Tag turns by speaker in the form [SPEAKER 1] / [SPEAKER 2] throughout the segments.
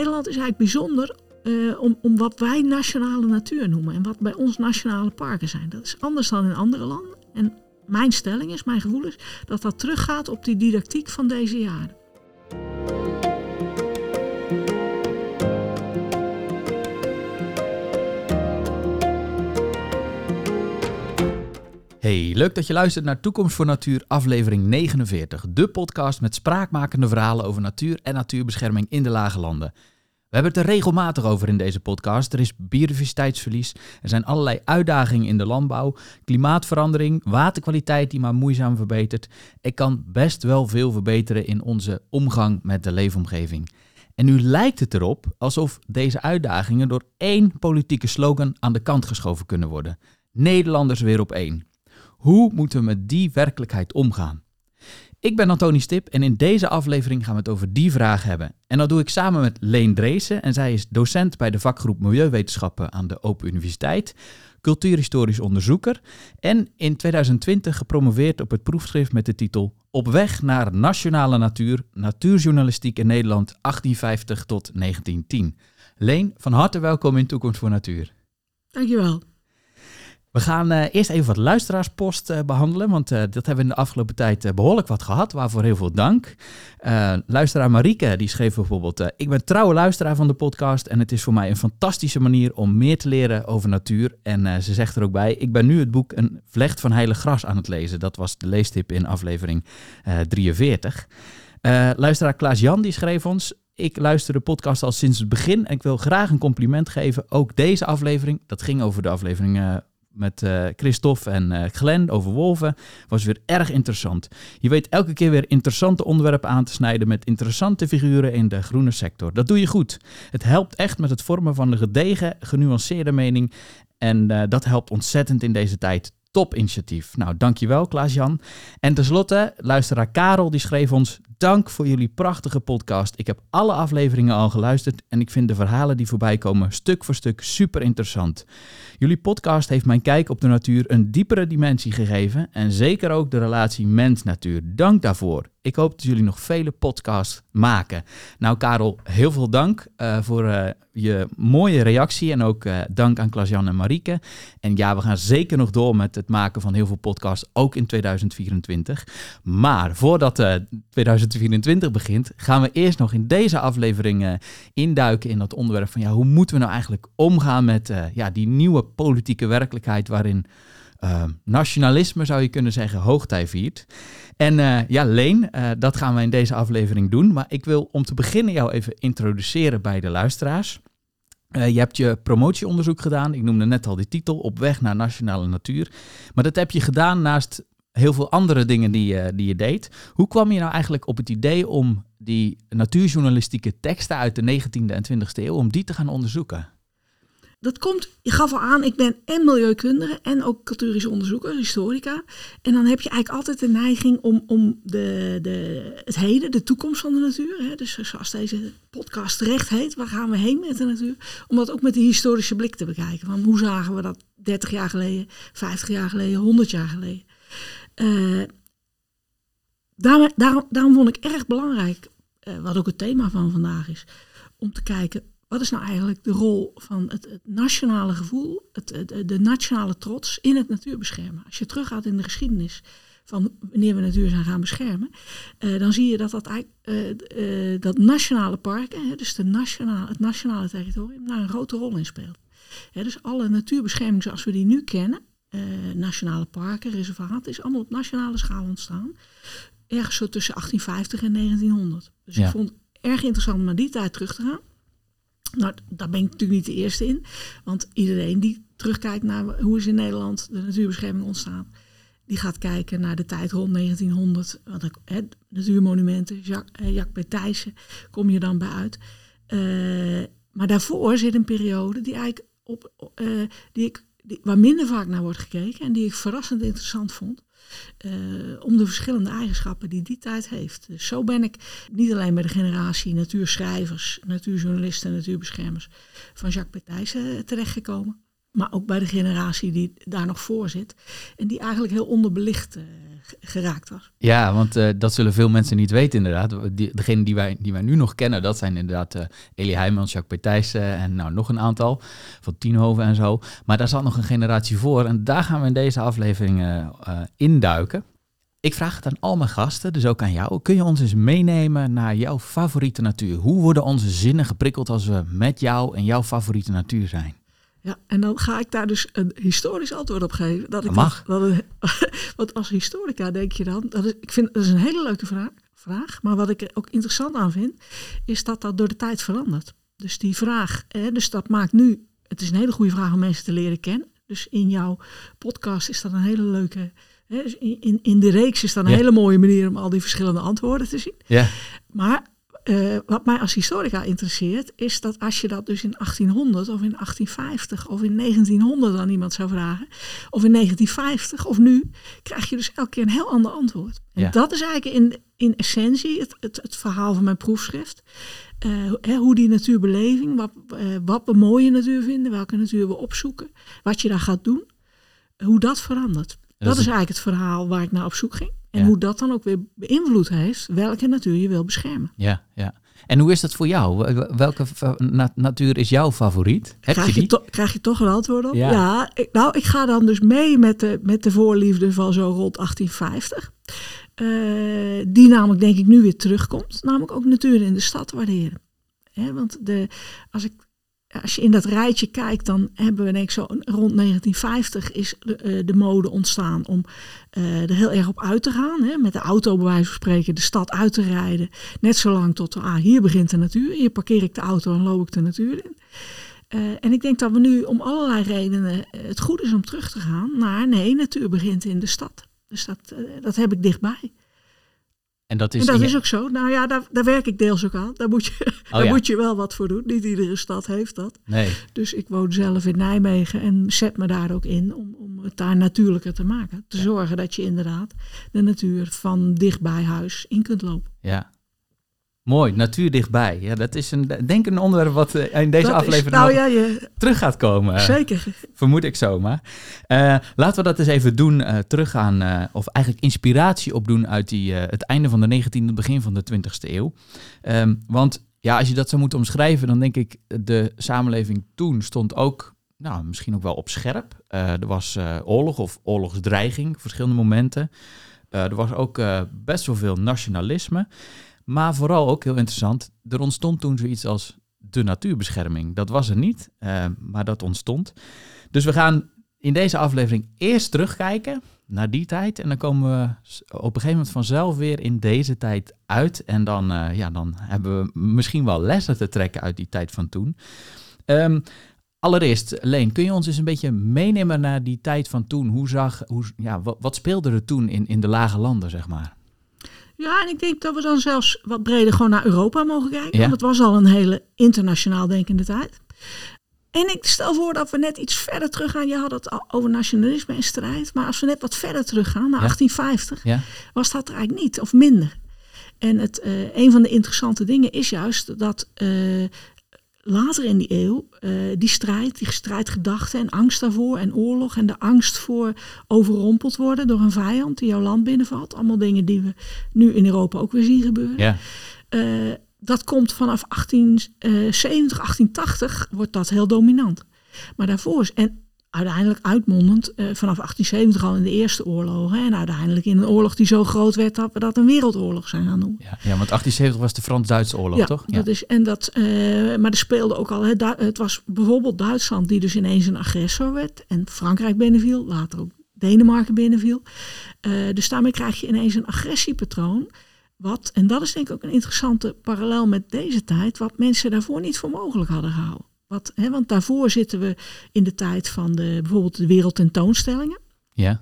[SPEAKER 1] Nederland is eigenlijk bijzonder uh, om, om wat wij nationale natuur noemen en wat bij ons nationale parken zijn. Dat is anders dan in andere landen. En mijn stelling is, mijn gevoel is, dat dat teruggaat op die didactiek van deze jaren.
[SPEAKER 2] Leuk dat je luistert naar Toekomst voor Natuur, aflevering 49. De podcast met spraakmakende verhalen over natuur en natuurbescherming in de lage landen. We hebben het er regelmatig over in deze podcast. Er is biodiversiteitsverlies, er zijn allerlei uitdagingen in de landbouw, klimaatverandering, waterkwaliteit die maar moeizaam verbetert. Er kan best wel veel verbeteren in onze omgang met de leefomgeving. En nu lijkt het erop alsof deze uitdagingen door één politieke slogan aan de kant geschoven kunnen worden. Nederlanders weer op één. Hoe moeten we met die werkelijkheid omgaan? Ik ben Antoni Stip en in deze aflevering gaan we het over die vraag hebben. En dat doe ik samen met Leen Dreesen en zij is docent bij de vakgroep Milieuwetenschappen aan de Open Universiteit, cultuurhistorisch onderzoeker en in 2020 gepromoveerd op het proefschrift met de titel Op weg naar nationale natuur, natuurjournalistiek in Nederland 1850 tot 1910. Leen, van harte welkom in Toekomst voor Natuur.
[SPEAKER 1] Dankjewel.
[SPEAKER 2] We gaan uh, eerst even wat luisteraarspost uh, behandelen, want uh, dat hebben we in de afgelopen tijd behoorlijk wat gehad, waarvoor heel veel dank. luisteraar Marieke, die schreef bijvoorbeeld, ik ben trouwe luisteraar van de podcast en het is voor mij een fantastische manier om meer te leren over natuur. En ze zegt er ook bij, ik ben nu het boek Een vlecht van heilig gras aan het lezen. Dat was de leestip in aflevering 43. luisteraar Klaas Jan, die schreef ons, ik luister de podcast al sinds het begin en ik wil graag een compliment geven. Ook deze aflevering, dat ging over de aflevering met uh, Christophe en uh, Glenn over wolven was weer erg interessant. Je weet elke keer weer interessante onderwerpen aan te snijden met interessante figuren in de groene sector. Dat doe je goed. Het helpt echt met het vormen van een gedegen, genuanceerde mening. En uh, dat helpt ontzettend in deze tijd. Top initiatief. Nou, dankjewel Klaas-Jan. En tenslotte, luisteraar Karel, die schreef ons... Dank voor jullie prachtige podcast. Ik heb alle afleveringen al geluisterd en ik vind de verhalen die voorbij komen stuk voor stuk super interessant. Jullie podcast heeft mijn kijk op de natuur een diepere dimensie gegeven en zeker ook de relatie mens-natuur. Dank daarvoor. Ik hoop dat jullie nog vele podcasts maken. Nou, Karel, heel veel dank uh, voor uh, je mooie reactie. En ook uh, dank aan Klaas-Jan en Marieke. En ja, we gaan zeker nog door met het maken van heel veel podcasts, ook in 2024. Maar voordat 2024 begint, gaan we eerst nog in deze aflevering induiken in dat onderwerp van ja, hoe moeten we nou eigenlijk omgaan met ja, die nieuwe politieke werkelijkheid waarin uh, nationalisme, zou je kunnen zeggen, hoogtij viert. En uh, ja, Leen, uh, dat gaan we in deze aflevering doen. Maar ik wil om te beginnen jou even introduceren bij de luisteraars. je hebt je promotieonderzoek gedaan. Ik noemde net al die titel, Op weg naar nationale natuur. Maar dat heb je gedaan naast heel veel andere dingen die, die je deed. Hoe kwam je nou eigenlijk op het idee om die natuurjournalistieke teksten uit de 19e en 20e eeuw, om die te gaan onderzoeken?
[SPEAKER 1] Dat komt, je gaf al aan, ik ben en milieukundige en ook culturisch onderzoeker, historica. En dan heb je eigenlijk altijd de neiging om, om de, de, het heden, de toekomst van de natuur, hè, dus zoals deze podcast terecht heet, waar gaan we heen met de natuur, om dat ook met die historische blik te bekijken. Van hoe zagen we dat 30 jaar geleden, 50 jaar geleden, 100 jaar geleden. Uh, daarom, vond ik erg belangrijk, uh, wat ook het thema van vandaag is, om te kijken wat is nou eigenlijk de rol van het, het nationale gevoel, het, de nationale trots in het natuurbeschermen? Als je teruggaat in de geschiedenis van wanneer we natuur zijn gaan beschermen, uh, dan zie je dat, dat, uh, uh, dat nationale parken, hè, dus de nationale, het nationale territorium, daar een grote rol in speelt. Hè, dus alle natuurbescherming zoals we die nu kennen, nationale parken, reservaten, is allemaal op nationale schaal ontstaan. Ergens zo tussen 1850 en 1900. Dus ik vond het erg interessant om naar die tijd terug te gaan. Nou, daar ben ik natuurlijk niet de eerste in. Want iedereen die terugkijkt naar hoe is in Nederland de natuurbescherming ontstaan, die gaat kijken naar de tijd rond 1900. Wat ik, hè, natuurmonumenten, Jacques, eh, Jacques kom je dan bij uit. Uh, maar daarvoor zit een periode die eigenlijk op, uh, die ik, die, waar minder vaak naar wordt gekeken en die ik verrassend interessant vond. Uh, om de verschillende eigenschappen die die tijd heeft. Dus zo ben ik niet alleen bij de generatie natuurschrijvers, natuurjournalisten, natuurbeschermers van Jacques Petijs uh, terechtgekomen. Maar ook bij de generatie die daar nog voor zit. En die eigenlijk heel onderbelicht uh, geraakt was.
[SPEAKER 2] Ja, want uh, dat zullen veel mensen niet weten inderdaad. Degene die wij, die wij nu nog kennen, dat zijn inderdaad uh, Elie Heijmans, Jacques Petijssen en nou, nog een aantal van Tienhoven en zo. Maar daar zat nog een generatie voor en daar gaan we in deze aflevering induiken. Ik vraag het aan al mijn gasten, dus ook aan jou. Kun je ons eens meenemen naar jouw favoriete natuur? Hoe worden onze zinnen geprikkeld als we met jou en jouw favoriete natuur zijn?
[SPEAKER 1] Ja, en dan ga ik daar dus een historisch antwoord op geven.
[SPEAKER 2] Dat ik mag.
[SPEAKER 1] Dat, dat want als historica denk je dan, dat is, ik vind dat is een hele leuke vraag, vraag, maar wat ik er ook interessant aan vind, is dat dat door de tijd verandert. Dus die vraag, hè, dus dat maakt nu, het is een hele goede vraag om mensen te leren kennen. Dus in jouw podcast is dat een hele leuke dus in, in de reeks is dat een hele mooie manier om al die verschillende antwoorden te zien.
[SPEAKER 2] Ja.
[SPEAKER 1] Maar uh, wat mij als historica interesseert, is dat als je dat dus in 1800 of in 1850 of in 1900 aan iemand zou vragen, of in 1950 of nu, krijg je dus elke keer een heel ander antwoord. En ja. dat is eigenlijk in, in essentie het, het, het verhaal van mijn proefschrift. Uh, hè, hoe die natuurbeleving, wat, uh, wat we mooie natuur vinden, welke natuur we opzoeken, wat je daar gaat doen, hoe dat verandert. Dat, is eigenlijk het verhaal waar ik naar op zoek ging. En hoe dat dan ook weer beïnvloed heeft welke natuur je wil beschermen.
[SPEAKER 2] Ja, ja. En hoe is dat voor jou? Welke natuur is jouw favoriet?
[SPEAKER 1] Heb krijg, je, die? krijg je toch een antwoord op? Ja, ik, nou, ik ga dan dus mee met de, met de voorliefde van zo rond 1850. Uh, eh, die namelijk denk ik nu weer terugkomt. Namelijk ook natuur in de stad waarderen. want de, als ik als je in dat rijtje kijkt, dan hebben we denk ik zo rond 1950 is de, uh, de mode ontstaan om uh, er heel erg op uit te gaan. Hè, met de auto bij wijze van spreken de stad uit te rijden. Net zolang tot, ah, hier begint de natuur. Hier parkeer ik de auto en loop ik de natuur in. Uh, en ik denk dat we nu om allerlei redenen het goed is om terug te gaan naar nee, natuur begint in de stad. Dus dat, dat heb ik dichtbij.
[SPEAKER 2] En dat is,
[SPEAKER 1] en dat is ook zo. Nou ja, daar, daar werk ik deels ook aan. Daar, moet je, oh daar moet je wel wat voor doen. Niet iedere stad heeft dat.
[SPEAKER 2] Nee.
[SPEAKER 1] Dus ik woon zelf in Nijmegen en zet me daar ook in om, om het daar natuurlijker te maken. Te zorgen dat je inderdaad de natuur van dicht bij huis in kunt lopen.
[SPEAKER 2] Ja, Mooi, natuur dichtbij. Ja, dat is een, denk een onderwerp wat eh, in deze aflevering
[SPEAKER 1] nou, ja, je,
[SPEAKER 2] terug gaat komen.
[SPEAKER 1] Zeker.
[SPEAKER 2] Vermoed ik zomaar. Uh, laten we dat eens even doen, uh, teruggaan, of eigenlijk inspiratie opdoen uit die, het einde van de 19e, begin van de 20e eeuw. Um, want ja, als je dat zou moeten omschrijven, dan denk ik, de samenleving toen stond ook, nou, misschien ook wel op scherp. er was oorlog of oorlogsdreiging, verschillende momenten. er was ook best wel veel nationalisme. Maar vooral ook heel interessant, er ontstond toen zoiets als de natuurbescherming. Dat was er niet, uh, maar dat ontstond. Dus we gaan in deze aflevering eerst terugkijken naar die tijd. En dan komen we op een gegeven moment vanzelf weer in deze tijd uit. En dan, uh, ja, dan hebben we misschien wel lessen te trekken uit die tijd van toen. Um, allereerst, Leen, kun je ons eens een beetje meenemen naar die tijd van toen? Hoe zag, hoe, ja, wat, wat speelde er toen in, in de lage landen, zeg maar?
[SPEAKER 1] Ja, en ik denk dat we dan zelfs wat breder gewoon naar Europa mogen kijken. Want het was al een hele internationaal denkende tijd. En ik stel voor dat we net iets verder teruggaan. Je had het al over nationalisme en strijd. Maar als we net wat verder teruggaan, naar 1850,
[SPEAKER 2] ja.
[SPEAKER 1] was dat er eigenlijk niet, of minder. En het, uh, een van de interessante dingen is juist dat uh, later in die eeuw, uh, die strijd, die strijdgedachte en angst daarvoor en oorlog en de angst voor overrompeld worden door een vijand die jouw land binnenvalt. Allemaal dingen die we nu in Europa ook weer zien gebeuren.
[SPEAKER 2] Ja.
[SPEAKER 1] Uh, dat komt vanaf 1870, 1880 wordt dat heel dominant. Maar daarvoor is, en uiteindelijk uitmondend uh, vanaf 1870 al in de Eerste Oorlogen. En uiteindelijk in een oorlog die zo groot werd dat we dat een wereldoorlog zijn gaan noemen.
[SPEAKER 2] Ja, ja want 1870 was de Frans-Duitse oorlog,
[SPEAKER 1] ja,
[SPEAKER 2] toch?
[SPEAKER 1] Ja, dat is, en dat, uh, maar er speelde ook al, het, het was bijvoorbeeld Duitsland die dus ineens een agressor werd. En Frankrijk binnenviel, later ook Denemarken binnenviel. Uh, dus daarmee krijg je ineens een agressiepatroon. Wat, en dat is denk ik ook een interessante parallel met deze tijd, wat mensen daarvoor niet voor mogelijk hadden gehouden. Wat, hè, want daarvoor zitten we in de tijd van de, bijvoorbeeld de wereldtentoonstellingen.
[SPEAKER 2] Ja.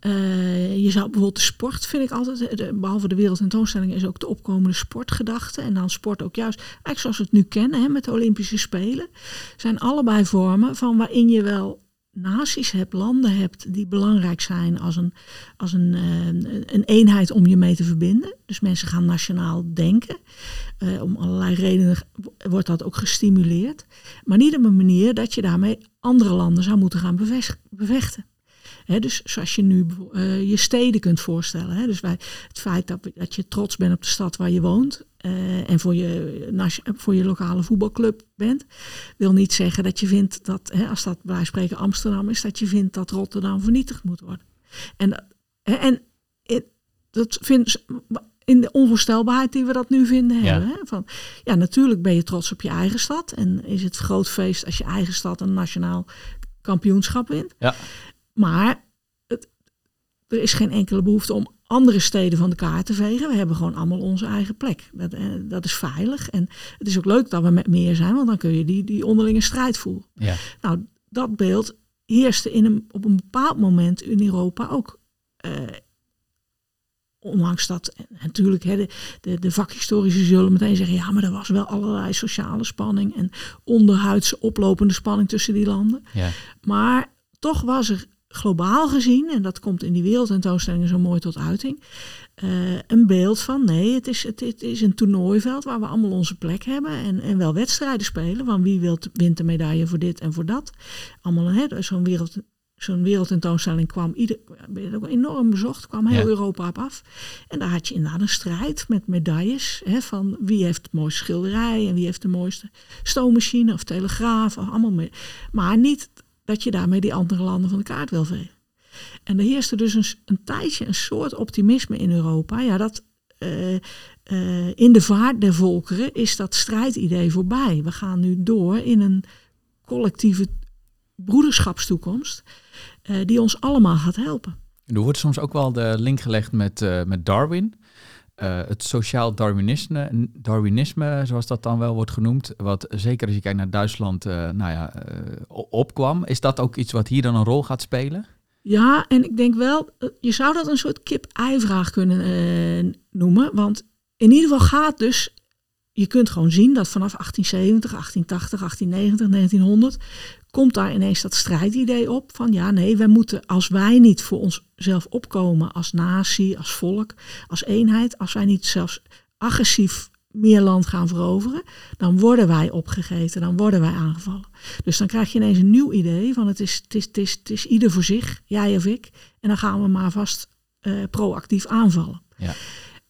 [SPEAKER 1] Uh, je zou bijvoorbeeld de sport, vind ik altijd, de, behalve de wereldtentoonstellingen, is ook de opkomende sportgedachte. En dan sport ook juist, eigenlijk zoals we het nu kennen, hè, met de Olympische Spelen, zijn allebei vormen van waarin je wel naties hebt, landen hebt die belangrijk zijn als een, als een, eh, een eenheid om je mee te verbinden. Dus mensen gaan nationaal denken. Uh, om allerlei redenen wordt dat ook gestimuleerd. Maar niet op een manier dat je daarmee andere landen zou moeten gaan bevechten. Dus zoals je nu uh, je steden kunt voorstellen. He, dus wij, het feit dat, dat je trots bent op de stad waar je woont. Uh, en voor je, voor je lokale voetbalclub bent. Wil niet zeggen dat je vindt dat, als dat bij spreken Amsterdam is, dat je vindt dat Rotterdam vernietigd moet worden. En, en dat vindt in de onvoorstelbaarheid die we dat nu vinden hebben. Hè? Van, ja, natuurlijk ben je trots op je eigen stad. En is het groot feest als je eigen stad een nationaal kampioenschap wint.
[SPEAKER 2] Ja.
[SPEAKER 1] Maar het, er is geen enkele behoefte om andere steden van de kaart te vegen. We hebben gewoon allemaal onze eigen plek. Dat, eh, dat is veilig. En het is ook leuk dat we met meer zijn, want dan kun je die, die onderlinge strijd voeren.
[SPEAKER 2] Ja.
[SPEAKER 1] Nou, dat beeld heerste in een, op een bepaald moment in Europa ook. Uh, ondanks dat natuurlijk hè, de, de, de vakhistorici zullen meteen zeggen, ja, maar er was wel allerlei sociale spanning en onderhuidse oplopende spanning tussen die landen.
[SPEAKER 2] Ja.
[SPEAKER 1] Maar toch was er globaal gezien, en dat komt in die wereldtentoonstellingen zo mooi tot uiting, uh, een beeld van nee, het is, het, het, is een toernooiveld waar we allemaal onze plek hebben en, en wel wedstrijden spelen, van wie wil, wint de medaille voor dit en voor dat. Allemaal zo'n wereld, zo'n wereldtentoonstelling kwam ieder, ook enorm bezocht, kwam heel Europa op af. En daar had je inderdaad een strijd met medailles. Hè, van wie heeft het mooiste schilderij en wie heeft de mooiste stoommachine of telegraaf. Of allemaal mee. Maar niet dat je daarmee die andere landen van de kaart wil vegen. En er heerste dus een, een tijdje een soort optimisme in Europa. Ja, dat uh, in de vaart der volkeren is dat strijdidee voorbij. We gaan nu door in een collectieve broederschapstoekomst uh, die ons allemaal gaat helpen.
[SPEAKER 2] Er wordt soms ook wel de link gelegd met, met Darwin. Uh, het sociaal Darwinisme, Darwinisme, zoals dat dan wel wordt genoemd, wat zeker als je kijkt naar Duitsland, nou ja, opkwam. Is dat ook iets wat hier dan een rol gaat spelen?
[SPEAKER 1] Ja, en ik denk wel, je zou dat een soort kip-ei-vraag kunnen noemen. Want in ieder geval gaat dus je kunt gewoon zien dat vanaf 1870, 1880, 1890, 1900 komt daar ineens dat strijdidee op van ja, nee, wij moeten als wij niet voor onszelf opkomen als natie, als volk, als eenheid, als wij niet zelfs agressief meer land gaan veroveren, dan worden wij opgegeten, dan worden wij aangevallen. Dus dan krijg je ineens een nieuw idee van het is, het is, het is, ieder voor zich, jij of ik, en dan gaan we maar vast uh, proactief aanvallen.
[SPEAKER 2] Ja.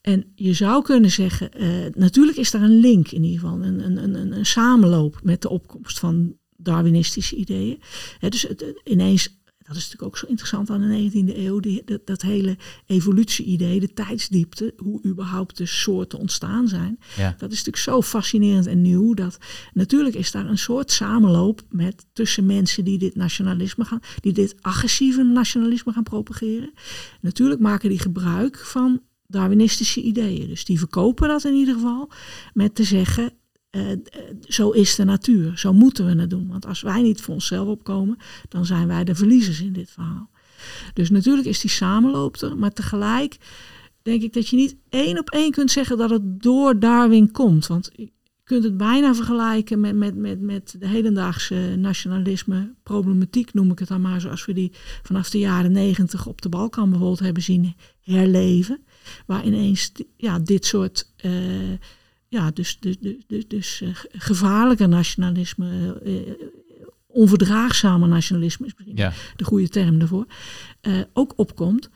[SPEAKER 1] En je zou kunnen zeggen, uh, natuurlijk is daar een link in ieder geval, een, een, een, een samenloop met de opkomst van Darwinistische ideeën. dus het, ineens, dat is natuurlijk ook zo interessant aan de 19e eeuw, die, dat, dat hele evolutie-idee, de tijdsdiepte, hoe überhaupt de soorten ontstaan zijn.
[SPEAKER 2] Ja.
[SPEAKER 1] Dat is natuurlijk zo fascinerend en nieuw. Dat natuurlijk is daar een soort samenloop met tussen mensen die dit nationalisme gaan, die dit agressieve nationalisme gaan propageren. Natuurlijk maken die gebruik van Darwinistische ideeën. Dus die verkopen dat in ieder geval met te zeggen, uh, zo is de natuur, zo moeten we het doen. Want als wij niet voor onszelf opkomen, dan zijn wij de verliezers in dit verhaal. Dus natuurlijk is die samenloop er, maar tegelijk denk ik dat je niet één op één kunt zeggen dat het door Darwin komt. Want je kunt het bijna vergelijken met, met, met, met de hedendaagse nationalisme, problematiek noem ik het dan maar, zoals we die vanaf de jaren negentig op de Balkan bijvoorbeeld hebben zien herleven. Waar ineens ja, dit soort uh, ja, dus, dus, dus, dus uh, gevaarlijke nationalisme, uh, onverdraagzame nationalisme is misschien
[SPEAKER 2] ja.
[SPEAKER 1] de goede term daarvoor, ook opkomt.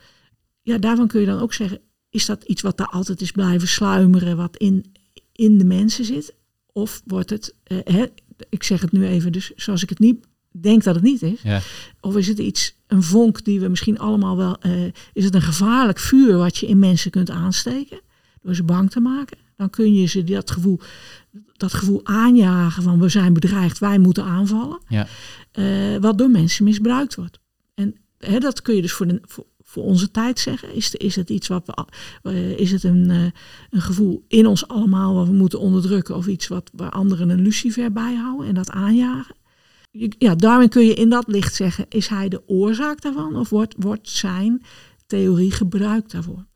[SPEAKER 1] Ja, daarvan kun je dan ook zeggen, is dat iets wat daar altijd is blijven sluimeren, wat in, in de mensen zit? Of wordt het, hè, ik zeg het nu even, dus zoals ik het niet denk dat het niet is.
[SPEAKER 2] Ja.
[SPEAKER 1] Of is het iets, een vonk die we misschien allemaal wel, is het een gevaarlijk vuur wat je in mensen kunt aansteken door ze bang te maken? dan kun je ze dat gevoel, dat gevoel aanjagen van we zijn bedreigd, wij moeten aanvallen.
[SPEAKER 2] Ja.
[SPEAKER 1] Uh, wat door mensen misbruikt wordt. En hè, dat kun je dus voor, de, voor, voor onze tijd zeggen. Is, is het iets wat we, uh, is het een, een gevoel in ons allemaal wat we moeten onderdrukken of iets wat waar anderen een lucifer bijhouden en dat aanjagen? Ja, daarin kun je in dat licht zeggen, is hij de oorzaak daarvan of wordt, wordt zijn theorie gebruikt daarvoor?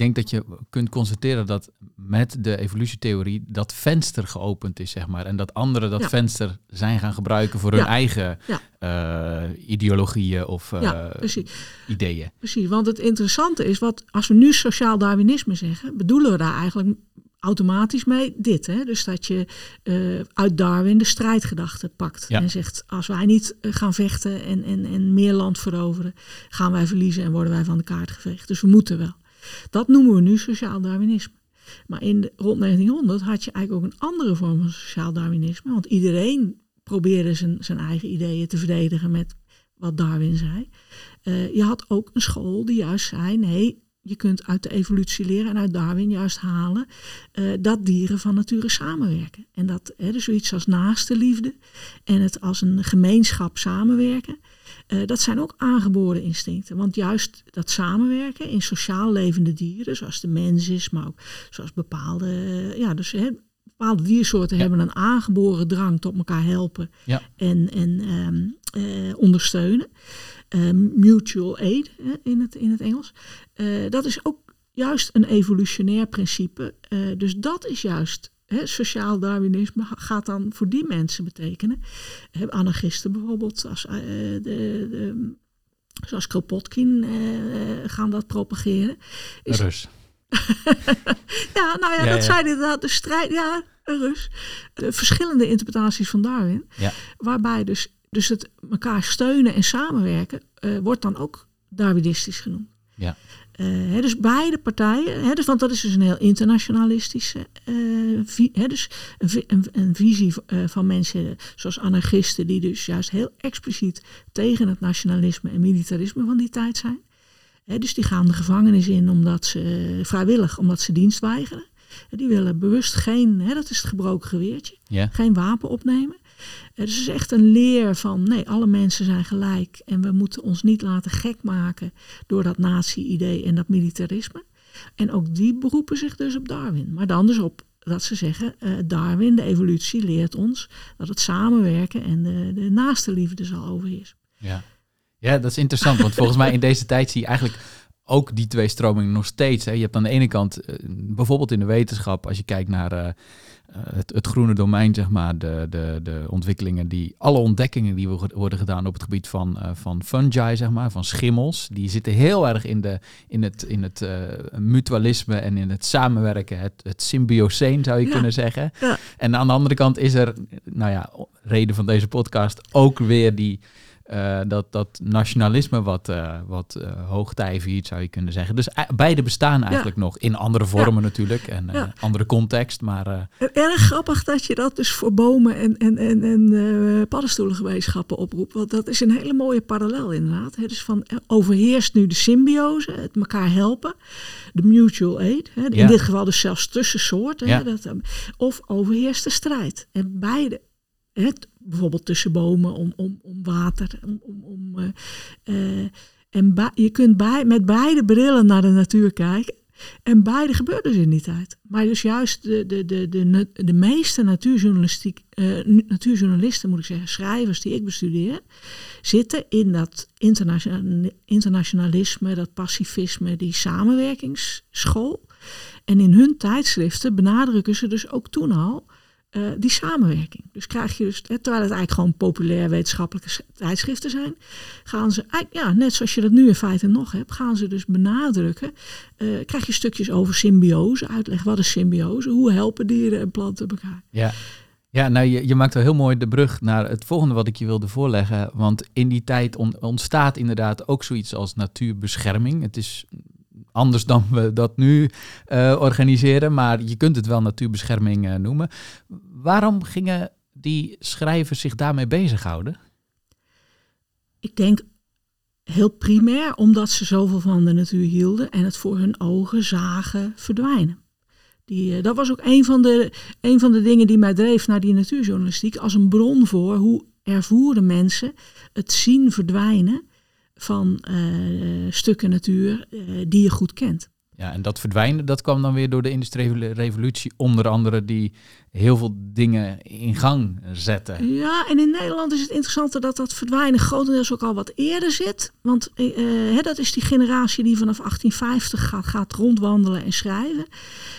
[SPEAKER 2] Denk dat je kunt constateren dat met de evolutietheorie dat venster geopend is, zeg maar. En dat anderen dat
[SPEAKER 1] Ja.
[SPEAKER 2] venster zijn gaan gebruiken voor hun
[SPEAKER 1] Ja.
[SPEAKER 2] eigen
[SPEAKER 1] Ja.
[SPEAKER 2] eh, ideologieën of
[SPEAKER 1] ja, precies.
[SPEAKER 2] ideeën.
[SPEAKER 1] Precies, want het interessante is, wat, als we nu sociaal Darwinisme zeggen, bedoelen we daar eigenlijk automatisch mee dit. Hè? Dus dat je eh, uit Darwin de strijdgedachte pakt
[SPEAKER 2] Ja.
[SPEAKER 1] en zegt, als wij niet gaan vechten en, en, en meer land veroveren, gaan wij verliezen en worden wij van de kaart geveegd. Dus we moeten wel. Dat noemen we nu sociaal Darwinisme. Maar in rond 1900 had je eigenlijk ook een andere vorm van sociaal Darwinisme, want iedereen probeerde zijn, zijn eigen ideeën te verdedigen met wat Darwin zei. Eh, je had ook een school die juist zei: nee, je kunt uit de evolutie leren en uit Darwin juist halen eh, dat dieren van nature samenwerken. En dat hè, dus zoiets als naaste liefde en het als een gemeenschap samenwerken. Eh, dat zijn ook aangeboren instincten. Want juist dat samenwerken in sociaal levende dieren, zoals de mens is, maar ook zoals bepaalde, eh, ja, dus bepaalde diersoorten
[SPEAKER 2] Ja.
[SPEAKER 1] hebben een aangeboren drang tot elkaar helpen
[SPEAKER 2] Ja.
[SPEAKER 1] en, en ehm, eh, ondersteunen. Eh, mutual aid hè, in, het, in het Engels. Dat is ook juist een evolutionair principe. Dus dat is juist. Sociaal Darwinisme ga- gaat dan voor die mensen betekenen. Anarchisten bijvoorbeeld, als, eh, de, de, zoals Kropotkin eh, gaan dat propageren. Is-
[SPEAKER 2] Rus.
[SPEAKER 1] Ja, nou ja,
[SPEAKER 2] Ja,
[SPEAKER 1] dat
[SPEAKER 2] ja.
[SPEAKER 1] zijn inderdaad de strijd. Ja, Rus. De verschillende interpretaties van Darwin.
[SPEAKER 2] Ja.
[SPEAKER 1] Waarbij dus, dus het elkaar steunen en samenwerken eh, wordt dan ook Darwinistisch genoemd.
[SPEAKER 2] Ja.
[SPEAKER 1] Eh, dus beide partijen, dus, want dat is dus een heel internationalistische vi- hè, dus een, een, een visie eh, van mensen zoals anarchisten, die dus juist heel expliciet tegen het nationalisme en militarisme van die tijd zijn. Dus die gaan de gevangenis in omdat ze vrijwillig, omdat ze dienst weigeren. Die willen bewust geen, dat is het gebroken geweertje, geen wapen opnemen. Het is echt een leer van nee, alle mensen zijn gelijk en we moeten ons niet laten gek maken door dat nazi-idee en dat militarisme. En ook die beroepen zich dus op Darwin. Maar dan dus op dat ze zeggen, eh, Darwin, de evolutie, leert ons dat het samenwerken en de, de naaste liefde zal overheersen.
[SPEAKER 2] Ja. ja, dat is interessant, want volgens mij in deze tijd zie je eigenlijk ook die twee stromingen nog steeds. Hè. Je hebt aan de ene kant, eh, bijvoorbeeld in de wetenschap, als je kijkt naar eh, het, het groene domein, zeg maar, de, de, de ontwikkelingen, die, alle ontdekkingen die wo- worden gedaan op het gebied van, eh, van fungi, zeg maar, van schimmels, die zitten heel erg in, de, in het, in het eh, mutualisme en in het samenwerken, het, het symbioseen zou je
[SPEAKER 1] Ja.
[SPEAKER 2] kunnen zeggen.
[SPEAKER 1] Ja.
[SPEAKER 2] En aan de andere kant is er, nou ja, reden van deze podcast, ook weer die, eh, dat, dat nationalisme wat, eh, wat viert, zou je kunnen zeggen. Dus beide bestaan eigenlijk nog, in andere vormen natuurlijk en
[SPEAKER 1] Ja.
[SPEAKER 2] andere context. Maar
[SPEAKER 1] Erg grappig dat je dat dus voor bomen en, en, en, en paddenstoelengemeenschappen oproept. Want dat is een hele mooie parallel inderdaad. Hè. Dus van overheerst nu de symbiose, het elkaar helpen, de mutual aid. Hè. In dit geval dus zelfs tussen soorten. Dat, of overheerst de strijd. En beide, hè, t- bijvoorbeeld tussen bomen om, om, om water, om, om, eh, eh, en je kunt met beide brillen naar de natuur kijken. En beide gebeurt dus in die tijd. Maar dus juist de, de, de, de, de meeste natuurjournalistiek, eh, natuurjournalisten, moet ik zeggen, schrijvers die ik bestudeer, zitten in dat internationalisme, dat pacifisme, die samenwerkingsschool. En in hun tijdschriften benadrukken ze dus ook toen al eh, die samenwerking. Dus krijg je dus, terwijl het eigenlijk gewoon populair wetenschappelijke tijdschriften zijn, gaan ze, ja, net zoals je dat nu in feite nog hebt, gaan ze dus benadrukken. eh, krijg je stukjes over symbiose, uitleg wat is symbiose, hoe helpen dieren en planten elkaar.
[SPEAKER 2] ja. Ja, nou, je, je maakt wel heel mooi de brug naar het volgende wat ik je wilde voorleggen. Want in die tijd on- ontstaat inderdaad ook zoiets als natuurbescherming. Het is anders dan we dat nu eh, organiseren, maar je kunt het wel natuurbescherming eh, noemen. Waarom gingen die schrijvers zich daarmee bezighouden?
[SPEAKER 1] Ik denk heel primair omdat ze zoveel van de natuur hielden en het voor hun ogen zagen verdwijnen. Die, eh, dat was ook een van, de, een van de dingen die mij dreef naar die natuurjournalistiek als een bron voor hoe ervoeren mensen het zien verdwijnen van eh, stukken natuur eh, die je goed kent.
[SPEAKER 2] Ja, en dat verdwijnen, dat kwam dan weer door de industriële revolutie, onder andere die heel veel dingen in gang zetten.
[SPEAKER 1] Ja, en in Nederland is het interessante dat dat verdwijnen grotendeels ook al wat eerder zit. Want uh, dat is die generatie die vanaf 1850 gaat, gaat rondwandelen en schrijven.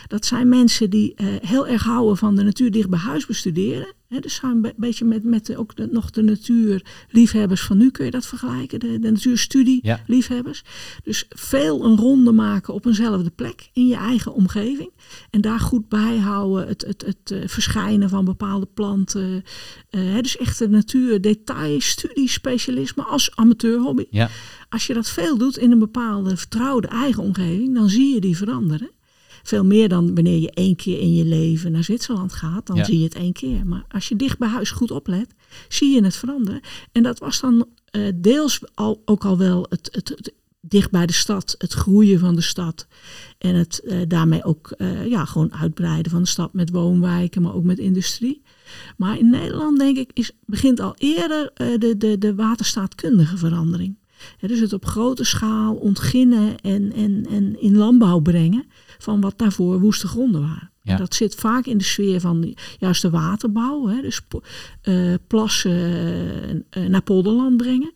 [SPEAKER 1] Dat zijn mensen die uh, heel erg houden van de natuur dicht bij huis bestuderen. He, dus een beetje met, met ook de, nog de natuurliefhebbers van nu kun je dat vergelijken. De, de natuurstudieliefhebbers. Ja. Dus veel een ronde maken op eenzelfde plek in je eigen omgeving. En daar goed bijhouden het, het, het, uh, verschijnen van bepaalde planten. Uh, dus echt de natuur, detail, studie, specialisme als amateurhobby.
[SPEAKER 2] Ja.
[SPEAKER 1] Als je dat veel doet in een bepaalde vertrouwde eigen omgeving, dan zie je die veranderen. Veel meer dan wanneer je één keer in je leven naar Zwitserland gaat, dan
[SPEAKER 2] Ja.
[SPEAKER 1] zie je het één keer. Maar als je dicht bij huis goed oplet, zie je het veranderen. En dat was dan eh, deels al, ook al wel het, het, het dicht bij de stad, het groeien van de stad. En het eh, daarmee ook eh, ja, gewoon uitbreiden van de stad met woonwijken, maar ook met industrie. Maar in Nederland, denk ik, is, begint al eerder eh, de, de, de waterstaatkundige verandering. Hè, dus het op grote schaal ontginnen en, en, en in landbouw brengen van wat daarvoor woeste gronden waren.
[SPEAKER 2] Ja.
[SPEAKER 1] Dat zit vaak in de sfeer van juist de waterbouw. Hè, dus eh, plassen eh, eh, naar polderland brengen.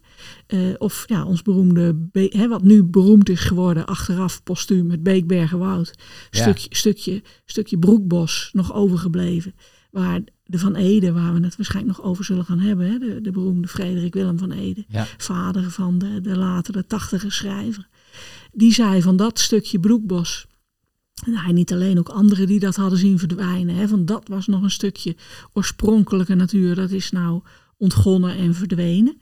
[SPEAKER 1] Of ja, ons beroemde, be- hè, wat nu beroemd is geworden, achteraf postuum, het Beekbergenwoud.
[SPEAKER 2] Ja.
[SPEAKER 1] Stukje, stukje, stukje broekbos nog overgebleven. Waar de Van Ede, waar we het waarschijnlijk nog over zullen gaan hebben, hè, de, de beroemde Frederik Willem van Ede,
[SPEAKER 2] Ja.
[SPEAKER 1] vader van de, de latere tachtige schrijver. Die zei van dat stukje broekbos, en hij niet alleen, ook anderen die dat hadden zien verdwijnen. Hè, van dat was nog een stukje oorspronkelijke natuur, dat is nou ontgonnen en verdwenen.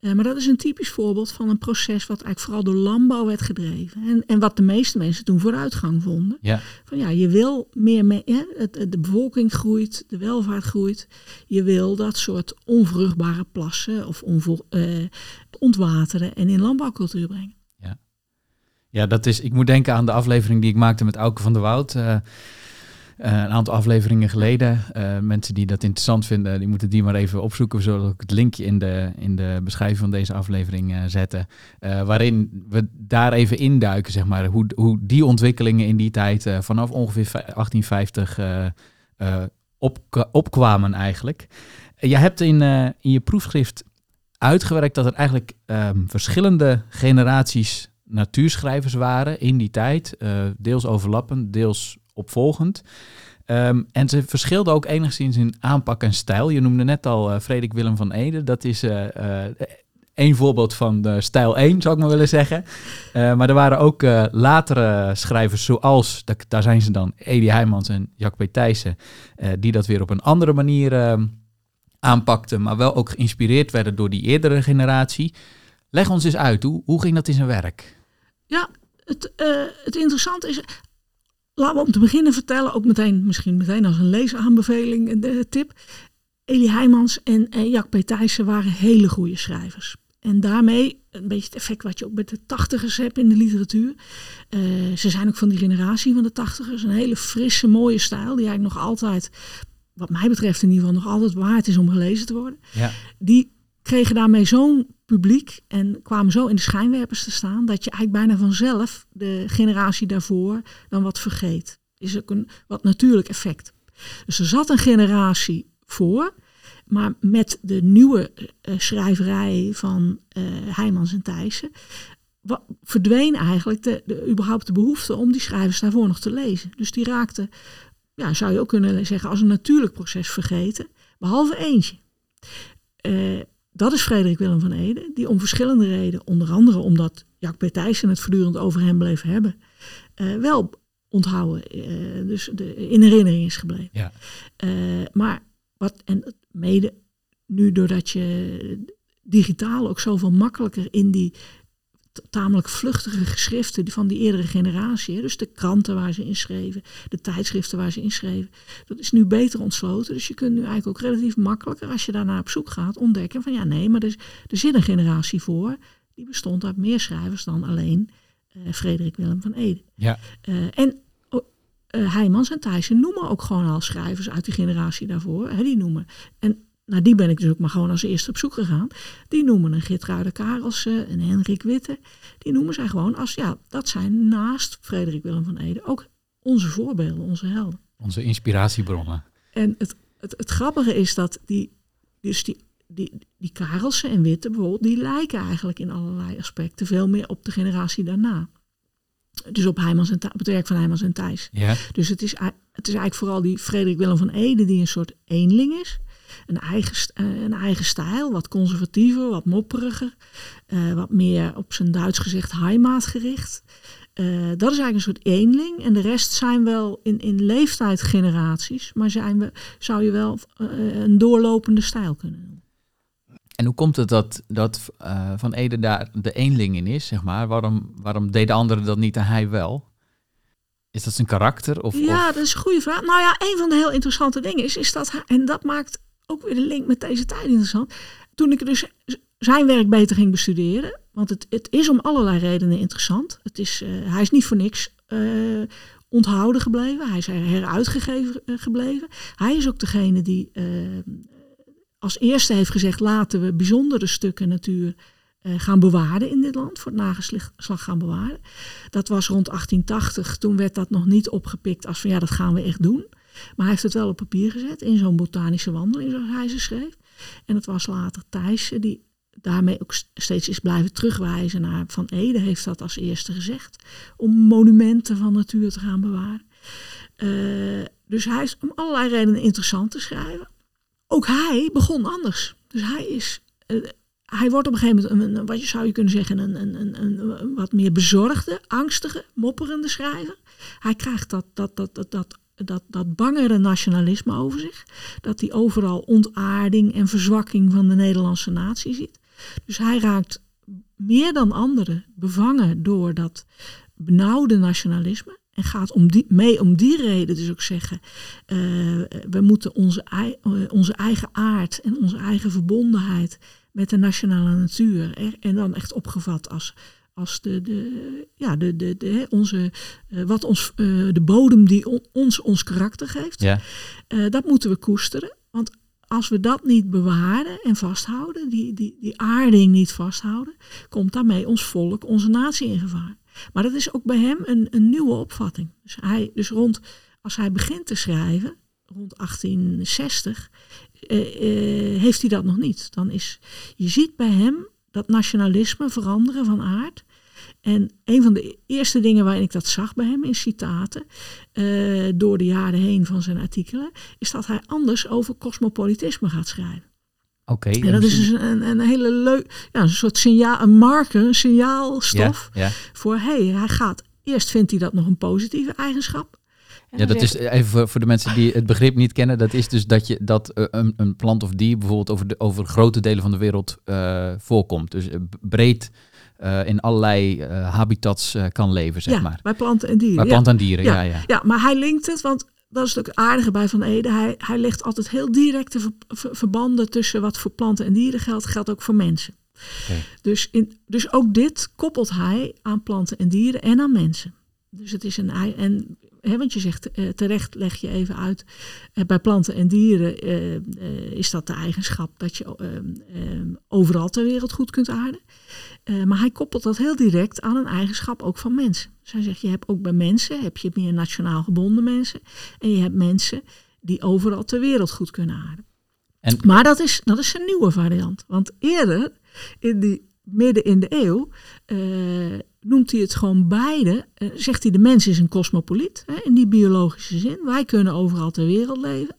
[SPEAKER 1] Eh, maar dat is een typisch voorbeeld van een proces wat eigenlijk vooral door landbouw werd gedreven. En, en wat de meeste mensen toen vooruitgang vonden.
[SPEAKER 2] Ja.
[SPEAKER 1] Van ja, je wil meer, me- hè, het, het- de bevolking groeit, de welvaart groeit. Je wil dat soort onvruchtbare plassen of eh, ontwateren en in landbouwcultuur brengen.
[SPEAKER 2] Ja, dat is. Ik moet denken aan de aflevering die ik maakte met Auke van der Woud. eh, eh, een aantal afleveringen geleden. Eh, mensen die dat interessant vinden, die moeten die maar even opzoeken. We zullen ook het linkje in de, in de beschrijving van deze aflevering eh, zetten. waarin we daar even induiken, zeg maar. Hoe, hoe die ontwikkelingen in die tijd, vanaf ongeveer vij- 1850, eh, eh, op, opkwamen eigenlijk. Je hebt in, in je proefschrift uitgewerkt dat er eigenlijk ehm, verschillende generaties natuurschrijvers waren in die tijd. eh, deels overlappend, deels opvolgend. Ehm, en ze verschilden ook enigszins in aanpak en stijl. Je noemde net al eh, Frederik Willem van Ede. Dat is eh, één voorbeeld van de stijl 1, zou ik maar willen zeggen. Maar er waren ook latere schrijvers zoals, da- daar zijn ze dan, Edi Heijmans en Jacques P. Thijssen, die dat weer op een andere manier ehm, aanpakten, maar wel ook geïnspireerd werden door die eerdere generatie. Leg ons eens uit, hoe, hoe ging dat in zijn werk?
[SPEAKER 1] Ja, het, eh, het interessante is, laten we om te beginnen vertellen, ook meteen, misschien meteen als een leesaanbeveling, eh, de tip. Elie Heijmans en, en Jack P. Thijssen waren hele goede schrijvers. En daarmee een beetje het effect wat je ook met de tachtigers hebt in de literatuur. Eh, ze zijn ook van die generatie van de tachtigers. Een hele frisse, mooie stijl, die eigenlijk nog altijd, wat mij betreft in ieder geval, nog altijd waard is om gelezen te worden
[SPEAKER 2] Ja,
[SPEAKER 1] die kregen daarmee zo'n publiek en kwamen zo in de schijnwerpers te staan dat je eigenlijk bijna vanzelf de generatie daarvoor dan wat vergeet. Is ook een wat natuurlijk effect. Dus er zat een generatie voor, maar met de nieuwe eh, schrijverij van eh Heijmans en Thijssen verdween eigenlijk de, de, überhaupt de behoefte om die schrijvers daarvoor nog te lezen. Dus die raakten, ja, zou je ook kunnen zeggen, als een natuurlijk proces vergeten, behalve eentje. Eh, dat is Frederik Willem van Ede, die om verschillende redenen, onder andere omdat Jack P. Thijssen het voortdurend over hem bleef hebben, eh, wel onthouden, eh, dus de, in herinnering is gebleven.
[SPEAKER 2] Ja.
[SPEAKER 1] Eh, maar wat, en mede nu doordat je digitaal ook zoveel makkelijker in die tamelijk vluchtige geschriften van die eerdere generatie, dus de kranten waar ze in schreven, de tijdschriften waar ze in schreven, dat is nu beter ontsloten. Dus je kunt nu eigenlijk ook relatief makkelijker, als je daarnaar op zoek gaat, ontdekken van ja, nee, maar er, er zit een generatie voor, die bestond uit meer schrijvers dan alleen eh, Frederik Willem van Ede.
[SPEAKER 2] ja,
[SPEAKER 1] Eh, en eh, Heijmans en Thijssen noemen ook gewoon al schrijvers uit die generatie daarvoor. Hè, die noemen. En naar die ben ik dus ook maar gewoon als eerste op zoek gegaan. Die noemen een Gertruide Karelsen, en Henrik Witte. Die noemen zij gewoon als, ja, dat zijn naast Frederik Willem van Ede ook onze voorbeelden, onze helden.
[SPEAKER 2] Onze inspiratiebronnen.
[SPEAKER 1] En het, het, het grappige is dat die, dus die, die, die Karelsen en Witte bijvoorbeeld, die lijken eigenlijk in allerlei aspecten veel meer op de generatie daarna. Dus op, Heijmans en op het werk van Heijmans en Thijs.
[SPEAKER 2] Ja.
[SPEAKER 1] Dus het is, het is eigenlijk vooral die Frederik Willem van Ede die een soort eenling is. Een eigen, eh, een eigen stijl, wat conservatiever, wat mopperiger. eh, wat meer op zijn Duits gezegd heimaat gericht. Eh, dat is eigenlijk een soort eenling. En de rest zijn wel in, in leeftijd generaties. Maar zijn we, zou je wel een doorlopende stijl kunnen noemen.
[SPEAKER 2] En hoe komt het dat, dat Van Ede daar de eenling in is, zeg maar? Waarom, waarom deed de anderen dat niet en hij wel? Is dat zijn karakter? Of,
[SPEAKER 1] Ja,
[SPEAKER 2] of-
[SPEAKER 1] dat is een goede vraag. Nou ja, een van de heel interessante dingen is, is dat hij, en dat maakt ook weer de link met deze tijd interessant. Toen ik dus zijn werk beter ging bestuderen, want het, het is om allerlei redenen interessant. Het is, eh, hij is niet voor niks eh, onthouden gebleven, hij is er heruitgegeven eh, gebleven. Hij is ook degene die als eerste heeft gezegd, laten we bijzondere stukken natuur gaan bewaren in dit land, voor het nageslag gaan bewaren. Dat was rond 1880. Toen werd dat nog niet opgepikt als van ja, dat gaan we echt doen. Maar hij heeft het wel op papier gezet in zo'n botanische wandeling, zoals hij ze schreef. En het was later Thijssen die daarmee ook steeds is blijven terugwijzen naar Van Ede heeft dat als eerste gezegd. Om monumenten van natuur te gaan bewaren. Eh, dus hij is om allerlei redenen interessant te schrijven. Ook hij begon anders. Dus hij is eh, hij wordt op een gegeven moment, een, wat je zou je kunnen zeggen, een, een, een, een, een wat meer bezorgde, angstige, mopperende schrijver. Hij krijgt dat, dat, dat, dat, dat, dat, dat bangere nationalisme over zich. Dat hij overal ontaarding en verzwakking van de Nederlandse natie ziet. Dus hij raakt meer dan anderen bevangen door dat benauwde nationalisme. En gaat om die, mee om die reden dus ook zeggen, eh, we moeten onze, eh, onze eigen aard en onze eigen verbondenheid met de nationale natuur. En dan echt opgevat als, als de, de, ja, de, de, de, hè, onze, eh, wat ons, eh, de bodem die on- ons ons karakter geeft.
[SPEAKER 2] ja.
[SPEAKER 1] Eh, dat moeten we koesteren. Want als we dat niet bewaren en vasthouden, die, die, die aarding niet vasthouden, komt daarmee ons volk, onze natie in gevaar. Maar dat is ook bij hem een, een nieuwe opvatting. Dus, hij, dus rond, als hij begint te schrijven, rond 1860, eh, eh, heeft hij dat nog niet. Dan is, je ziet bij hem dat nationalisme veranderen van aard. En een van de eerste dingen waarin ik dat zag bij hem in citaten, eh, door de jaren heen van zijn artikelen, is dat hij anders over cosmopolitisme gaat schrijven.
[SPEAKER 2] Oké.
[SPEAKER 1] En dat is dus een, een hele leuk, ja, een soort signaal, een marker, een signaalstof
[SPEAKER 2] Ja, ja.
[SPEAKER 1] voor hey, hij gaat. Eerst vindt hij dat nog een positieve eigenschap.
[SPEAKER 2] Ja, dat is
[SPEAKER 1] zegt-
[SPEAKER 2] even voor, voor de mensen die het begrip niet kennen. Dat is dus dat, je, dat eh, een, een plant of dier bijvoorbeeld over, de, over grote delen van de wereld eh, voorkomt. Dus eh, breed eh, in allerlei eh, habitats eh, kan leven, zeg
[SPEAKER 1] ja,
[SPEAKER 2] maar.
[SPEAKER 1] bij planten en dieren.
[SPEAKER 2] Bij
[SPEAKER 1] ja.
[SPEAKER 2] planten en dieren, ja.
[SPEAKER 1] Ja.
[SPEAKER 2] ja.
[SPEAKER 1] Maar hij linkt het, want dat is ook het aardige bij Van Ede. Hij, hij legt altijd heel directe ver- ver- verbanden tussen wat voor planten en dieren geldt, geldt ook voor mensen. Dus, in, dus ook dit koppelt hij aan planten en dieren en aan mensen. Dus het is een en hè, want je zegt eh, terecht leg je even uit eh, bij planten en dieren eh, is dat de eigenschap dat je overal ter wereld goed kunt aarden. Maar hij koppelt dat heel direct aan een eigenschap ook van mensen. Dus hij zegt je hebt ook bij mensen heb je meer nationaal gebonden mensen en je hebt mensen die overal ter wereld goed kunnen aarden.
[SPEAKER 2] En-
[SPEAKER 1] maar dat is, dat is een nieuwe variant. Want eerder, in die, midden in de eeuw, noemt hij het gewoon beide. eh, zegt hij de mens is een cosmopoliet, hè, in die biologische zin. Wij kunnen overal ter wereld leven.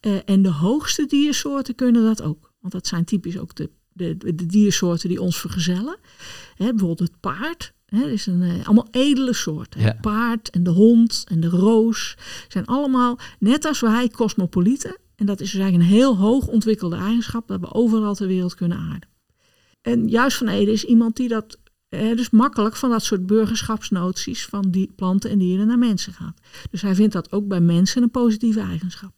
[SPEAKER 1] Eh, en de hoogste diersoorten kunnen dat ook. Want dat zijn typisch ook de, de, de diersoorten die ons vergezellen. Hè, bijvoorbeeld het paard. Hè, is een, eh, allemaal edele soorten.
[SPEAKER 2] Ja.
[SPEAKER 1] Het paard en de hond en de roos zijn allemaal, net als wij, cosmopolieten. En dat is dus eigenlijk een heel hoog ontwikkelde eigenschap dat we overal ter wereld kunnen aarden. En juist Van Ede is iemand die dat eh, dus makkelijk van dat soort burgerschapsnoties van die planten en dieren naar mensen gaat. Dus hij vindt dat ook bij mensen een positieve eigenschap.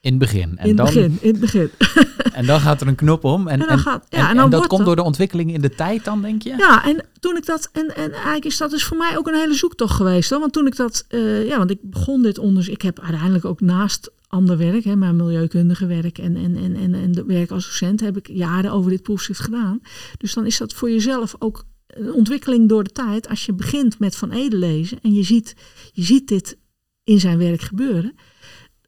[SPEAKER 2] In het begin. En
[SPEAKER 1] in
[SPEAKER 2] dan,
[SPEAKER 1] begin, in het begin.
[SPEAKER 2] En dan gaat er een knop om. En,
[SPEAKER 1] En dan gaat- ja,
[SPEAKER 2] en-
[SPEAKER 1] en
[SPEAKER 2] en
[SPEAKER 1] dan
[SPEAKER 2] dat komt
[SPEAKER 1] dat-
[SPEAKER 2] door de ontwikkeling in de tijd dan, denk je?
[SPEAKER 1] Ja, en toen ik dat, en, en eigenlijk is dat dus voor mij ook een hele zoektocht geweest. Hoor. Want toen ik dat, eh, ja, want ik begon dit onderzoek. Ik heb uiteindelijk ook naast ander werk, hè, mijn milieukundige werk en, en, en, en, en de werk als docent, heb ik jaren over dit proefschrift gedaan. Dus dan is dat voor jezelf ook een ontwikkeling door de tijd. Als je begint met Van Ede lezen en je ziet, je ziet dit in zijn werk gebeuren.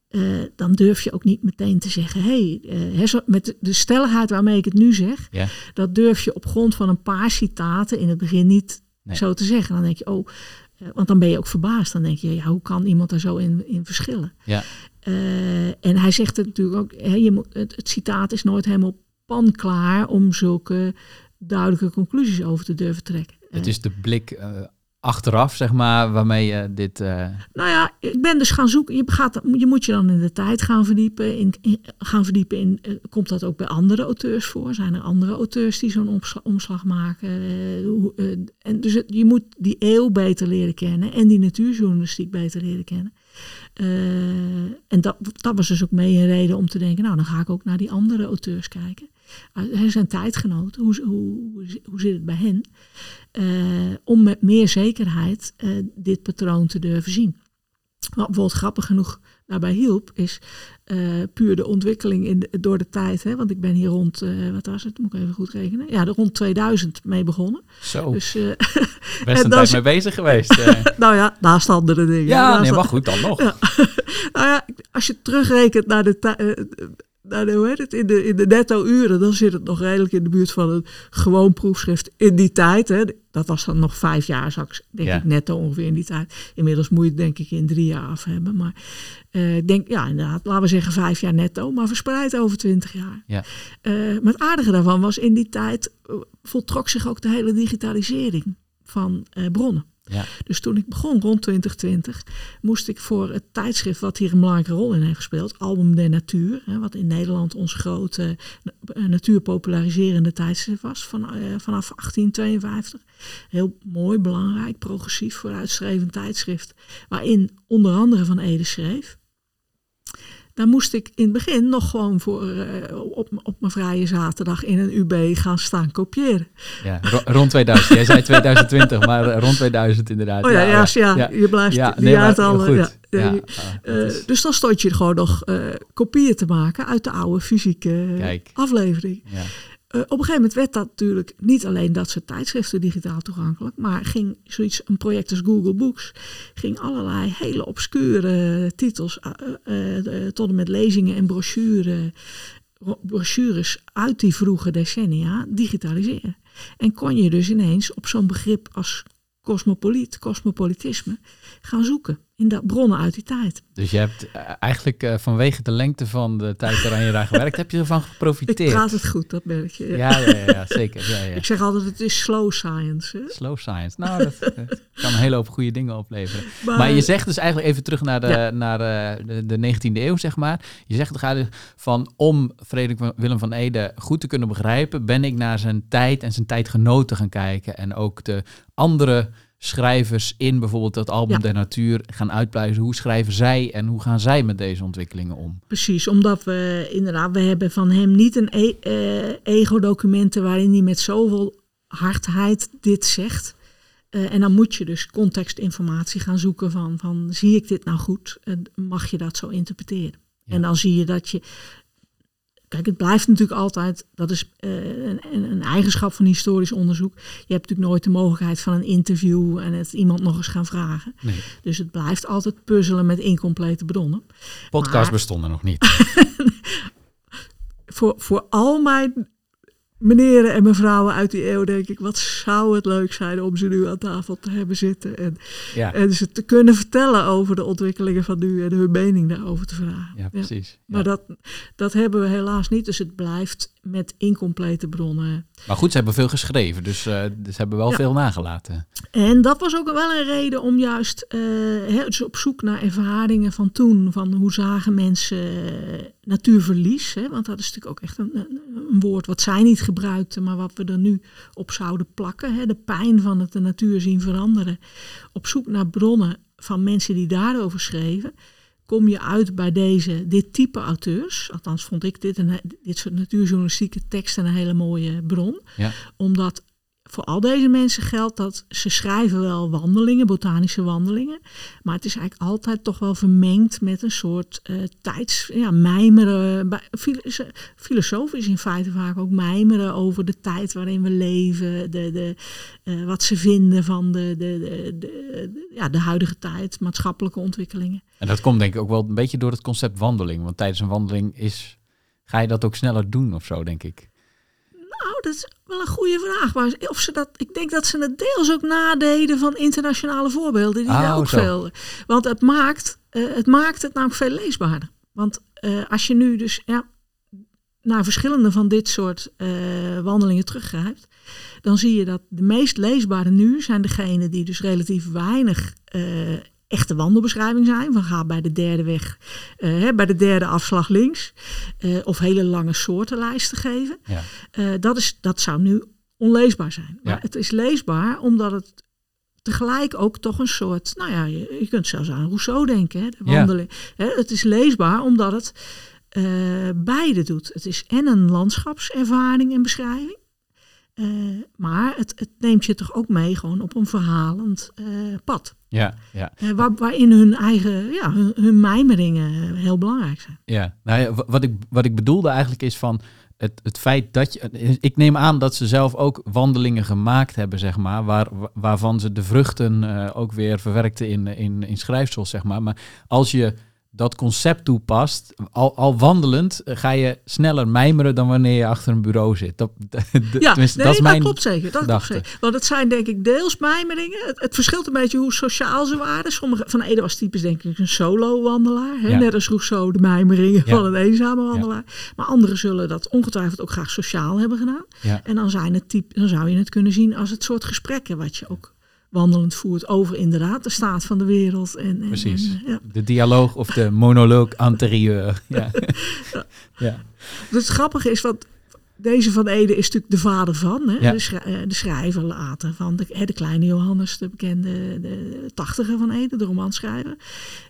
[SPEAKER 1] eh, dan durf je ook niet meteen te zeggen, hé, hey, zo- met de- stelligheid waarmee ik het nu zeg,
[SPEAKER 2] Ja.
[SPEAKER 1] dat durf je op grond van een paar citaten in het begin niet
[SPEAKER 2] Nee.
[SPEAKER 1] zo te zeggen. Dan denk je, oh, eh, want dan ben je ook verbaasd. Dan denk je, ja, hoe kan iemand daar zo in, in verschillen?
[SPEAKER 2] Ja.
[SPEAKER 1] Eh, en hij zegt het natuurlijk ook, je moet, het, het citaat is nooit helemaal panklaar om zulke duidelijke conclusies over te durven trekken.
[SPEAKER 2] Het is de blik eh, achteraf, zeg maar, waarmee je dit... eh,
[SPEAKER 1] Nou ja, ik ben dus gaan zoeken. Je, gaat, je moet je dan in de tijd gaan verdiepen. In, in- gaan verdiepen in, komt dat ook bij andere auteurs voor? Zijn er andere auteurs die zo'n omsla- omslag maken? Hoe, en dus het- je moet die eeuw beter leren kennen en die natuurjournalistiek beter leren kennen. Eh, en dat, dat was dus ook mee een reden om te denken, nou dan ga ik ook naar die andere auteurs kijken. Uh, zijn tijdgenoten, hoe, hoe, hoe, hoe zit het bij hen? Eh, om met meer zekerheid eh, dit patroon te durven zien. Wat bijvoorbeeld grappig genoeg daarbij hielp, is eh, puur de ontwikkeling in de- door de tijd. Hè? Want ik ben hier rond, eh, wat was het, moet ik even goed rekenen? Ja, de rond 2000 mee begonnen.
[SPEAKER 2] zo,
[SPEAKER 1] Dus, eh,
[SPEAKER 2] best
[SPEAKER 1] en
[SPEAKER 2] een tijd
[SPEAKER 1] is-
[SPEAKER 2] mee bezig geweest.
[SPEAKER 1] nou ja, naast andere dingen.
[SPEAKER 2] ja,
[SPEAKER 1] Naast
[SPEAKER 2] nee, maar goed, dan nog.
[SPEAKER 1] Ja. nou ja, als je terugrekent naar de, ti- de, hoe heet het, in de, in de netto-uren, dan zit het nog redelijk in de buurt van een gewoon proefschrift in die tijd. Hè. Dat was dan nog vijf jaar, zou ik, denk
[SPEAKER 2] Ja.
[SPEAKER 1] ik, netto ongeveer in die tijd. Inmiddels moet je het denk ik in drie jaar af hebben. Maar eh, ik denk, ja, inderdaad, laten we zeggen vijf jaar netto, maar verspreid over twintig jaar.
[SPEAKER 2] Ja.
[SPEAKER 1] Eh, maar het aardige daarvan was, in die tijd eh, voltrok zich ook de hele digitalisering van bronnen.
[SPEAKER 2] Ja.
[SPEAKER 1] Dus toen ik begon rond 2020, moest ik voor het tijdschrift wat hier een belangrijke rol in heeft gespeeld, Album der Natuur, hè, wat in Nederland ons grote eh, natuurpopulariserende tijdschrift was van, eh, vanaf 1852. Heel mooi, belangrijk, progressief, vooruitstrevend tijdschrift, waarin onder andere Van Ede schreef. Daar moest ik in het begin nog gewoon voor, eh, op, op mijn vrije zaterdag in een UB gaan staan kopiëren.
[SPEAKER 2] Ja, ro- rond 2000. Jij zei 2020, maar eh, rond 2000 inderdaad.
[SPEAKER 1] Oh ja, ja, ja, je blijft
[SPEAKER 2] Ja,
[SPEAKER 1] die
[SPEAKER 2] nee.
[SPEAKER 1] Ja,
[SPEAKER 2] ah,
[SPEAKER 1] Eh,
[SPEAKER 2] is-
[SPEAKER 1] dus dan stond je gewoon nog kopieën te maken uit de oude fysieke
[SPEAKER 2] Kijk.
[SPEAKER 1] aflevering. Eh, op een gegeven moment werd dat natuurlijk niet alleen dat soort tijdschriften digitaal toegankelijk, maar ging zoiets, een project als Google Books, ging allerlei hele obscure titels eh, eh, tot en met lezingen en brochure, brochures uit die vroege decennia digitaliseren. En kon je dus ineens op zo'n begrip als cosmopoliet, cosmopolitisme, gaan zoeken in de bronnen uit die tijd.
[SPEAKER 2] Dus je hebt eh, eigenlijk eh, vanwege de lengte van de tijd waaraan je daar gewerkt, heb je ervan
[SPEAKER 1] Ik
[SPEAKER 2] geprofiteerd.
[SPEAKER 1] praat het goed, dat merk je.
[SPEAKER 2] Ja, ja, ja, ja, zeker. Ja, ja.
[SPEAKER 1] Ik zeg altijd, het is slow science. Hè?
[SPEAKER 2] Slow science. Nou, dat, dat kan een hele hoop goede dingen opleveren. Maar je zegt dus eigenlijk even terug naar de, naar eh, de, de 19e eeuw, zeg maar. Je zegt eigenlijk van om Frederik van- Willem van Ede goed te kunnen begrijpen, ben ik naar zijn tijd en zijn tijdgenoten gaan kijken. En ook de andere schrijvers in bijvoorbeeld dat album
[SPEAKER 1] Ja.
[SPEAKER 2] der natuur gaan uitpluizen. Hoe schrijven zij en hoe gaan zij met deze ontwikkelingen om?
[SPEAKER 1] Precies, omdat we inderdaad, we hebben van hem niet een e- eh, ego-documenten waarin hij met zoveel hardheid dit zegt. Eh, en dan moet je dus contextinformatie gaan zoeken van, van zie ik dit nou goed? Eh, mag je dat zo interpreteren?
[SPEAKER 2] Ja.
[SPEAKER 1] En dan zie je dat je... Kijk, het blijft natuurlijk altijd, dat is eh, een, een- een eigenschap van historisch onderzoek. Je hebt natuurlijk nooit de mogelijkheid van een interview en het iemand nog eens gaan vragen.
[SPEAKER 2] Nee.
[SPEAKER 1] Dus het blijft altijd puzzelen met incomplete bronnen.
[SPEAKER 2] Podcast
[SPEAKER 1] Maar-
[SPEAKER 2] bestonden nog niet.
[SPEAKER 1] voor, voor al mijn meneren en mevrouwen uit die eeuw denk ik, wat zou het leuk zijn om ze nu aan tafel te hebben zitten en,
[SPEAKER 2] Ja,
[SPEAKER 1] en ze te kunnen vertellen over de ontwikkelingen van nu en hun mening daarover te vragen.
[SPEAKER 2] ja precies.
[SPEAKER 1] Maar dat, dat hebben we helaas niet, dus het blijft met incomplete bronnen.
[SPEAKER 2] Maar goed, ze hebben veel geschreven, dus, eh, dus ze hebben wel
[SPEAKER 1] Ja.
[SPEAKER 2] veel nagelaten.
[SPEAKER 1] En dat was ook wel een reden om juist eh, dus op zoek naar ervaringen van toen. Van hoe zagen mensen eh, natuurverlies. Hè? Want dat is natuurlijk ook echt een, een, een woord wat zij niet gebruikten, maar wat we er nu op zouden plakken. Hè? De pijn van het de natuur zien veranderen. Op zoek naar bronnen van mensen die daarover schreven. Kom je uit bij deze, dit type auteurs. Althans vond ik dit, een, dit soort natuurjournalistieke teksten een hele mooie bron.
[SPEAKER 2] Ja.
[SPEAKER 1] Omdat voor al deze mensen geldt dat ze schrijven wel wandelingen, botanische wandelingen. Maar het is eigenlijk altijd toch wel vermengd met een soort uh, tijds, ja, mijmeren. Filosofisch in feite vaak ook mijmeren over de tijd waarin we leven. De, de, uh, wat ze vinden van de, de, de, de, ja, de huidige tijd, maatschappelijke ontwikkelingen.
[SPEAKER 2] En dat komt denk ik ook wel een beetje door het concept wandeling. Want tijdens een wandeling is, ga je dat ook sneller doen of zo, denk ik.
[SPEAKER 1] Nou, dat is wel een goede vraag. Maar of ze dat, ik denk dat ze het deels ook nadeden van internationale voorbeelden. Die daar
[SPEAKER 2] Oh,
[SPEAKER 1] ook
[SPEAKER 2] zo.
[SPEAKER 1] veel. Want het maakt, eh, het maakt het namelijk veel leesbaarder. Want eh, als je nu dus ja, naar verschillende van dit soort eh, wandelingen teruggrijpt, dan zie je dat de meest leesbare nu zijn degene die dus relatief weinig echte wandelbeschrijving zijn. Van ga bij de derde weg, hè, bij de derde afslag links. eh, of hele lange soortenlijsten geven.
[SPEAKER 2] Ja.
[SPEAKER 1] Eh, dat, is, dat zou nu onleesbaar zijn. Maar
[SPEAKER 2] Ja.
[SPEAKER 1] het is leesbaar omdat het tegelijk ook toch een soort, nou ja, je, je kunt zelfs aan Rousseau denken, hè, de
[SPEAKER 2] Ja.
[SPEAKER 1] wandeling. Hè, het is leesbaar omdat het beide doet. Het is en een landschapservaring en beschrijving. maar het, het neemt je toch ook mee gewoon op een verhalend pad.
[SPEAKER 2] Ja, ja.
[SPEAKER 1] Eh, waar, waarin hun eigen, ja, hun, hun mijmeringen heel belangrijk zijn.
[SPEAKER 2] Ja, nou ja, wa- wat ik, wat ik bedoelde eigenlijk is van het, het feit dat je. Ik neem aan dat ze zelf ook wandelingen gemaakt hebben, zeg maar, waar, waarvan ze de vruchten eh, ook weer verwerkten in, in, in schrijfsels, zeg maar. Maar als je dat concept toepast, al, al wandelend, eh, ga je sneller mijmeren dan wanneer je achter een bureau zit. Dat,
[SPEAKER 1] Ja, nee,
[SPEAKER 2] dat is mijn.
[SPEAKER 1] klopt zeker. Dat klopt zeker. Want het zijn denk ik deels mijmeringen. Het, het verschilt een beetje hoe sociaal ze waren. Sommige van Ede was typisch denk ik een solo-wandelaar. Hè?
[SPEAKER 2] Ja.
[SPEAKER 1] Net als Rousseau de mijmeringen
[SPEAKER 2] Ja.
[SPEAKER 1] van een eenzame wandelaar. Maar anderen zullen dat ongetwijfeld ook graag sociaal hebben gedaan. En dan, zijn het type, dan zou je het kunnen zien als het soort gesprekken wat je ook wandelend voert over inderdaad de staat van de wereld. En, en,
[SPEAKER 2] Precies.
[SPEAKER 1] en, ja.
[SPEAKER 2] De dialoog of de monoloog anterieur. Ja. ja.
[SPEAKER 1] Het grappige is, want deze van Ede is natuurlijk de vader van, hè?
[SPEAKER 2] Ja.
[SPEAKER 1] De, schrij- eh, de schrijver later van de, hè, de kleine Johannes, de bekende de tachtiger van Ede, de romanschrijver.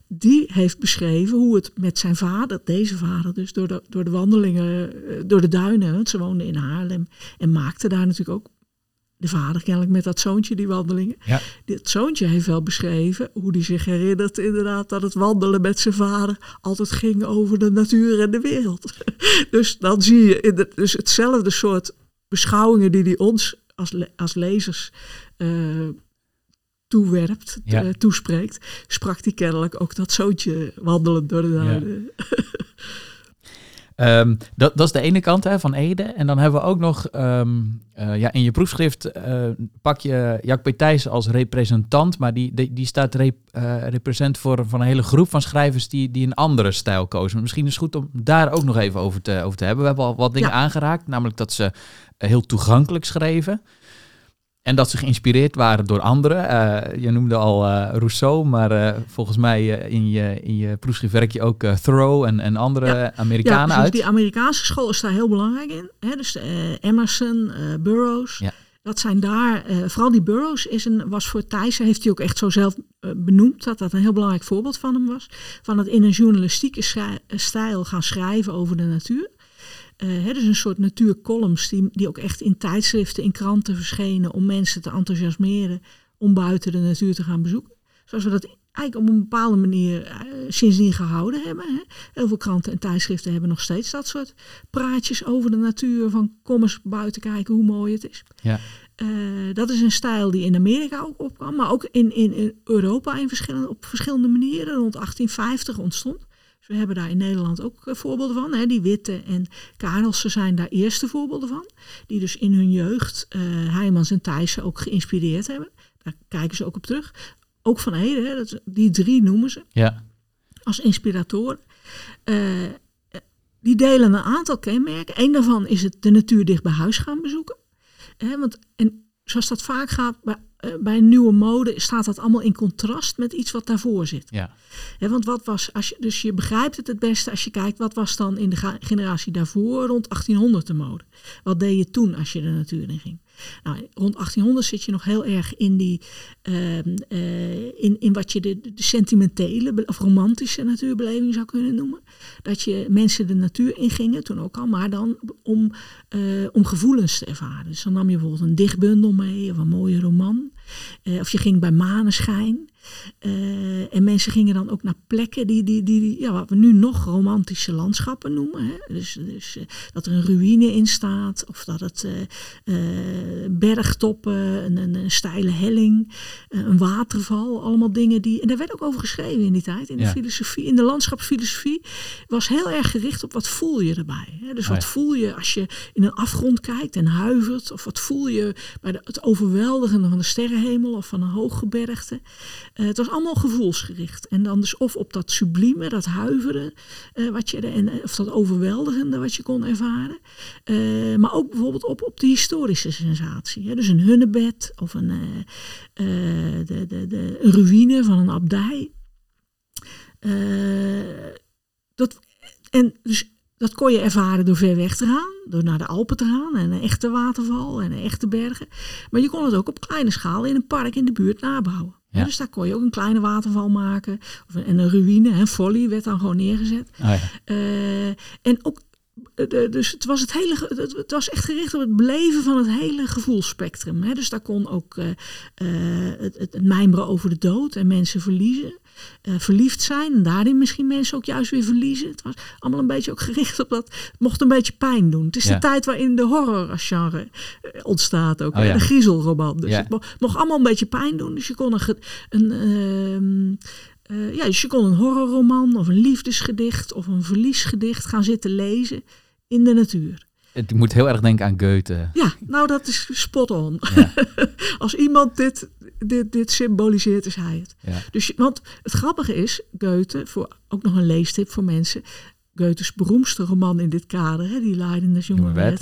[SPEAKER 1] Die heeft beschreven hoe het met zijn vader, deze vader dus, door de, door de wandelingen, eh, door de duinen, want ze woonden in Haarlem en maakte daar natuurlijk ook de vader kennelijk met dat zoontje die wandelingen.
[SPEAKER 2] Ja.
[SPEAKER 1] Dit zoontje heeft wel beschreven hoe hij zich herinnert inderdaad dat het wandelen met zijn vader altijd ging over de natuur en de wereld. Dus dan zie je in de, dus hetzelfde soort beschouwingen die hij ons als, le- als lezers eh, toewerpt,
[SPEAKER 2] Ja.
[SPEAKER 1] eh, toespreekt, sprak hij kennelijk ook dat zoontje wandelend door de duinen.
[SPEAKER 2] Ehm, dat, dat is de ene kant hè, van Ede. En dan hebben we ook nog, ehm, eh, ja, in je proefschrift eh, pak je Jack P. Thijs als representant, maar die, die, die staat rep, eh, represent voor van een hele groep van schrijvers die, die een andere stijl kozen. Misschien is het goed om daar ook nog even over te, over te hebben. We hebben al wat dingen
[SPEAKER 1] Ja.
[SPEAKER 2] aangeraakt, namelijk dat ze heel toegankelijk schreven. En dat ze geïnspireerd waren door anderen. Eh, je noemde al eh, Rousseau, maar eh, volgens mij in, je, in je proefschrift werk je ook Thoreau en, en andere
[SPEAKER 1] Ja.
[SPEAKER 2] Amerikanen
[SPEAKER 1] precies.
[SPEAKER 2] uit.
[SPEAKER 1] Die Amerikaanse school is daar heel belangrijk in. Hè? Dus Emerson, Burroughs.
[SPEAKER 2] Ja.
[SPEAKER 1] Dat zijn daar, vooral die Burroughs is een, was voor Thijssen, heeft hij ook echt zo zelf benoemd, dat dat een heel belangrijk voorbeeld van hem was. Van het in een journalistieke stijl gaan schrijven over de natuur. Eh, hè, dus een soort natuurcolumns die, die ook echt in tijdschriften, in kranten verschenen om mensen te enthousiasmeren om buiten de natuur te gaan bezoeken. Zoals we dat eigenlijk op een bepaalde manier eh, sindsdien gehouden hebben. Hè. Heel veel kranten en tijdschriften hebben nog steeds dat soort praatjes over de natuur. Van kom eens buiten kijken hoe mooi het is.
[SPEAKER 2] Ja.
[SPEAKER 1] Eh, dat is een stijl die in Amerika ook opkwam, maar ook in, in, in Europa in verschillende, op verschillende manieren rond 1850 ontstond. We hebben daar in Nederland ook eh, voorbeelden van. Hè. Die Witte en Karelsen zijn daar eerste voorbeelden van. Die dus in hun jeugd eh Heijmans en Thijssen ook geïnspireerd hebben. Daar kijken ze ook op terug. Ook van Ede, hè, dat, die drie noemen ze
[SPEAKER 2] Ja,
[SPEAKER 1] als inspiratoren. Eh, die delen een aantal kenmerken. Eén daarvan is het de natuur dicht bij huis gaan bezoeken. Hè, want, en zoals dat vaak gaat bij, eh, bij nieuwe mode, staat dat allemaal in contrast met iets wat daarvoor zit.
[SPEAKER 2] ja,
[SPEAKER 1] want wat was, als je, dus je begrijpt het het beste als je kijkt, wat was dan in de generatie daarvoor rond 1800 de mode? Wat deed je toen als je de natuur in ging? Nou, rond 1800 zit je nog heel erg in, die, ehm, eh, in, in wat je de, de sentimentele of romantische natuurbeleving zou kunnen noemen. Dat je mensen de natuur ingingen, toen ook al, maar dan om, eh, om gevoelens te ervaren. Dus dan nam je bijvoorbeeld een dichtbundel mee of een mooie roman. Eh, of je ging bij maneschijn. Eh, en mensen gingen dan ook naar plekken die, die, die, die ja, wat we nu nog romantische landschappen noemen. Hè? Dus, dus eh, dat er een ruïne in staat, of dat het bergtoppen, een, een, een steile helling, een waterval, allemaal dingen die. En daar werd ook over geschreven in die tijd, in de filosofie, in de landschapsfilosofie, was heel erg gericht op wat voel je erbij. Hè? Dus
[SPEAKER 2] Oh
[SPEAKER 1] wat voel je als je in een afgrond kijkt en huivert, of wat voel je bij de, het overweldigende van de sterrenhemel of van een hooggebergte. Eh, het was allemaal gevoelsgericht. En dan dus of op dat sublieme, dat huiveren, eh, wat je, en, eh, of dat overweldigende wat je kon ervaren. Maar ook bijvoorbeeld op, op de historische sensatie. Hè? Dus een hunnebed of een, de, de, de, een ruïne van een abdij. Dat, en dus dat kon je ervaren door ver weg te gaan, door naar de Alpen te gaan en een echte waterval en een echte bergen. Maar je kon het ook op kleine schaal in een park in de buurt nabouwen.
[SPEAKER 2] Ja.
[SPEAKER 1] Dus daar kon je ook een kleine waterval maken. Of een, en een ruïne, een folly werd dan gewoon neergezet.
[SPEAKER 2] Oh ja.
[SPEAKER 1] Eh, en ook, eh, dus het was, het, hele, het, het was echt gericht op het beleven van het hele gevoelsspectrum. Hè. Dus daar kon ook eh, het, het, het mijmeren over de dood en mensen verliezen. Eh, verliefd zijn en daarin misschien mensen ook juist weer verliezen. Het was allemaal een beetje ook gericht op dat. Het mocht een beetje pijn doen. Het is
[SPEAKER 2] Ja.
[SPEAKER 1] de tijd waarin de horror-genre eh, ontstaat ook.
[SPEAKER 2] Oh ja.
[SPEAKER 1] De griezelroman. Dus
[SPEAKER 2] Ja.
[SPEAKER 1] het mo- mocht allemaal een beetje pijn doen. Dus je kon een, een, ehm, eh, ja, dus je kon een horrorroman of een liefdesgedicht of een verliesgedicht gaan zitten lezen in de natuur.
[SPEAKER 2] Het moet heel erg denken aan Goethe.
[SPEAKER 1] Ja, nou dat is spot on.
[SPEAKER 2] Ja.
[SPEAKER 1] Als iemand dit, dit, dit symboliseert, is hij het.
[SPEAKER 2] Ja.
[SPEAKER 1] Dus, want het grappige is, Goethe, voor, ook nog een leestip voor mensen. Goethes beroemdste roman in dit kader, hè, die Leiden des jonge
[SPEAKER 2] ja.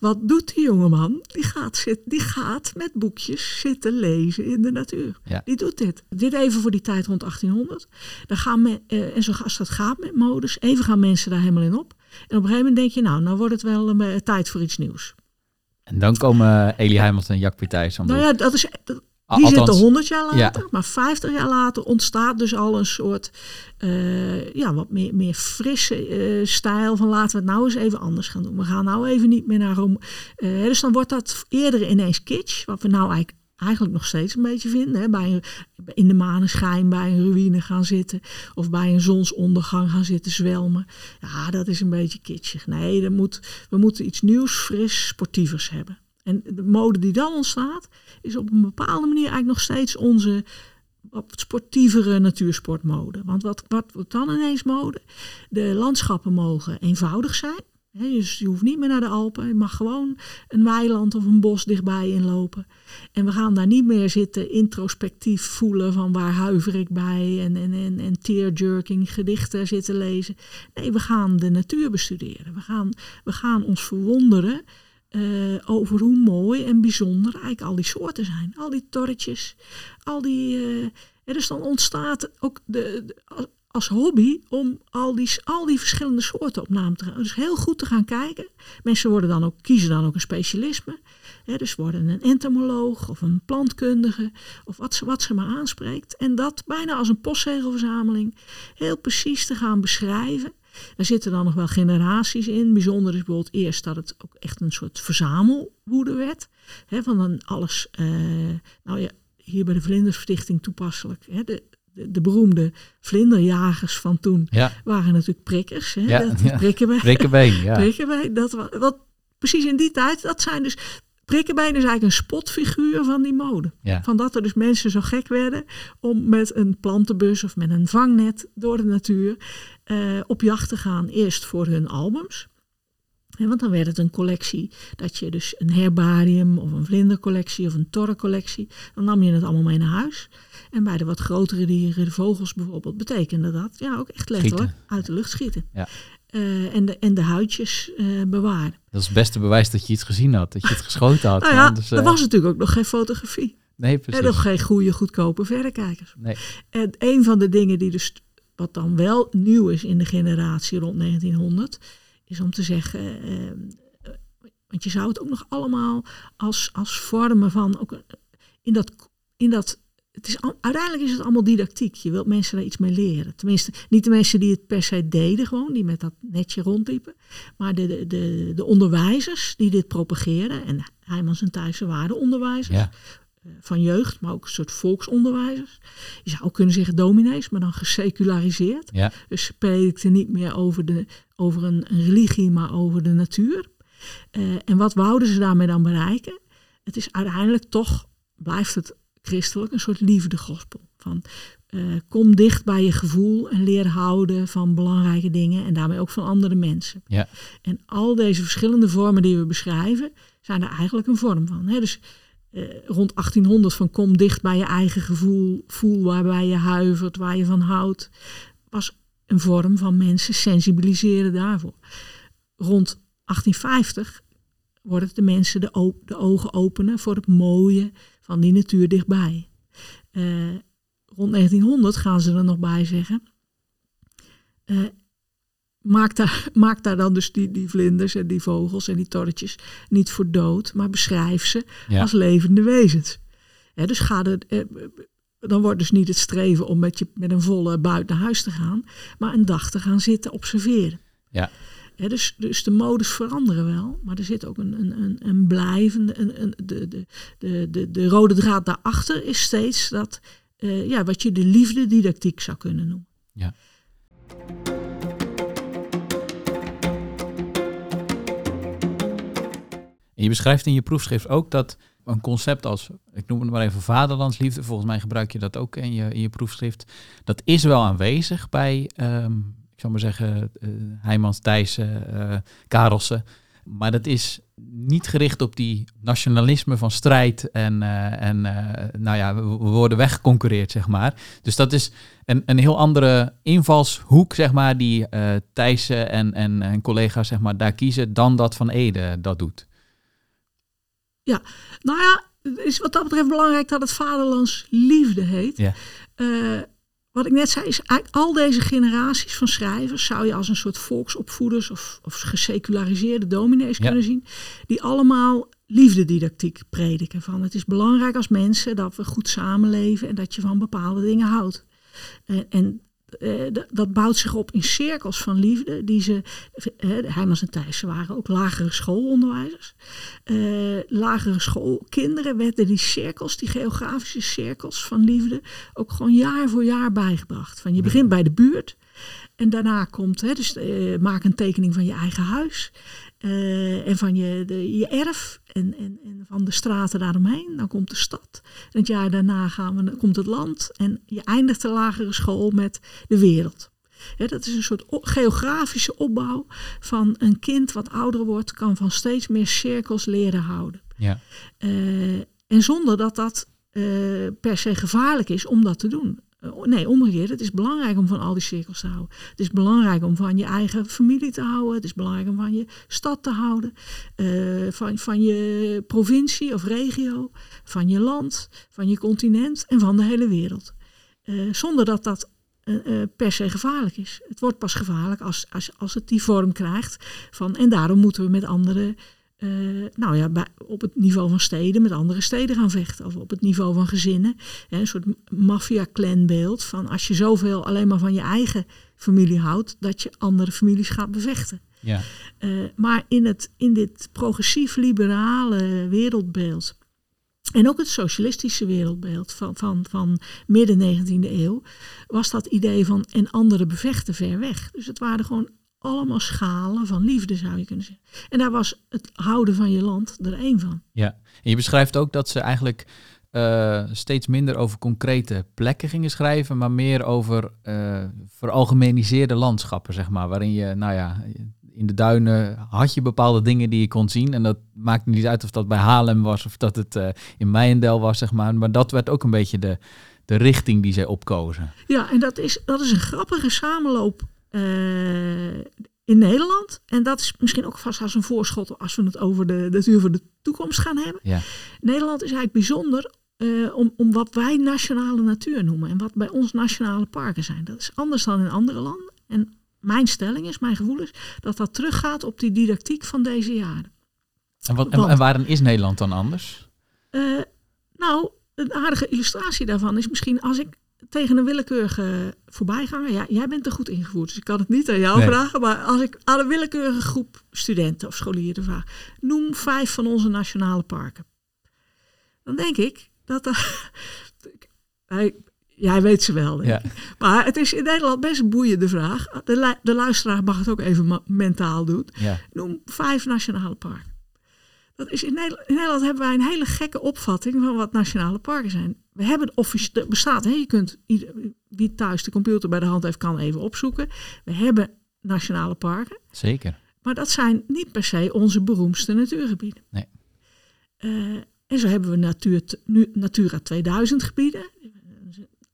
[SPEAKER 1] Wat doet die jongeman? Die gaat, zit, die gaat met boekjes zitten lezen in de natuur.
[SPEAKER 2] Ja.
[SPEAKER 1] Die doet dit. Dit even voor die tijd rond 1800. Dan gaan me, eh, en zo als dat gaat met modes, even gaan mensen daar helemaal in op. En op een gegeven moment denk je, nou, nou wordt het wel eh, tijd voor iets nieuws.
[SPEAKER 2] En dan komen Elie Heimels en Jack aan
[SPEAKER 1] Nou ja, dat is, dat- Die zitten
[SPEAKER 2] althans,
[SPEAKER 1] 100 jaar later,
[SPEAKER 2] ja.
[SPEAKER 1] maar 50 jaar later ontstaat dus al een soort eh, ja, wat meer, meer frisse eh, stijl van laten we het nou eens even anders gaan doen. We gaan nou even niet meer naar Rome. Eh, dus dan wordt dat eerder ineens kitsch, wat we nou eigenlijk, eigenlijk nog steeds een beetje vinden. Hè? Bij een, in de maneschijn bij een ruïne gaan zitten of bij een zonsondergang gaan zitten zwelmen. Ja, dat is een beetje kitschig. Nee, er moet, we moeten iets nieuws, fris, sportievers hebben. En de mode die dan ontstaat, is op een bepaalde manier eigenlijk nog steeds onze sportievere natuursportmode. Want wat, wat wordt dan ineens mode? De landschappen mogen eenvoudig zijn. Dus je hoeft niet meer naar de Alpen. Je mag gewoon een weiland of een bos dichtbij inlopen. En we gaan daar niet meer zitten introspectief voelen van waar huiver ik bij en, en, en, en tearjerking gedichten zitten lezen. Nee, we gaan de natuur bestuderen. We gaan, we gaan ons verwonderen eh, over hoe mooi en bijzonder eigenlijk al die soorten zijn. Al die torretjes, al die... eh, dus dan ontstaat ook de, als hobby om al die, al die verschillende soorten op naam te gaan. Dus heel goed te gaan kijken. Mensen worden dan ook, kiezen dan ook een specialisme. Hè, dus worden een entomoloog of een plantkundige of wat ze, wat ze maar aanspreekt. En dat bijna als een postzegelverzameling heel precies te gaan beschrijven. Daar zitten dan nog wel generaties in. Bijzonder is bijvoorbeeld eerst dat het ook echt een soort verzamelwoede werd. Hè, van dan alles, eh, nou ja, hier bij de Vlindersstichting toepasselijk. Hè, de, de, de beroemde vlinderjagers van toen
[SPEAKER 2] Ja,
[SPEAKER 1] waren natuurlijk prikkers. Hè,
[SPEAKER 2] Ja,
[SPEAKER 1] dat,
[SPEAKER 2] ja.
[SPEAKER 1] Prikken bij,
[SPEAKER 2] Rikkenbeen, ja.
[SPEAKER 1] dat, wa- wat precies in die tijd, dat zijn dus... Prikkenbeen is eigenlijk een spotfiguur van die mode.
[SPEAKER 2] Ja.
[SPEAKER 1] Van dat er dus mensen zo gek werden om met een plantenbus of met een vangnet door de natuur eh, op jacht te gaan. Eerst voor hun albums. Want dan werd het een collectie dat je dus een herbarium of een vlindercollectie of een torrencollectie. Dan nam je het allemaal mee naar huis. En bij de wat grotere dieren, de vogels bijvoorbeeld, betekende dat ja ook echt letterlijk uit de lucht schieten.
[SPEAKER 2] Ja.
[SPEAKER 1] Eh, en, de, en de huidjes eh, bewaren.
[SPEAKER 2] Dat is het beste bewijs dat je iets gezien had. Dat je het geschoten had.
[SPEAKER 1] Nou ja,
[SPEAKER 2] Anders, eh,
[SPEAKER 1] er was natuurlijk ook nog geen fotografie.
[SPEAKER 2] Nee,
[SPEAKER 1] En
[SPEAKER 2] precies.
[SPEAKER 1] nog geen goede, goedkope verrekijkers.
[SPEAKER 2] Nee.
[SPEAKER 1] En een van de dingen die dus, wat dan wel nieuw is in de generatie rond 1900, is om te zeggen, eh, Want je zou het ook nog allemaal als, als vormen van, ook in dat, in dat het is, uiteindelijk is het allemaal didactiek. Je wilt mensen daar iets mee leren. Tenminste, niet de mensen die het per se deden, gewoon, die met dat netje rondliepen. Maar de, de, de, de onderwijzers die dit propageren. En Heijmans en Thijssen waren onderwijzers.
[SPEAKER 2] Ja.
[SPEAKER 1] Eh, van jeugd, maar ook een soort volksonderwijzers. Je zou ook kunnen zeggen dominees, maar dan geseculariseerd.
[SPEAKER 2] Ja.
[SPEAKER 1] Dus ze predikten niet meer over, de, over een, een religie, maar over de natuur. Eh, en wat wouden ze daarmee dan bereiken? Het is uiteindelijk toch, blijft het christelijk, een soort liefdegospel. Van uh, kom dicht bij je gevoel en leer houden van belangrijke dingen en daarmee ook van andere mensen.
[SPEAKER 2] Ja.
[SPEAKER 1] En al deze verschillende vormen die we beschrijven, zijn er eigenlijk een vorm van. Hè? Dus uh, rond 1800 van kom dicht bij je eigen gevoel, voel waarbij je huivert, waar je van houdt, was een vorm van mensen sensibiliseren daarvoor. Rond 1850 worden de mensen de, de, ogen openen voor het mooie van die natuur dichtbij. Uh, rond 1900 gaan ze er nog bij zeggen. Uh, maak, daar, maak daar dan dus die, die vlinders en die vogels en die torretjes niet voor dood, maar beschrijf ze
[SPEAKER 2] Ja.
[SPEAKER 1] als levende wezens. Dus ga er, eh, dan wordt dus niet het streven om met, je, met een volle buit naar huis te gaan, maar een dag te gaan zitten observeren.
[SPEAKER 2] Ja.
[SPEAKER 1] Dus, dus de modes veranderen wel, maar er zit ook een, een, een, een blijvende, een, een, de, de, de, de, de rode draad daarachter is steeds dat, eh, ja, wat je de liefde didactiek zou kunnen noemen.
[SPEAKER 2] Ja. En je beschrijft in je proefschrift ook dat een concept als, ik noem het maar even vaderlandsliefde, volgens mij gebruik je dat ook in je, in je proefschrift, dat is wel aanwezig bij, ehm, ik zou maar zeggen, uh, Heijmans, Thijssen, uh, Karelsen, maar dat is niet gericht op die nationalisme van strijd en, uh, en nou ja, we, worden weggeconcureerd, zeg maar. Dus dat is een, een heel andere invalshoek, zeg maar, die Thijssen en, en, en collega's, zeg maar, daar kiezen dan dat Van Ede dat doet.
[SPEAKER 1] Ja, nou ja, is wat dat betreft belangrijk dat het vaderlands liefde heet.
[SPEAKER 2] Ja.
[SPEAKER 1] Uh, wat ik net zei, is eigenlijk al deze generaties van schrijvers zou je als een soort volksopvoeders of, of geseculariseerde dominees
[SPEAKER 2] Ja.
[SPEAKER 1] kunnen zien, die allemaal liefdedidactiek prediken. Van het is belangrijk als mensen dat we goed samenleven en dat je van bepaalde dingen houdt. En, en uh, dat bouwt zich op in cirkels van liefde. Die ze, uh, Heimans en Thijssen waren ook lagere schoolonderwijzers. Uh, lagere schoolkinderen werden die cirkels, die geografische cirkels van liefde, ook gewoon jaar voor jaar bijgebracht. Van je begint bij de buurt. En daarna komt, hè, dus maak een tekening van je eigen huis. En van je, de, je erf en, en, en van de straten daaromheen. Dan komt de stad. En het jaar daarna gaan we, komt het land. En je eindigt de lagere school met de wereld. Ja, dat is een soort geografische opbouw van een kind wat ouder wordt, kan van steeds meer cirkels leren houden.
[SPEAKER 2] Ja.
[SPEAKER 1] Uh, en zonder dat dat uh, per se gevaarlijk is om dat te doen. Uh, nee, omgekeerd. Het is belangrijk om van al die cirkels te houden. Het is belangrijk om van je eigen familie te houden. Het is belangrijk om van je stad te houden. Uh, van, van je provincie of regio. Van je land. Van je continent. En van de hele wereld. Uh, zonder dat dat per se gevaarlijk is. Het wordt pas gevaarlijk als, als, als het die vorm krijgt. Van, en daarom moeten we met andere uh, nou ja, bij, op het niveau van steden met andere steden gaan vechten. Of op het niveau van gezinnen. Hè, een soort maffia-clanbeeld van als je zoveel alleen maar van je eigen familie houdt, dat je andere families gaat bevechten.
[SPEAKER 2] Ja.
[SPEAKER 1] Uh, maar in, het, in dit progressief-liberale wereldbeeld. En ook het socialistische wereldbeeld van, van, van midden 19e eeuw. was dat idee van en anderen bevechten ver weg. Dus het waren gewoon allemaal schalen van liefde, zou je kunnen zeggen. En daar was het houden van je land er één van.
[SPEAKER 2] Ja, en je beschrijft ook dat ze eigenlijk uh, steeds minder over concrete plekken gingen schrijven, maar meer over uh, veralgemeniseerde landschappen, zeg maar. Waarin je, nou ja, in de duinen had je bepaalde dingen die je kon zien. En dat maakt niet uit of dat bij Haarlem was of dat het uh, in Meijendel was, zeg maar. Maar dat werd ook een beetje de, de richting die zij opkozen.
[SPEAKER 1] Ja, en dat is, dat is een grappige samenloop in Nederland. En dat is misschien ook vast als een voorschot als we het over de natuur voor de toekomst gaan hebben.
[SPEAKER 2] Ja.
[SPEAKER 1] Nederland is eigenlijk bijzonder uh, om, om wat wij nationale natuur noemen. En wat bij ons nationale parken zijn. Dat is anders dan in andere landen. En mijn stelling is, mijn gevoel is, dat dat teruggaat op die didactiek van deze jaren.
[SPEAKER 2] En, wat, en,
[SPEAKER 1] Want-
[SPEAKER 2] en waarin is Nederland dan anders?
[SPEAKER 1] Eh, nou, een aardige illustratie daarvan is misschien als ik tegen een willekeurige voorbijganger, ja, jij bent er goed ingevoerd, dus ik kan het niet aan jou
[SPEAKER 2] Nee.
[SPEAKER 1] vragen, maar als ik aan een willekeurige groep studenten of scholieren vraag, noem vijf van onze nationale parken. Dan denk ik dat. Hij- Jij weet ze wel. denk
[SPEAKER 2] Ja.
[SPEAKER 1] ik. Maar het is in Nederland best een boeiende vraag. De, lu- de luisteraar mag het ook even mentaal doen.
[SPEAKER 2] Ja.
[SPEAKER 1] Noem vijf nationale parken. Dat is in, Nederland, in Nederland hebben wij een hele gekke opvatting van wat nationale parken zijn. We hebben officieel, er bestaat, hè, je kunt, wie thuis de computer bij de hand heeft, kan even opzoeken. We hebben nationale parken,
[SPEAKER 2] Zeker.
[SPEAKER 1] maar dat zijn niet per se onze beroemdste natuurgebieden.
[SPEAKER 2] Nee.
[SPEAKER 1] Eh, en zo hebben we natuur, nu, Natura 2000 gebieden.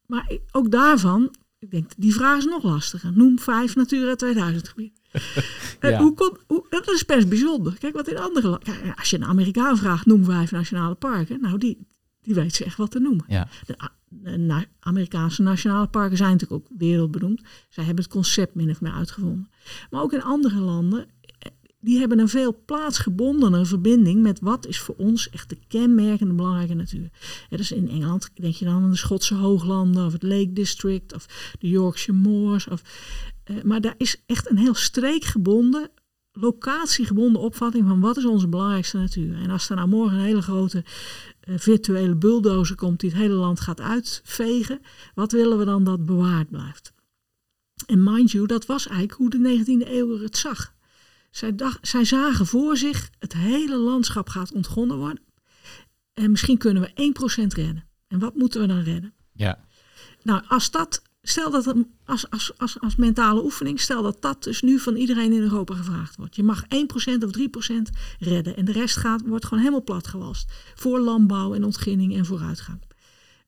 [SPEAKER 1] Maar ook daarvan, ik denk, die vraag is nog lastiger. Noem vijf Natura 2000 gebieden.
[SPEAKER 2] Ja.
[SPEAKER 1] hoe kon, hoe, dat is best bijzonder. Kijk, wat in andere landen... Als je een Amerikaan vraagt, noem vijf nationale parken. Nou, die, die weet ze echt wat te noemen.
[SPEAKER 2] Ja.
[SPEAKER 1] De, A- de na- Amerikaanse nationale parken zijn natuurlijk ook wereldberoemd. Zij hebben het concept min of meer uitgevonden. Maar ook in andere landen, eh, die hebben een veel plaatsgebondene verbinding met wat is voor ons echt de kenmerkende belangrijke natuur. Ja, dus in Engeland denk je dan aan de Schotse hooglanden of het Lake District of de Yorkshire Moors. Of, maar daar is echt een heel streekgebonden, locatiegebonden opvatting van wat is onze belangrijkste natuur. En als er nou morgen een hele grote eh, virtuele bulldozer komt die het hele land gaat uitvegen, wat willen we dan dat bewaard blijft? En mind you, dat was eigenlijk hoe de 19e eeuw het zag. Zij, dacht, zij zagen voor zich, het hele landschap gaat ontgonnen worden. En misschien kunnen we 1% redden. En wat moeten we dan redden?
[SPEAKER 2] Ja.
[SPEAKER 1] Nou, als dat, stel dat het, als, als, als, als mentale oefening, stel dat dat dus nu van iedereen in Europa gevraagd wordt. Je mag 1% of 3% redden en de rest gaat, wordt gewoon helemaal platgewalst. Voor landbouw en ontginning en vooruitgang.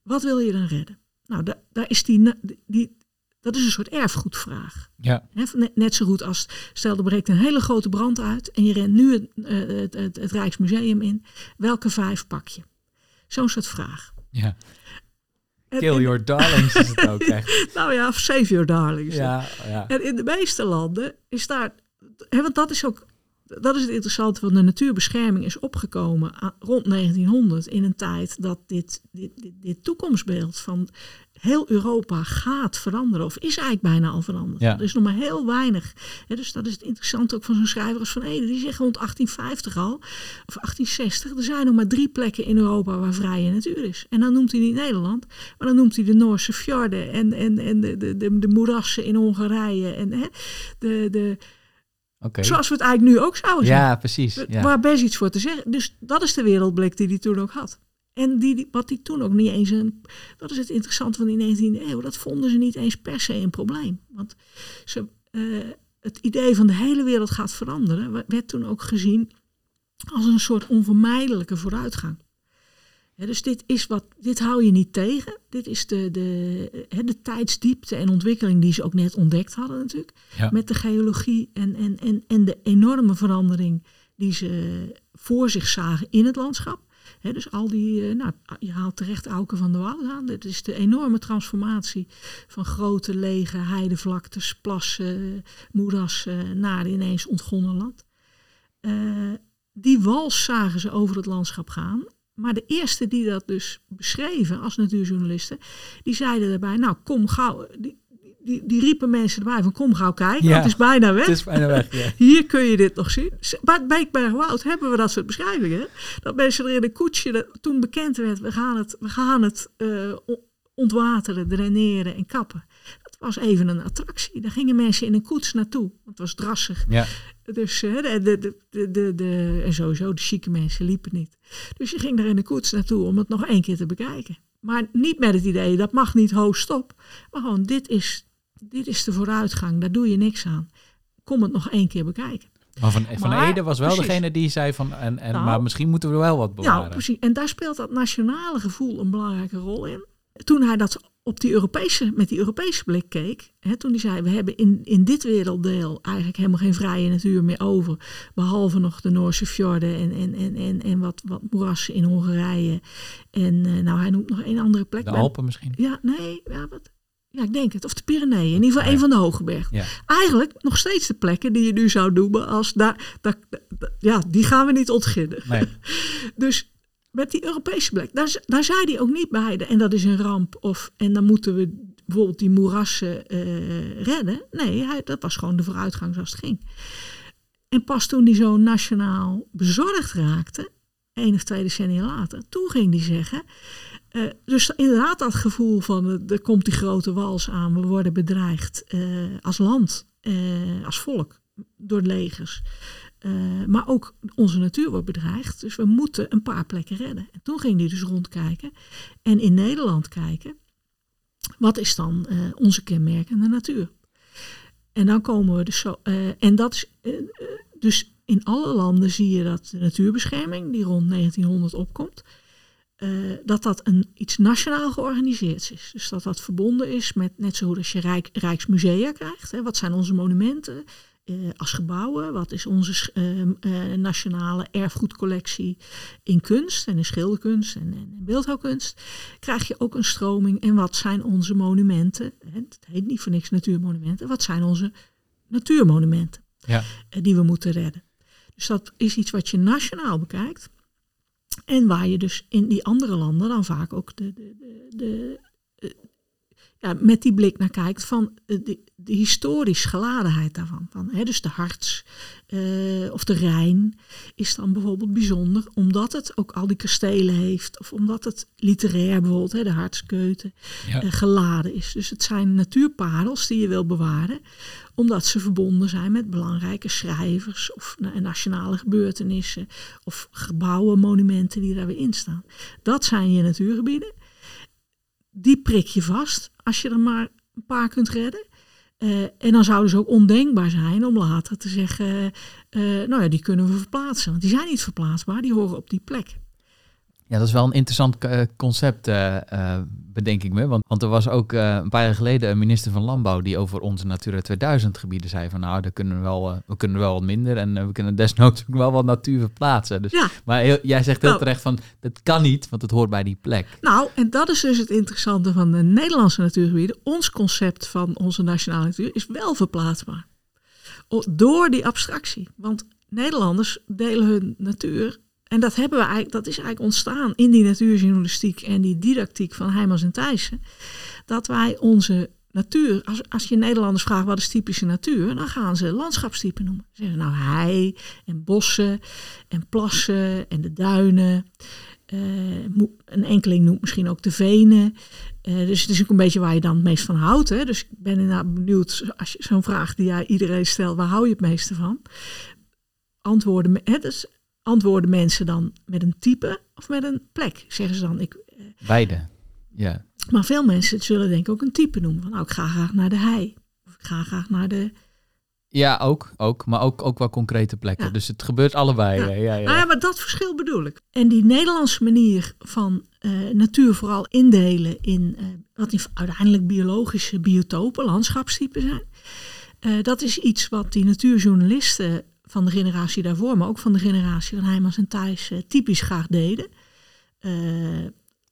[SPEAKER 1] Wat wil je dan redden? Nou, da- daar is die, die, dat is een soort erfgoedvraag.
[SPEAKER 2] Ja.
[SPEAKER 1] Net zo goed als, stel er breekt een hele grote brand uit en je rent nu het, eh, het, het, het Rijksmuseum in. Welke vijf pak je? Zo'n soort vraag.
[SPEAKER 2] ja. Kill your darlings is het ook echt.
[SPEAKER 1] Nou ja, of save your darlings.
[SPEAKER 2] Ja, ja.
[SPEAKER 1] En in de meeste landen is daar, hè, want dat is ook, dat is het interessante, want de natuurbescherming is opgekomen a- rond 1900 in een tijd dat dit, dit, dit, dit toekomstbeeld van heel Europa gaat veranderen, of is eigenlijk bijna al veranderd.
[SPEAKER 2] Ja.
[SPEAKER 1] Er is nog maar heel weinig. Dus dat is het interessante ook van zo'n schrijver als Van Ede. Die zegt rond 1850 al, of 1860, er zijn nog maar drie plekken in Europa waar vrije natuur is. En dan noemt hij niet Nederland, maar dan noemt hij de Noorse fjorden en, en, en de, de, de, de moerassen in Hongarije. En hè, de, de, Zoals we het eigenlijk nu ook zouden zien.
[SPEAKER 2] Ja, precies. Ja.
[SPEAKER 1] Waar best iets voor te zeggen. Dus dat is de wereldblik die hij toen ook had. En die, die- wat hij toen ook niet eens een. Dat is het interessante van die 19e eeuw. Dat vonden ze niet eens per se een probleem. Want ze, eh, het idee van de hele wereld gaat veranderen. werd toen ook gezien als een soort onvermijdelijke vooruitgang. Dus dit, is wat, dit hou je niet tegen. Dit is de, de, de tijdsdiepte en ontwikkeling die ze ook net ontdekt hadden natuurlijk.
[SPEAKER 2] Ja.
[SPEAKER 1] Met de geologie en, en, en, en de enorme verandering die ze voor zich zagen in het landschap. Dus al die, eh, nou, je haalt terecht Auken van de Woud aan. Dit is de enorme transformatie van grote lege heidevlaktes, plassen, moerassen naar ineens ontgonnen land. Eh, die wals zagen ze over het landschap gaan. Maar de eerste die dat dus beschreven als natuurjournalisten, die zeiden daarbij, nou kom gauw, die, die, die riepen mensen erbij van kom gauw kijken,
[SPEAKER 2] Ja.
[SPEAKER 1] het is bijna weg.
[SPEAKER 2] Het is bijna weg. Ja.
[SPEAKER 1] Hier kun je dit nog zien. Bij Beekbergwoud hebben we dat soort beschrijvingen. Dat mensen er in een koetsje, dat toen bekend werd, we gaan het, we gaan het eh, ontwateren, draineren en kappen. Was even een attractie. Daar gingen mensen in een koets naartoe. Want het was drassig.
[SPEAKER 2] Ja.
[SPEAKER 1] Dus eh, de, de, de, de, de, en sowieso, de chique mensen liepen niet. Dus je ging er in de koets naartoe om het nog één keer te bekijken. Maar niet met het idee, dat mag niet hoog stop. Maar gewoon, dit is, dit is de vooruitgang, daar doe je niks aan. Kom het nog één keer bekijken.
[SPEAKER 2] Maar Van, van
[SPEAKER 1] Maar-
[SPEAKER 2] Ede was wel
[SPEAKER 1] precies.
[SPEAKER 2] degene die zei van, en, en,
[SPEAKER 1] Nou.
[SPEAKER 2] maar misschien moeten we wel wat bewaren.
[SPEAKER 1] Ja, precies. En daar speelt dat nationale gevoel een belangrijke rol in. Toen hij dat op die Europese, met die Europese blik keek, hè, toen hij zei, we hebben in, in dit werelddeel eigenlijk helemaal geen vrije natuur meer over, behalve nog de Noorse fjorden en, en, en, en, en wat, wat moerassen in Hongarije. En eh, nou, hij noemt nog één andere plek.
[SPEAKER 2] De Alpen misschien.
[SPEAKER 1] Ja, nee, ja, wat? Ja, ik denk het. Of de Pyreneeën. In ieder geval een van de hoge bergen.
[SPEAKER 2] Ja.
[SPEAKER 1] Eigenlijk nog steeds de plekken die je nu zou noemen als... Daar, daar, daar- ja, die gaan we niet ontginnen.
[SPEAKER 2] Nee.
[SPEAKER 1] Dus met die Europese plek, daar, daar zei hij ook niet bij. En dat is een ramp. Of, en dan moeten we bijvoorbeeld die moerassen eh, redden. Nee, hij, dat was gewoon de vooruitgang zoals het ging. En pas toen hij zo nationaal bezorgd raakte, één of twee decennia later, toen ging hij zeggen. eh, dus inderdaad dat gevoel van eh, er komt die grote wals aan, we worden bedreigd als land, als volk, door legers. Eh, maar ook onze natuur wordt bedreigd, dus we moeten een paar plekken redden. En toen ging hij dus rondkijken en in Nederland kijken, wat is dan eh, onze kenmerkende natuur? En dan komen we dus zo. eh, en dat is. dus in alle landen zie je dat de natuurbescherming, die rond 1900 opkomt, dat dat een, iets nationaal georganiseerd is. Dus dat dat verbonden is met, net zo als je Rijk, Rijksmusea krijgt. Hè, wat zijn onze monumenten eh, als gebouwen? Wat is onze sch- eh, nationale erfgoedcollectie in kunst en in schilderkunst en, en in beeldhouwkunst? Krijg je ook een stroming. En wat zijn onze monumenten? Het heet niet voor niks natuurmonumenten. Wat zijn onze natuurmonumenten?
[SPEAKER 2] Ja.
[SPEAKER 1] eh, die we moeten redden. Dus dat is iets wat je nationaal bekijkt. En waar je dus in die andere landen dan vaak ook de, de, de, de, ja, met die blik naar kijkt van eh, de, de historisch geladenheid daarvan. Van, hè, dus de Harts eh, of de Rijn is dan bijvoorbeeld bijzonder omdat het ook al die kastelen heeft. Of omdat het literair bijvoorbeeld, hè, de Hartskeuten,
[SPEAKER 2] Ja.
[SPEAKER 1] eh, geladen is. Dus het zijn natuurparels die je wil bewaren omdat ze verbonden zijn met belangrijke schrijvers of na- nationale gebeurtenissen of gebouwen, monumenten die daar weer in staan. Dat zijn je natuurgebieden. Die prik je vast als je er maar een paar kunt redden. Eh, en dan zou dus ook ondenkbaar zijn om later te zeggen, eh, nou ja, die kunnen we verplaatsen. Want die zijn niet verplaatsbaar, die horen op die plek.
[SPEAKER 2] Ja, dat is wel een interessant eh, concept, eh, eh, bedenk ik me. Want, want er was ook een paar jaar geleden een minister van Landbouw die over onze Natura 2000 gebieden zei van nou, daar kunnen we, wel, we kunnen wel wat minder en we kunnen desnoods ook wel wat natuur verplaatsen. Dus,
[SPEAKER 1] Ja,
[SPEAKER 2] Maar heel- jij zegt heel
[SPEAKER 1] Nou.
[SPEAKER 2] terecht van dat kan niet, want het hoort bij die plek.
[SPEAKER 1] Nou, en dat is dus het interessante van de Nederlandse natuurgebieden. Ons concept van onze nationale natuur is wel verplaatsbaar. Door die abstractie. Want Nederlanders delen hun natuur. En dat, hebben we eigenlijk, dat is eigenlijk ontstaan in die natuurjournalistiek en die didactiek van Heijmans en Thijssen. Dat wij onze natuur, als, als je Nederlanders vraagt wat is typische natuur, dan gaan ze landschapstypen noemen. Ze zeggen nou hei en bossen en plassen en de duinen. Eh, een enkeling noemt misschien ook de venen. Eh, dus het is ook een beetje waar je dan het meest van houdt. Hè? Dus ik ben inderdaad benieuwd, als je zo'n vraag die jij iedereen stelt, waar hou je het meeste van? Antwoorden, hè, dus antwoorden mensen dan met een type of met een plek? Zeggen ze dan. Ik,
[SPEAKER 2] Beide. Ja.
[SPEAKER 1] maar veel mensen zullen denk ik ook een type noemen. Van, nou, ik ga graag naar de hei. Of ik ga graag naar de...
[SPEAKER 2] Ja, ook, ook. Maar ook, ook wel concrete plekken.
[SPEAKER 1] Ja.
[SPEAKER 2] Dus het gebeurt allebei.
[SPEAKER 1] Ja.
[SPEAKER 2] Ja. Ja,
[SPEAKER 1] maar dat verschil bedoel ik. En die Nederlandse manier van eh, natuur vooral indelen in eh, wat die uiteindelijk biologische biotopen, landschapstypen zijn. eh, dat is iets wat die natuurjournalisten van de generatie daarvoor, maar ook van de generatie van Heijmans en Thijs eh, typisch graag deden. Eh,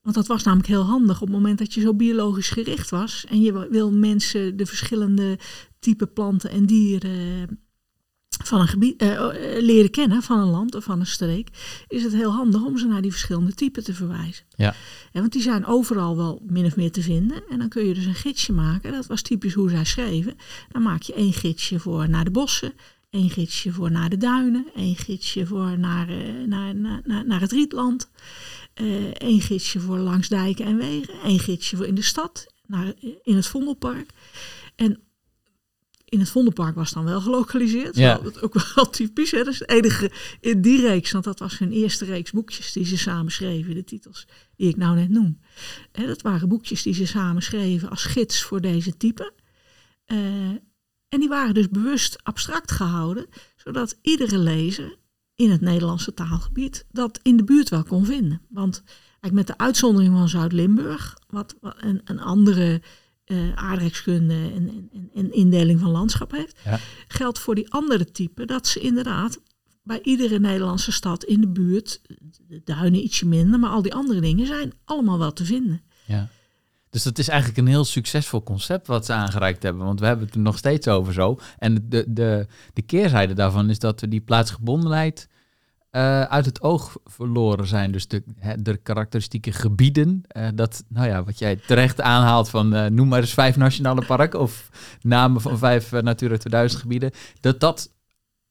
[SPEAKER 1] want dat was namelijk heel handig op het moment dat je zo biologisch gericht was. En je wil mensen de verschillende type planten en dieren van een gebied eh, eh, leren kennen, van een land of van een streek, is het heel handig om ze naar die verschillende typen te verwijzen.
[SPEAKER 2] Ja.
[SPEAKER 1] En want die zijn overal wel min of meer te vinden. En dan kun je dus een gidsje maken. Dat was typisch hoe zij schreven. Dan maak je één gidsje voor naar de bossen, één gidsje voor naar de duinen, één gidsje voor naar, eh, naar, naar, naar, het rietland, eh één gidsje voor langs dijken en wegen, één gidsje voor in de stad, naar, in het Vondelpark. En in het Vondelpark was dan wel gelokaliseerd.
[SPEAKER 2] Ja.
[SPEAKER 1] Dat ook wel typisch. Hè? Dat is het enige in die reeks, want dat was hun eerste reeks boekjes die ze samen schreven, de titels die ik nou net noem. Hè, dat waren boekjes die ze samen schreven als gids voor deze type. Eh, en die waren dus bewust abstract gehouden, zodat iedere lezer in het Nederlandse taalgebied dat in de buurt wel kon vinden. Want eigenlijk met de uitzondering van Zuid-Limburg, wat, wat een, een andere eh aardrijkskunde en, en, en- en indeling van landschap heeft,
[SPEAKER 2] Ja.
[SPEAKER 1] geldt voor die andere type dat ze inderdaad bij iedere Nederlandse stad in de buurt, de duinen ietsje minder, maar al die andere dingen zijn allemaal wel te vinden.
[SPEAKER 2] Ja. Dus dat is eigenlijk een heel succesvol concept wat ze aangereikt hebben. Want we hebben het er nog steeds over zo. En de, de, de keerzijde daarvan is dat we die plaatsgebondenheid uh, uit het oog verloren zijn. Dus de, de karakteristieke gebieden. Uh, dat, nou ja, wat jij terecht aanhaalt van uh, noem maar eens vijf nationale parken of namen van vijf Natura 2000 gebieden. Dat dat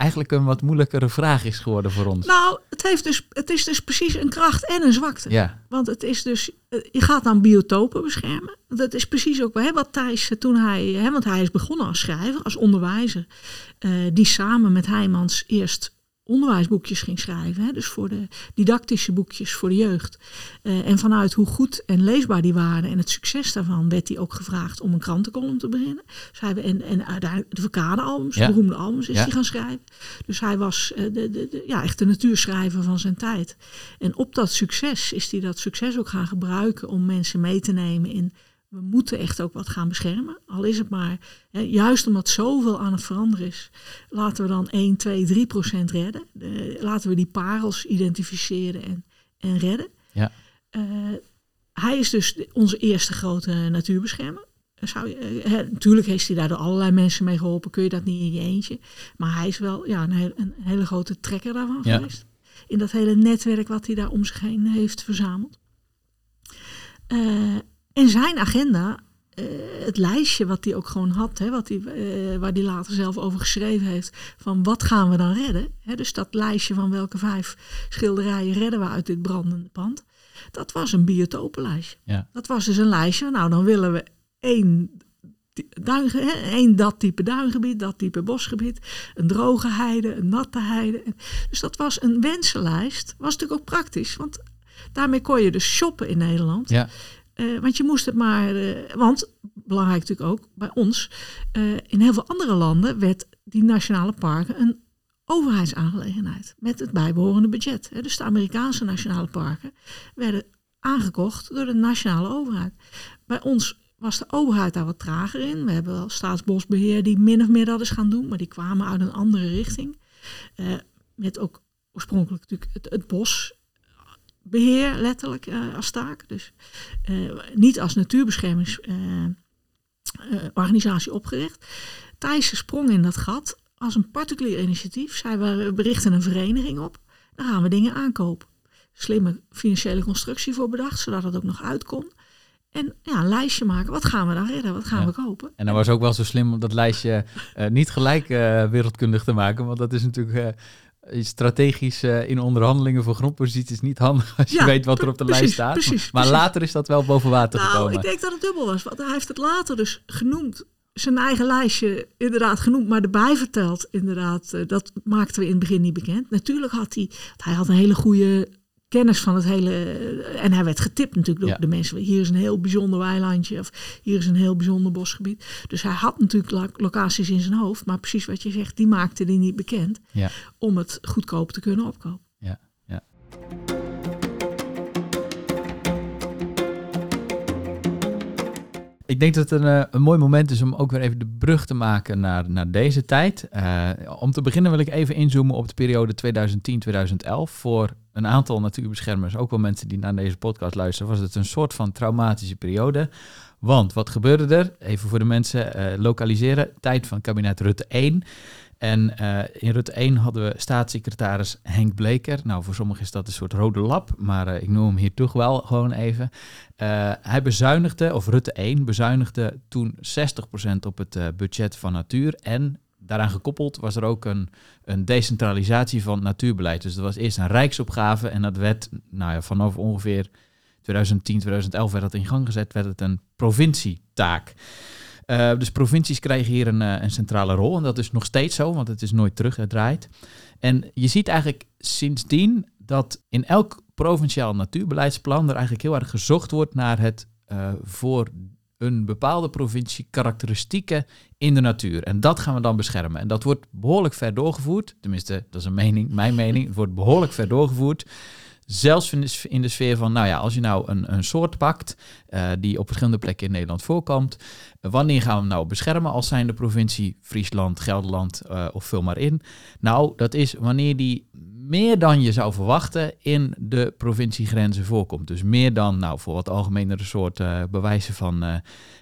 [SPEAKER 2] eigenlijk een wat moeilijkere vraag is geworden voor ons.
[SPEAKER 1] Nou, het, heeft dus, het is dus precies een kracht en een zwakte.
[SPEAKER 2] Ja.
[SPEAKER 1] Want het is dus, je gaat dan biotopen beschermen. Dat is precies ook hè, wat Thijs toen hij, hè, want hij is begonnen als schrijver, als onderwijzer, die samen met Heijmans eerst onderwijsboekjes ging schrijven. Hè? Dus voor de didactische boekjes voor de jeugd. Uh, en vanuit hoe goed en leesbaar die waren en het succes daarvan werd hij ook gevraagd om een krantenkolom te beginnen. Dus hij, en, en uiteindelijk de verkadealbums, ja. beroemde albums is ja. hij gaan schrijven. Dus hij was uh, de, de, de, ja, echt de natuurschrijver van zijn tijd. En op dat succes is hij dat succes ook gaan gebruiken om mensen mee te nemen in we moeten echt ook wat gaan beschermen. Al is het maar, hè, juist omdat zoveel aan het veranderen is, laten we dan 1, 2, 3 procent redden. laten we die parels identificeren en, en redden.
[SPEAKER 2] Ja.
[SPEAKER 1] Uh, hij is dus onze eerste grote natuurbeschermer. Zou je, hè, natuurlijk heeft hij daar door allerlei mensen mee geholpen. Kun je dat niet in je eentje. Maar hij is wel ja, een, hele, een hele grote trekker daarvan ja. geweest. In dat hele netwerk wat hij daar om zich heen heeft verzameld. Uh, en zijn agenda, uh, het lijstje wat hij ook gewoon had, hè, wat hij, uh, waar hij later zelf over geschreven heeft, van wat gaan we dan redden? Hè, dus dat lijstje van welke vijf schilderijen redden we uit dit brandende pand. Dat was een biotopenlijstje.
[SPEAKER 2] Ja.
[SPEAKER 1] Dat was dus een lijstje, nou dan willen we één duin, één dat type duingebied, dat type bosgebied, een droge heide, een natte heide. Dus dat was een wensenlijst. Was natuurlijk ook praktisch, want daarmee kon je dus shoppen in Nederland.
[SPEAKER 2] Ja.
[SPEAKER 1] Uh, want je moest het maar, uh, want belangrijk natuurlijk ook bij ons, uh, in heel veel andere landen werd die nationale parken een overheidsaangelegenheid met het bijbehorende budget. Hè. Dus de Amerikaanse nationale parken werden aangekocht door de nationale overheid. Bij ons was de overheid daar wat trager in. We hebben wel staatsbosbeheer die min of meer dat is gaan doen, maar die kwamen uit een andere richting. met ook oorspronkelijk natuurlijk het, het bos beheer letterlijk uh, als taak. Dus uh, niet als natuurbeschermingsorganisatie uh, opgericht. Thijssen sprong in dat gat als een particulier initiatief. Zij we berichten een vereniging op. Dan gaan we dingen aankopen. Slimme financiële constructie voor bedacht, zodat het ook nog uit kon. En ja, een lijstje maken. Wat gaan we dan redden? Wat gaan ja. we kopen?
[SPEAKER 2] En dan was ook wel zo slim om dat lijstje uh, niet gelijk uh, wereldkundig te maken. Want dat is natuurlijk uh, strategisch uh, in onderhandelingen voor grondposities niet handig als je ja, weet wat er op de
[SPEAKER 1] precies,
[SPEAKER 2] lijst staat.
[SPEAKER 1] Precies,
[SPEAKER 2] maar
[SPEAKER 1] precies.
[SPEAKER 2] later is dat wel boven water
[SPEAKER 1] nou,
[SPEAKER 2] gekomen.
[SPEAKER 1] Ik denk dat het dubbel was. Want hij heeft het later dus genoemd. Zijn eigen lijstje inderdaad genoemd, maar erbij verteld inderdaad. Uh, dat maakten we in het begin niet bekend. Natuurlijk had hij, hij had een hele goede kennis van het hele. En hij werd getipt natuurlijk door
[SPEAKER 2] Ja.
[SPEAKER 1] de mensen. Hier is een heel bijzonder weilandje of hier is een heel bijzonder bosgebied. Dus hij had natuurlijk lo- locaties in zijn hoofd. Maar precies wat je zegt, die maakte hij niet bekend.
[SPEAKER 2] Ja.
[SPEAKER 1] Om het goedkoop te kunnen opkopen.
[SPEAKER 2] Ja, ja. Ik denk dat het een, eh, een mooi moment is om ook weer even de brug te maken naar, naar deze tijd. Eh, om te beginnen wil ik even inzoomen op de periode 2010-2011. Voor een aantal natuurbeschermers, ook wel mensen die naar deze podcast luisteren, was het een soort van traumatische periode. Want wat gebeurde er? Even voor de mensen eh, lokaliseren. Tijd van kabinet Rutte 1. En uh, in Rutte 1 hadden we staatssecretaris Henk Bleker. Nou, voor sommigen is dat een soort rode lap, maar uh, ik noem hem hier toch wel gewoon even. Uh, hij bezuinigde, of Rutte 1 bezuinigde toen 60% op het budget van natuur. En daaraan gekoppeld was er ook een, een decentralisatie van natuurbeleid. Dus dat was eerst een rijksopgave en dat werd nou ja, vanaf ongeveer 2010, 2011 werd dat in gang gezet, werd het een provincietaak. Uh, dus provincies krijgen hier een, uh, een, centrale rol. En dat is nog steeds zo, want het is nooit teruggedraaid. En je ziet eigenlijk sindsdien dat in elk provinciaal natuurbeleidsplan er eigenlijk heel erg gezocht wordt naar het uh, voor een bepaalde provincie karakteristieken in de natuur. En dat gaan we dan beschermen. En dat wordt behoorlijk ver doorgevoerd. Tenminste, dat is een mening, mijn mening. Het wordt behoorlijk ver doorgevoerd. Zelfs in de sfeer van, nou ja, als je nou een, een soort pakt uh, die op verschillende plekken in Nederland voorkomt, wanneer gaan we hem nou beschermen als zijn de provincie Friesland, Gelderland uh, of vul maar in? Nou, dat is wanneer die meer dan je zou verwachten in de provinciegrenzen voorkomt. Dus meer dan, nou, voor wat algemenere soort uh, bewijzen van uh,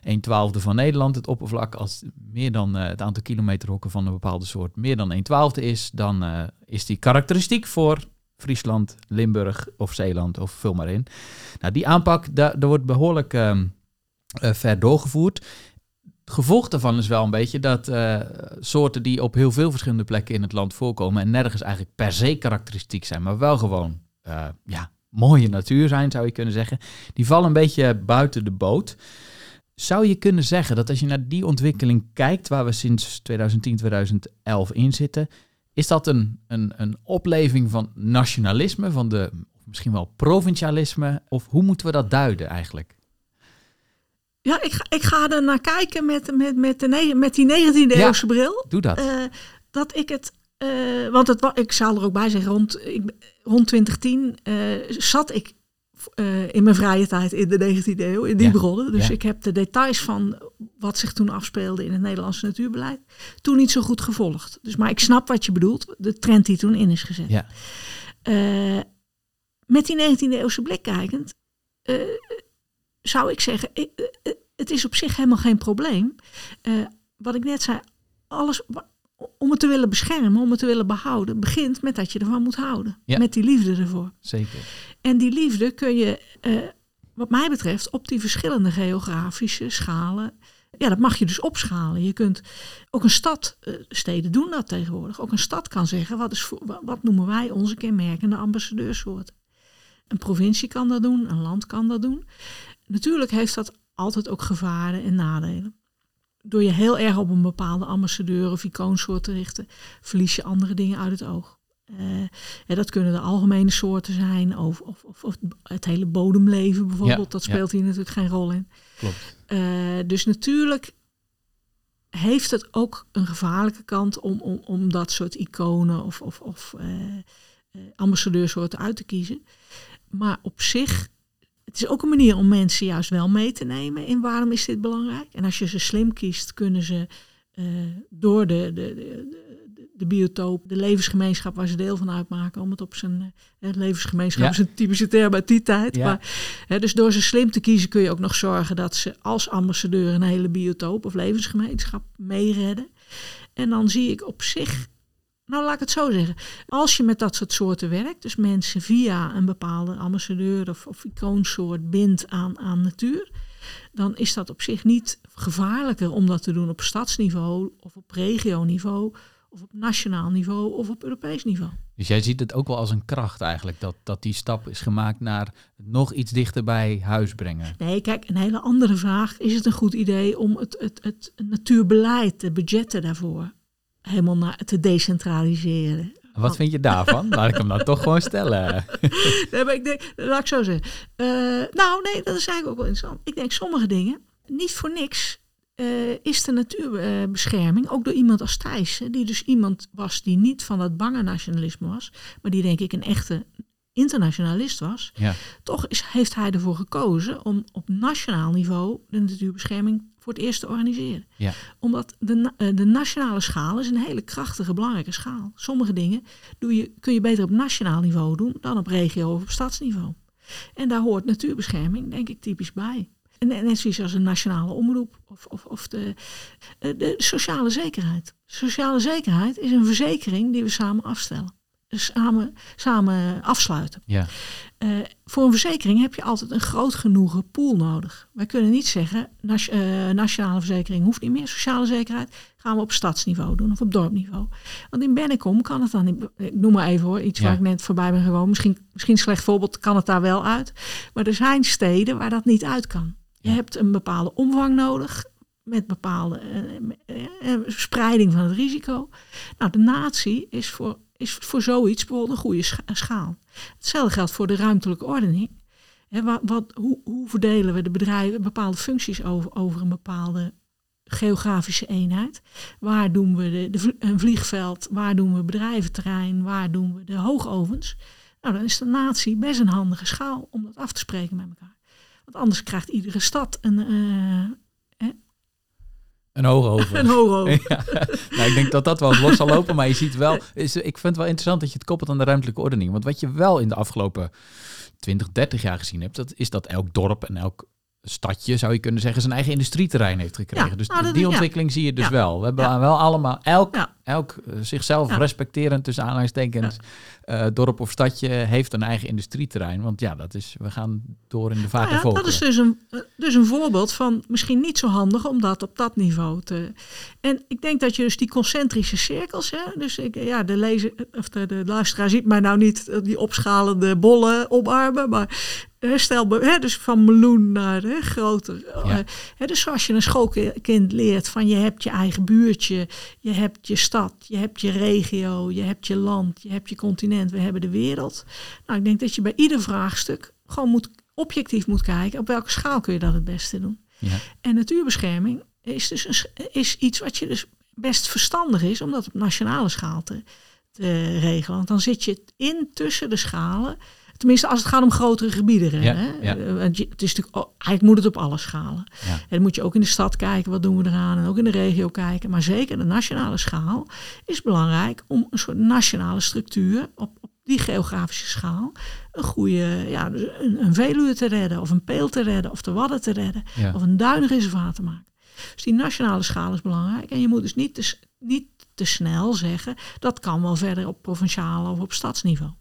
[SPEAKER 2] 1 twaalfde van Nederland, het oppervlak, als meer dan het aantal kilometerhokken van een bepaalde soort meer dan 1 twaalfde is, dan is die karakteristiek voor Friesland, Limburg of Zeeland of vul maar in. Nou, die aanpak, daar, daar wordt behoorlijk um, ver doorgevoerd gevolg daarvan is wel een beetje dat uh, soorten die op heel veel verschillende plekken in het land voorkomen en nergens eigenlijk per se karakteristiek zijn, maar wel gewoon uh, ja, mooie natuur zijn, zou je kunnen zeggen, die vallen een beetje buiten de boot. Zou je kunnen zeggen dat als je naar die ontwikkeling kijkt, waar we sinds 2010, 2011 in zitten, is dat een, een, een opleving van nationalisme, van de misschien wel provincialisme? Of hoe moeten we dat duiden eigenlijk?
[SPEAKER 1] Ja, ik ga, ik ga er naar kijken met, met, met, de, met die 19e eeuwse bril.
[SPEAKER 2] Doe dat. Uh,
[SPEAKER 1] dat ik het. Uh, want het, ik zal er ook bij zeggen, rond, ik, rond 2010 uh, zat ik in mijn vrije tijd in de 19e eeuw, in die ja. bronnen. Dus ja. ik heb de details van wat zich toen afspeelde in het Nederlandse natuurbeleid toen niet zo goed gevolgd. Dus, maar ik snap wat je bedoelt, de trend die toen in is gezet.
[SPEAKER 2] Ja.
[SPEAKER 1] met die 19e eeuwse blik kijkend zou ik zeggen, het is op zich helemaal geen probleem. Wat ik net zei, alles om het te willen beschermen, om het te willen behouden, begint met dat je ervan moet houden.
[SPEAKER 2] Ja.
[SPEAKER 1] Met die liefde ervoor.
[SPEAKER 2] Zeker.
[SPEAKER 1] En die liefde kun je, uh, wat mij betreft, op die verschillende geografische schalen. Ja, dat mag je dus opschalen. Je kunt ook een stad, uh, steden doen dat tegenwoordig. Ook een stad kan zeggen, wat, is wat noemen wij onze kenmerkende ambassadeursoorten. Een provincie kan dat doen, een land kan dat doen. Natuurlijk heeft dat altijd ook gevaren en nadelen. Door je heel erg op een bepaalde ambassadeur of icoonsoort te richten, verlies je andere dingen uit het oog. Uh, ja, dat kunnen de algemene soorten zijn, of, of, of, het hele bodemleven bijvoorbeeld. Ja, dat speelt ja. hier natuurlijk geen rol in.
[SPEAKER 2] Klopt.
[SPEAKER 1] Uh, dus natuurlijk heeft het ook een gevaarlijke kant om, om, om dat soort iconen of, of, of uh, ambassadeursoorten uit te kiezen. Maar op zich het is ook een manier om mensen juist wel mee te nemen in waarom is dit belangrijk. En als je ze slim kiest, kunnen ze uh, door de, de, de, de, biotoop, de levensgemeenschap waar ze deel van uitmaken, om het op zijn uh, levensgemeenschap ja. is een typische term uit die tijd.
[SPEAKER 2] Ja.
[SPEAKER 1] Maar, hè, dus door ze slim te kiezen kun je ook nog zorgen dat ze als ambassadeur een hele biotoop of levensgemeenschap meeredden. En dan zie ik op zich nou, laat ik het zo zeggen. Als je met dat soort soorten werkt, dus mensen via een bepaalde ambassadeur of, of icoonsoort bindt aan, aan natuur, dan is dat op zich niet gevaarlijker om dat te doen op stadsniveau of op regioniveau of op nationaal niveau of op Europees niveau.
[SPEAKER 2] Dus jij ziet het ook wel als een kracht eigenlijk, dat, dat die stap is gemaakt naar nog iets dichter bij huis brengen.
[SPEAKER 1] Nee, kijk, een hele andere vraag. Is het een goed idee om het, het, het natuurbeleid, de budgetten daarvoor, helemaal naar, te decentraliseren.
[SPEAKER 2] Wat vind je daarvan? Laat ik hem dan toch gewoon stellen.
[SPEAKER 1] nee, maar ik denk, laat ik zo zeggen. Uh, nou, nee, dat is eigenlijk ook wel interessant. Ik denk sommige dingen, niet voor niks uh, is de natuurbescherming, ook door iemand als Thijs, die dus iemand was die niet van dat bange nationalisme was, maar die denk ik een echte internationalist was,
[SPEAKER 2] ja.
[SPEAKER 1] toch is, heeft hij ervoor gekozen om op nationaal niveau de natuurbescherming voor het eerst te organiseren.
[SPEAKER 2] Ja.
[SPEAKER 1] Omdat de, de nationale schaal is een hele krachtige, belangrijke schaal. Sommige dingen doe je, kun je beter op nationaal niveau doen dan op regio of op stadsniveau. En daar hoort natuurbescherming, denk ik, typisch bij. En net zoiets als een nationale omroep of, of, of de, de, de sociale zekerheid. Sociale zekerheid is een verzekering die we samen afstellen samen, samen afsluiten.
[SPEAKER 2] Ja.
[SPEAKER 1] Uh, voor een verzekering heb je altijd een groot genoegen pool nodig. Wij kunnen niet zeggen, nas, uh, nationale verzekering hoeft niet meer, sociale zekerheid gaan we op stadsniveau doen of op dorpniveau. Want in Bennekom kan het dan ik noem maar even hoor, iets
[SPEAKER 2] Ja.
[SPEAKER 1] waar ik net voorbij ben gewoon, misschien, misschien slecht voorbeeld, kan het daar wel uit. Maar er zijn steden waar dat niet uit kan. Je
[SPEAKER 2] Ja.
[SPEAKER 1] hebt een bepaalde omvang nodig, met bepaalde eh, eh, eh, spreiding van het risico. Nou, de natie is voor, is voor zoiets bijvoorbeeld een goede scha- schaal. Hetzelfde geldt voor de ruimtelijke ordening. Wat, wat, hoe, hoe verdelen we de bedrijven bepaalde functies over, over een bepaalde geografische eenheid? Waar doen we de, een vliegveld? Waar doen we bedrijventerrein? Waar doen we de hoogovens? Nou, dan is de natie best een handige schaal om dat af te spreken met elkaar. Want anders krijgt iedere stad een, eh,
[SPEAKER 2] Een hoog over.
[SPEAKER 1] Een.
[SPEAKER 2] Ja. Nou, ik denk dat dat wel los zal lopen, maar je ziet wel... Is, ik vind het wel interessant dat je het koppelt aan de ruimtelijke ordening. Want wat je wel in de afgelopen 20, 30 jaar gezien hebt, dat is dat elk dorp en elk stadje, zou je kunnen zeggen, zijn eigen industrieterrein heeft gekregen.
[SPEAKER 1] Ja,
[SPEAKER 2] dus
[SPEAKER 1] nou,
[SPEAKER 2] die
[SPEAKER 1] is- ja.
[SPEAKER 2] ontwikkeling zie je dus wel. We hebben wel allemaal, elk. Elk eh, zichzelf
[SPEAKER 1] Ja.
[SPEAKER 2] respecterend, tussen aanhalingstekens, eh, dorp of stadje heeft een eigen industrieterrein. Want ja, dat is, we gaan door in de vage
[SPEAKER 1] Nou ja, dat is dus een, eh, dus een voorbeeld van misschien niet zo handig om dat op dat niveau te. En ik denk dat je dus die concentrische cirkels, hè, dus ik, ja, de, lezer, of de, de luisteraar ziet mij nou niet die opschalende bollen omarmen, maar stel, dus van meloen naar hè, groter.
[SPEAKER 2] Ja.
[SPEAKER 1] Hè, dus zoals je een schoolkind leert van je hebt je eigen buurtje, je hebt je stad, je hebt je regio, je hebt je land, je hebt je continent, we hebben de wereld. Nou, ik denk dat je bij ieder vraagstuk gewoon moet, objectief moet kijken op welke schaal kun je dat het beste doen.
[SPEAKER 2] Ja.
[SPEAKER 1] En natuurbescherming is dus een, is iets wat je dus best verstandig is om dat op nationale schaal te, te regelen. Want dan zit je in tussen de schalen. Tenminste, als het gaat om grotere gebieden.
[SPEAKER 2] Ja,
[SPEAKER 1] hè?
[SPEAKER 2] ja.
[SPEAKER 1] Eh, het is natuurlijk, eigenlijk moet het op alle schalen.
[SPEAKER 2] Ja.
[SPEAKER 1] En dan moet je ook in de stad kijken, wat doen we eraan? En ook in de regio kijken. Maar zeker de nationale schaal is belangrijk om een soort nationale structuur op, op die geografische schaal een goede, ja, dus een, een Veluwe te redden, of een Peel te redden, of de Wadden te redden, of een duinreservaat te maken. Dus die nationale schaal is belangrijk. En je moet dus niet te, niet te snel zeggen, dat kan wel verder op provinciaal of op stadsniveau.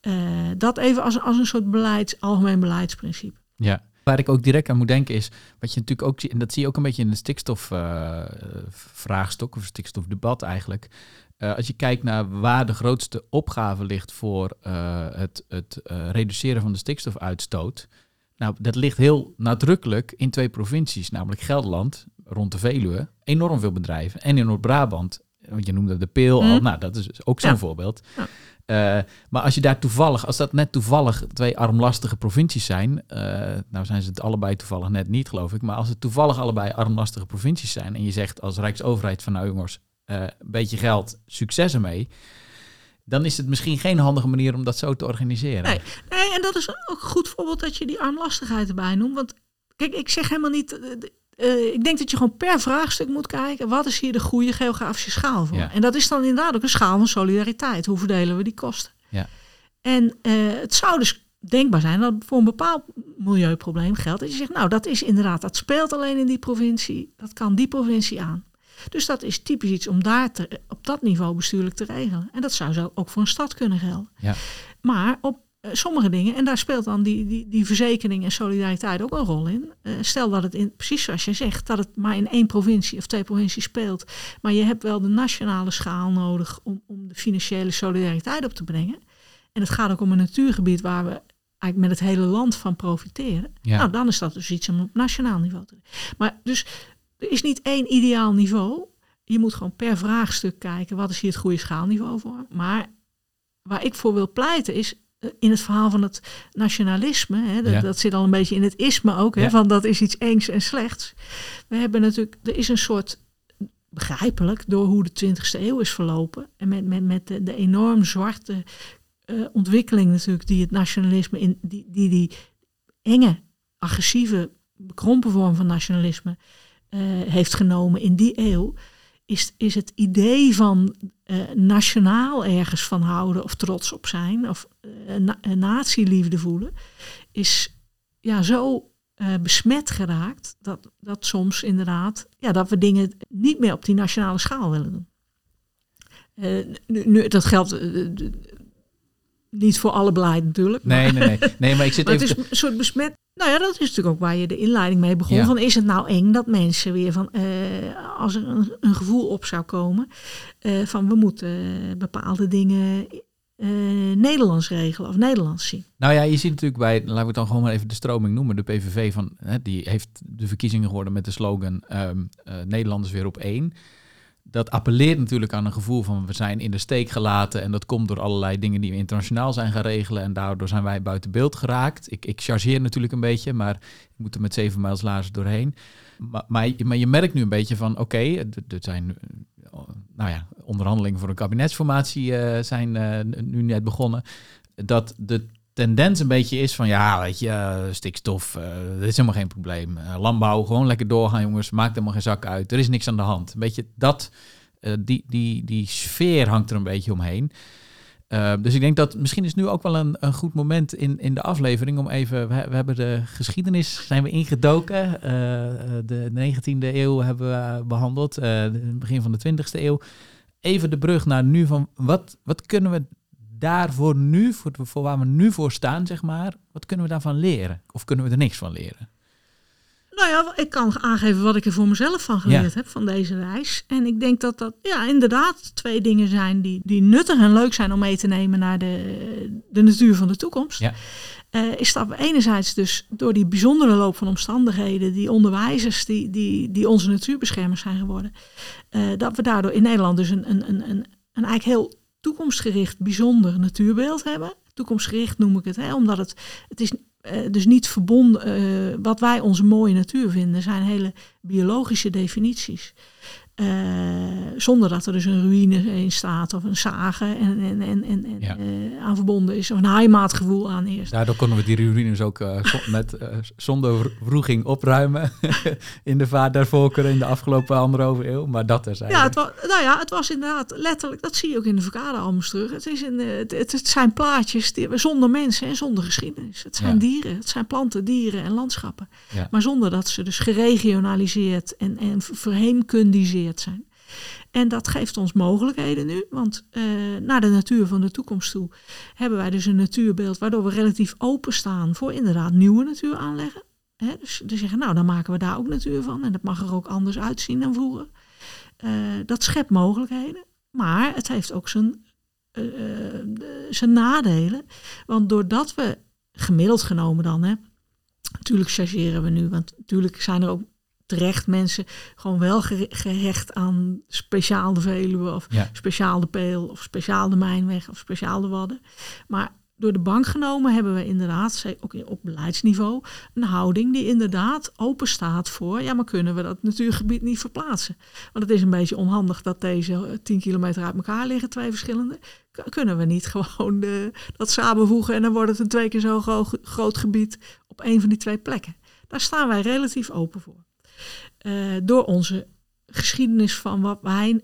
[SPEAKER 1] Eh, dat even als, als een soort beleids, algemeen beleidsprincipe.
[SPEAKER 2] Ja. Waar ik ook direct aan moet denken is, wat je natuurlijk ook ziet, en dat zie je ook een beetje in het stikstofvraagstuk of stikstofdebat eigenlijk. Eh, als je kijkt naar waar de grootste opgave ligt voor eh, het, het eh, reduceren van de stikstofuitstoot. Nou, dat ligt heel nadrukkelijk in twee provincies, namelijk Gelderland, rond de Veluwe, enorm veel bedrijven. En in Noord-Brabant, want je noemde de Peel al,
[SPEAKER 1] Mhm.
[SPEAKER 2] nou, dat is ook zo'n
[SPEAKER 1] Ja.
[SPEAKER 2] voorbeeld.
[SPEAKER 1] Ja.
[SPEAKER 2] Eh, maar als je daar toevallig, als dat net toevallig twee armlastige provincies zijn, eh, nou zijn ze het allebei toevallig net niet, geloof ik, maar als het toevallig allebei armlastige provincies zijn en je zegt als Rijksoverheid van nou jongens, eh, een beetje geld, succes ermee, dan is het misschien geen handige manier om dat zo te organiseren.
[SPEAKER 1] Nee. Nee, en dat is ook een goed voorbeeld dat je die armlastigheid erbij noemt. Want kijk, ik zeg helemaal niet. Eh, ik denk dat je gewoon per vraagstuk moet kijken. Wat is hier de goede geografische schaal voor?
[SPEAKER 2] Ja.
[SPEAKER 1] En dat is dan inderdaad ook een schaal van solidariteit. Hoe verdelen we die kosten?
[SPEAKER 2] Ja.
[SPEAKER 1] En eh, het zou dus denkbaar zijn dat voor een bepaald milieuprobleem geldt. Dat je zegt, nou, dat is inderdaad, dat speelt alleen in die provincie. Dat kan die provincie aan. Dus dat is typisch iets om daar te, op dat niveau bestuurlijk te regelen. En dat zou zo ook voor een stad kunnen gelden.
[SPEAKER 2] Ja.
[SPEAKER 1] Maar op sommige dingen, en daar speelt dan die, die, die verzekering en solidariteit ook een rol in. Eh, stel dat het in, precies zoals je zegt, dat het maar in één provincie of twee provincies speelt. Maar je hebt wel de nationale schaal nodig om, om de financiële solidariteit op te brengen. En het gaat ook om een natuurgebied waar we eigenlijk met het hele land van profiteren.
[SPEAKER 2] Ja.
[SPEAKER 1] Nou, dan is dat dus iets om op nationaal niveau te doen. Maar dus er is niet één ideaal niveau. Je moet gewoon per vraagstuk kijken, wat is hier het goede schaalniveau voor. Maar waar ik voor wil pleiten is eh, in het verhaal van het nationalisme, hè, dat,
[SPEAKER 2] Ja.
[SPEAKER 1] dat zit al een beetje in het isme ook, hè,
[SPEAKER 2] Ja.
[SPEAKER 1] van dat is iets engs en slechts. We hebben natuurlijk, er is een soort, begrijpelijk, door hoe de 20e eeuw is verlopen en met, met, met de, de enorm zwarte eh, ontwikkeling natuurlijk die het nationalisme in die, die, die enge, agressieve, bekrompen vorm van nationalisme eh, heeft genomen in die eeuw, is, is het idee van eh, nationaal ergens van houden of trots op zijn of eh, na, een natieliefde voelen, is ja, zo eh, besmet geraakt dat, dat soms inderdaad, ja, dat we dingen niet meer op die nationale schaal willen doen. Eh, nu, nu, dat geldt eh, niet voor alle beleid natuurlijk. maar-
[SPEAKER 2] Nee, nee, nee. Nee, maar ik zit
[SPEAKER 1] maar het
[SPEAKER 2] even...
[SPEAKER 1] is
[SPEAKER 2] te-
[SPEAKER 1] een soort besmet. Nou ja, dat is natuurlijk ook waar je de inleiding mee begon.
[SPEAKER 2] Ja.
[SPEAKER 1] Van is het nou eng dat mensen weer van eh, als er een, een gevoel op zou komen eh, van we moeten eh, bepaalde dingen Nederlands regelen of Nederlands zien.
[SPEAKER 2] Nou ja, je ziet natuurlijk bij, laten we het dan gewoon maar even de stroming noemen, de PVV van, hè, die heeft de verkiezingen geworden met de slogan eh, Nederlanders weer op één. Dat appelleert natuurlijk aan een gevoel van we zijn in de steek gelaten en dat komt door allerlei dingen die we internationaal zijn gaan regelen en daardoor zijn wij buiten beeld geraakt. Ik, ik chargeer natuurlijk een beetje, maar ik moet er met zeven mijls laarzen doorheen. Maar, maar, je- merkt nu een beetje van oké, er er zijn eh, nou ja, onderhandelingen voor een kabinetsformatie eh, zijn eh, nu net begonnen dat de tendens een beetje is van ja, weet je, uh, stikstof, uh, dat is helemaal geen probleem. Uh, landbouw, gewoon lekker doorgaan, jongens. Maakt helemaal geen zak uit. Er is niks aan de hand. Een beetje dat, die, die, die sfeer hangt er een beetje omheen. dus ik denk dat misschien is nu ook wel een, een goed moment in, in de aflevering om even. We, we hebben de geschiedenis zijn we ingedoken. de 19e eeuw hebben we behandeld. het begin van de 20e eeuw. Even de brug naar nu van wat, wat kunnen we daarvoor nu, voor, voor waar we nu voor staan, zeg maar, wat kunnen we daarvan leren? Of kunnen we er niks van leren?
[SPEAKER 1] Nou ja, ik kan aangeven wat ik er voor mezelf van geleerd heb van deze reis. En ik denk dat dat ja, inderdaad twee dingen zijn die, die nuttig en leuk zijn om mee te nemen naar de, de natuur van de toekomst. Ja. Uh, is dat we enerzijds dus door die bijzondere loop van omstandigheden, die onderwijzers die, die, die onze natuurbeschermers zijn geworden, uh, dat we daardoor in Nederland dus een, een, een, een, een eigenlijk heel toekomstgericht bijzonder natuurbeeld hebben. Toekomstgericht noem ik het, hè, omdat het, het is uh, dus niet verbonden, uh, wat wij onze mooie natuur vinden, zijn hele biologische definities. Uh, zonder dat er dus een ruïne in staat of een zagen en, en, en, en, ja. uh, aan verbonden is. Of een heimaatgevoel aan eerst.
[SPEAKER 2] Daardoor konden we die ruïnes ook uh, met, zonder vroeging opruimen in de vaart der volkeren in de afgelopen anderhalve eeuw. Maar dat er zijn.
[SPEAKER 1] Ja, het was, nou ja, het was inderdaad letterlijk, dat zie je ook in de verkadealbums terug. Het, is in, het, het, zijn plaatjes die, zonder mensen en zonder geschiedenis. Het zijn ja. dieren, het zijn planten, dieren en landschappen. Ja. Maar zonder dat ze dus geregionaliseerd en, en verheemkundiseerd zijn. En dat geeft ons mogelijkheden nu, want uh, naar de natuur van de toekomst toe hebben wij dus een natuurbeeld waardoor we relatief openstaan voor inderdaad nieuwe natuur aanleggen. Dus, dus zeggen, nou dan maken we daar ook natuur van en dat mag er ook anders uitzien dan vroeger. Uh, dat schept mogelijkheden, maar het heeft ook zijn, uh, zijn nadelen. Want doordat we gemiddeld genomen dan, hè, natuurlijk chargeren we nu, want natuurlijk zijn er ook terecht mensen gewoon wel gehecht aan speciaal de Veluwe of ja. speciaal de Peel of speciaal de Mijnweg of speciaal de Wadden. Maar door de bank genomen hebben we inderdaad, ook op beleidsniveau, een houding die inderdaad open staat voor, ja, maar kunnen we dat natuurgebied niet verplaatsen? Want het is een beetje onhandig dat deze 10 kilometer uit elkaar liggen, twee verschillende. Kunnen we niet gewoon de, dat samenvoegen en dan wordt het een twee keer zo groot, groot gebied op een van die twee plekken? Daar staan wij relatief open voor. Uh, door onze geschiedenis van wat wij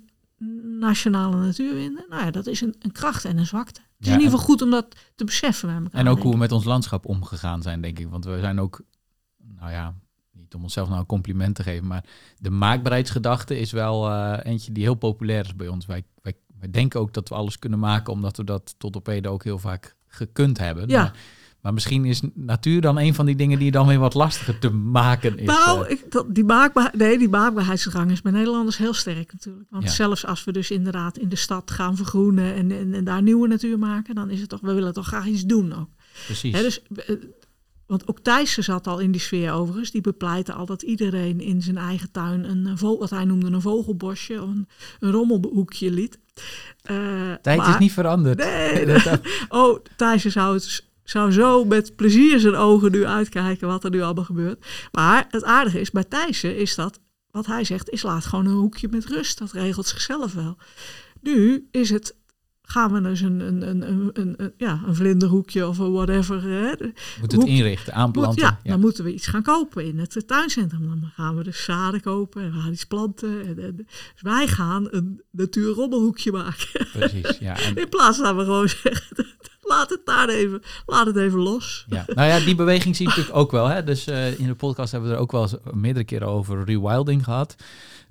[SPEAKER 1] nationale natuur vinden. Nou ja, dat is een, een kracht en een zwakte. Het is ja, in ieder geval goed om dat te beseffen elkaar.
[SPEAKER 2] En ook hoe we met ons landschap omgegaan zijn, denk ik. Want we zijn ook, nou ja, niet om onszelf nou een compliment te geven, maar de maakbaarheidsgedachte is wel uh, eentje die heel populair is bij ons. Wij, wij, wij, denken ook dat we alles kunnen maken, omdat we dat tot op heden ook heel vaak gekund hebben.
[SPEAKER 1] Ja.
[SPEAKER 2] Maar maar misschien is natuur dan een van die dingen die dan weer wat lastiger te maken is.
[SPEAKER 1] Nou,
[SPEAKER 2] eh.
[SPEAKER 1] ik, dat, die, maakbaar, nee, die maakbaarheidsdrang is bij Nederlanders heel sterk natuurlijk. Want zelfs als we dus inderdaad in de stad gaan vergroenen en, en, en, daar nieuwe natuur maken, dan is het toch, we willen toch graag iets doen ook.
[SPEAKER 2] Precies.
[SPEAKER 1] dus, eh, want ook Thijssen zat al in die sfeer overigens. Die bepleitte al dat iedereen in zijn eigen tuin een, wat hij noemde een vogelbosje of een, een rommelhoekje liet.
[SPEAKER 2] Uh, Tijd maar, is niet veranderd.
[SPEAKER 1] Nee, oh, Thijssen zou het zou zo met plezier zijn ogen nu uitkijken wat er nu allemaal gebeurt. Maar het aardige is, bij Thijssen is dat, wat hij zegt, is laat gewoon een hoekje met rust. Dat regelt zichzelf wel. Nu is het, gaan we dus een, een, een, een, een ja, een vlinderhoekje of whatever. Hè.
[SPEAKER 2] Moet het inrichten, aanplanten.
[SPEAKER 1] ja, dan moeten we iets gaan kopen in het tuincentrum. Dan gaan we dus zaden kopen en we gaan iets planten. En, en, dus wij gaan een natuurrommelhoekje maken.
[SPEAKER 2] Precies, ja.
[SPEAKER 1] In plaats van we gewoon zeggen, laat het daar even, laat het even los.
[SPEAKER 2] Ja. Nou ja, die beweging zie je natuurlijk ook wel. Hè? Dus uh, in de podcast hebben we er ook wel eens meerdere keren over rewilding gehad.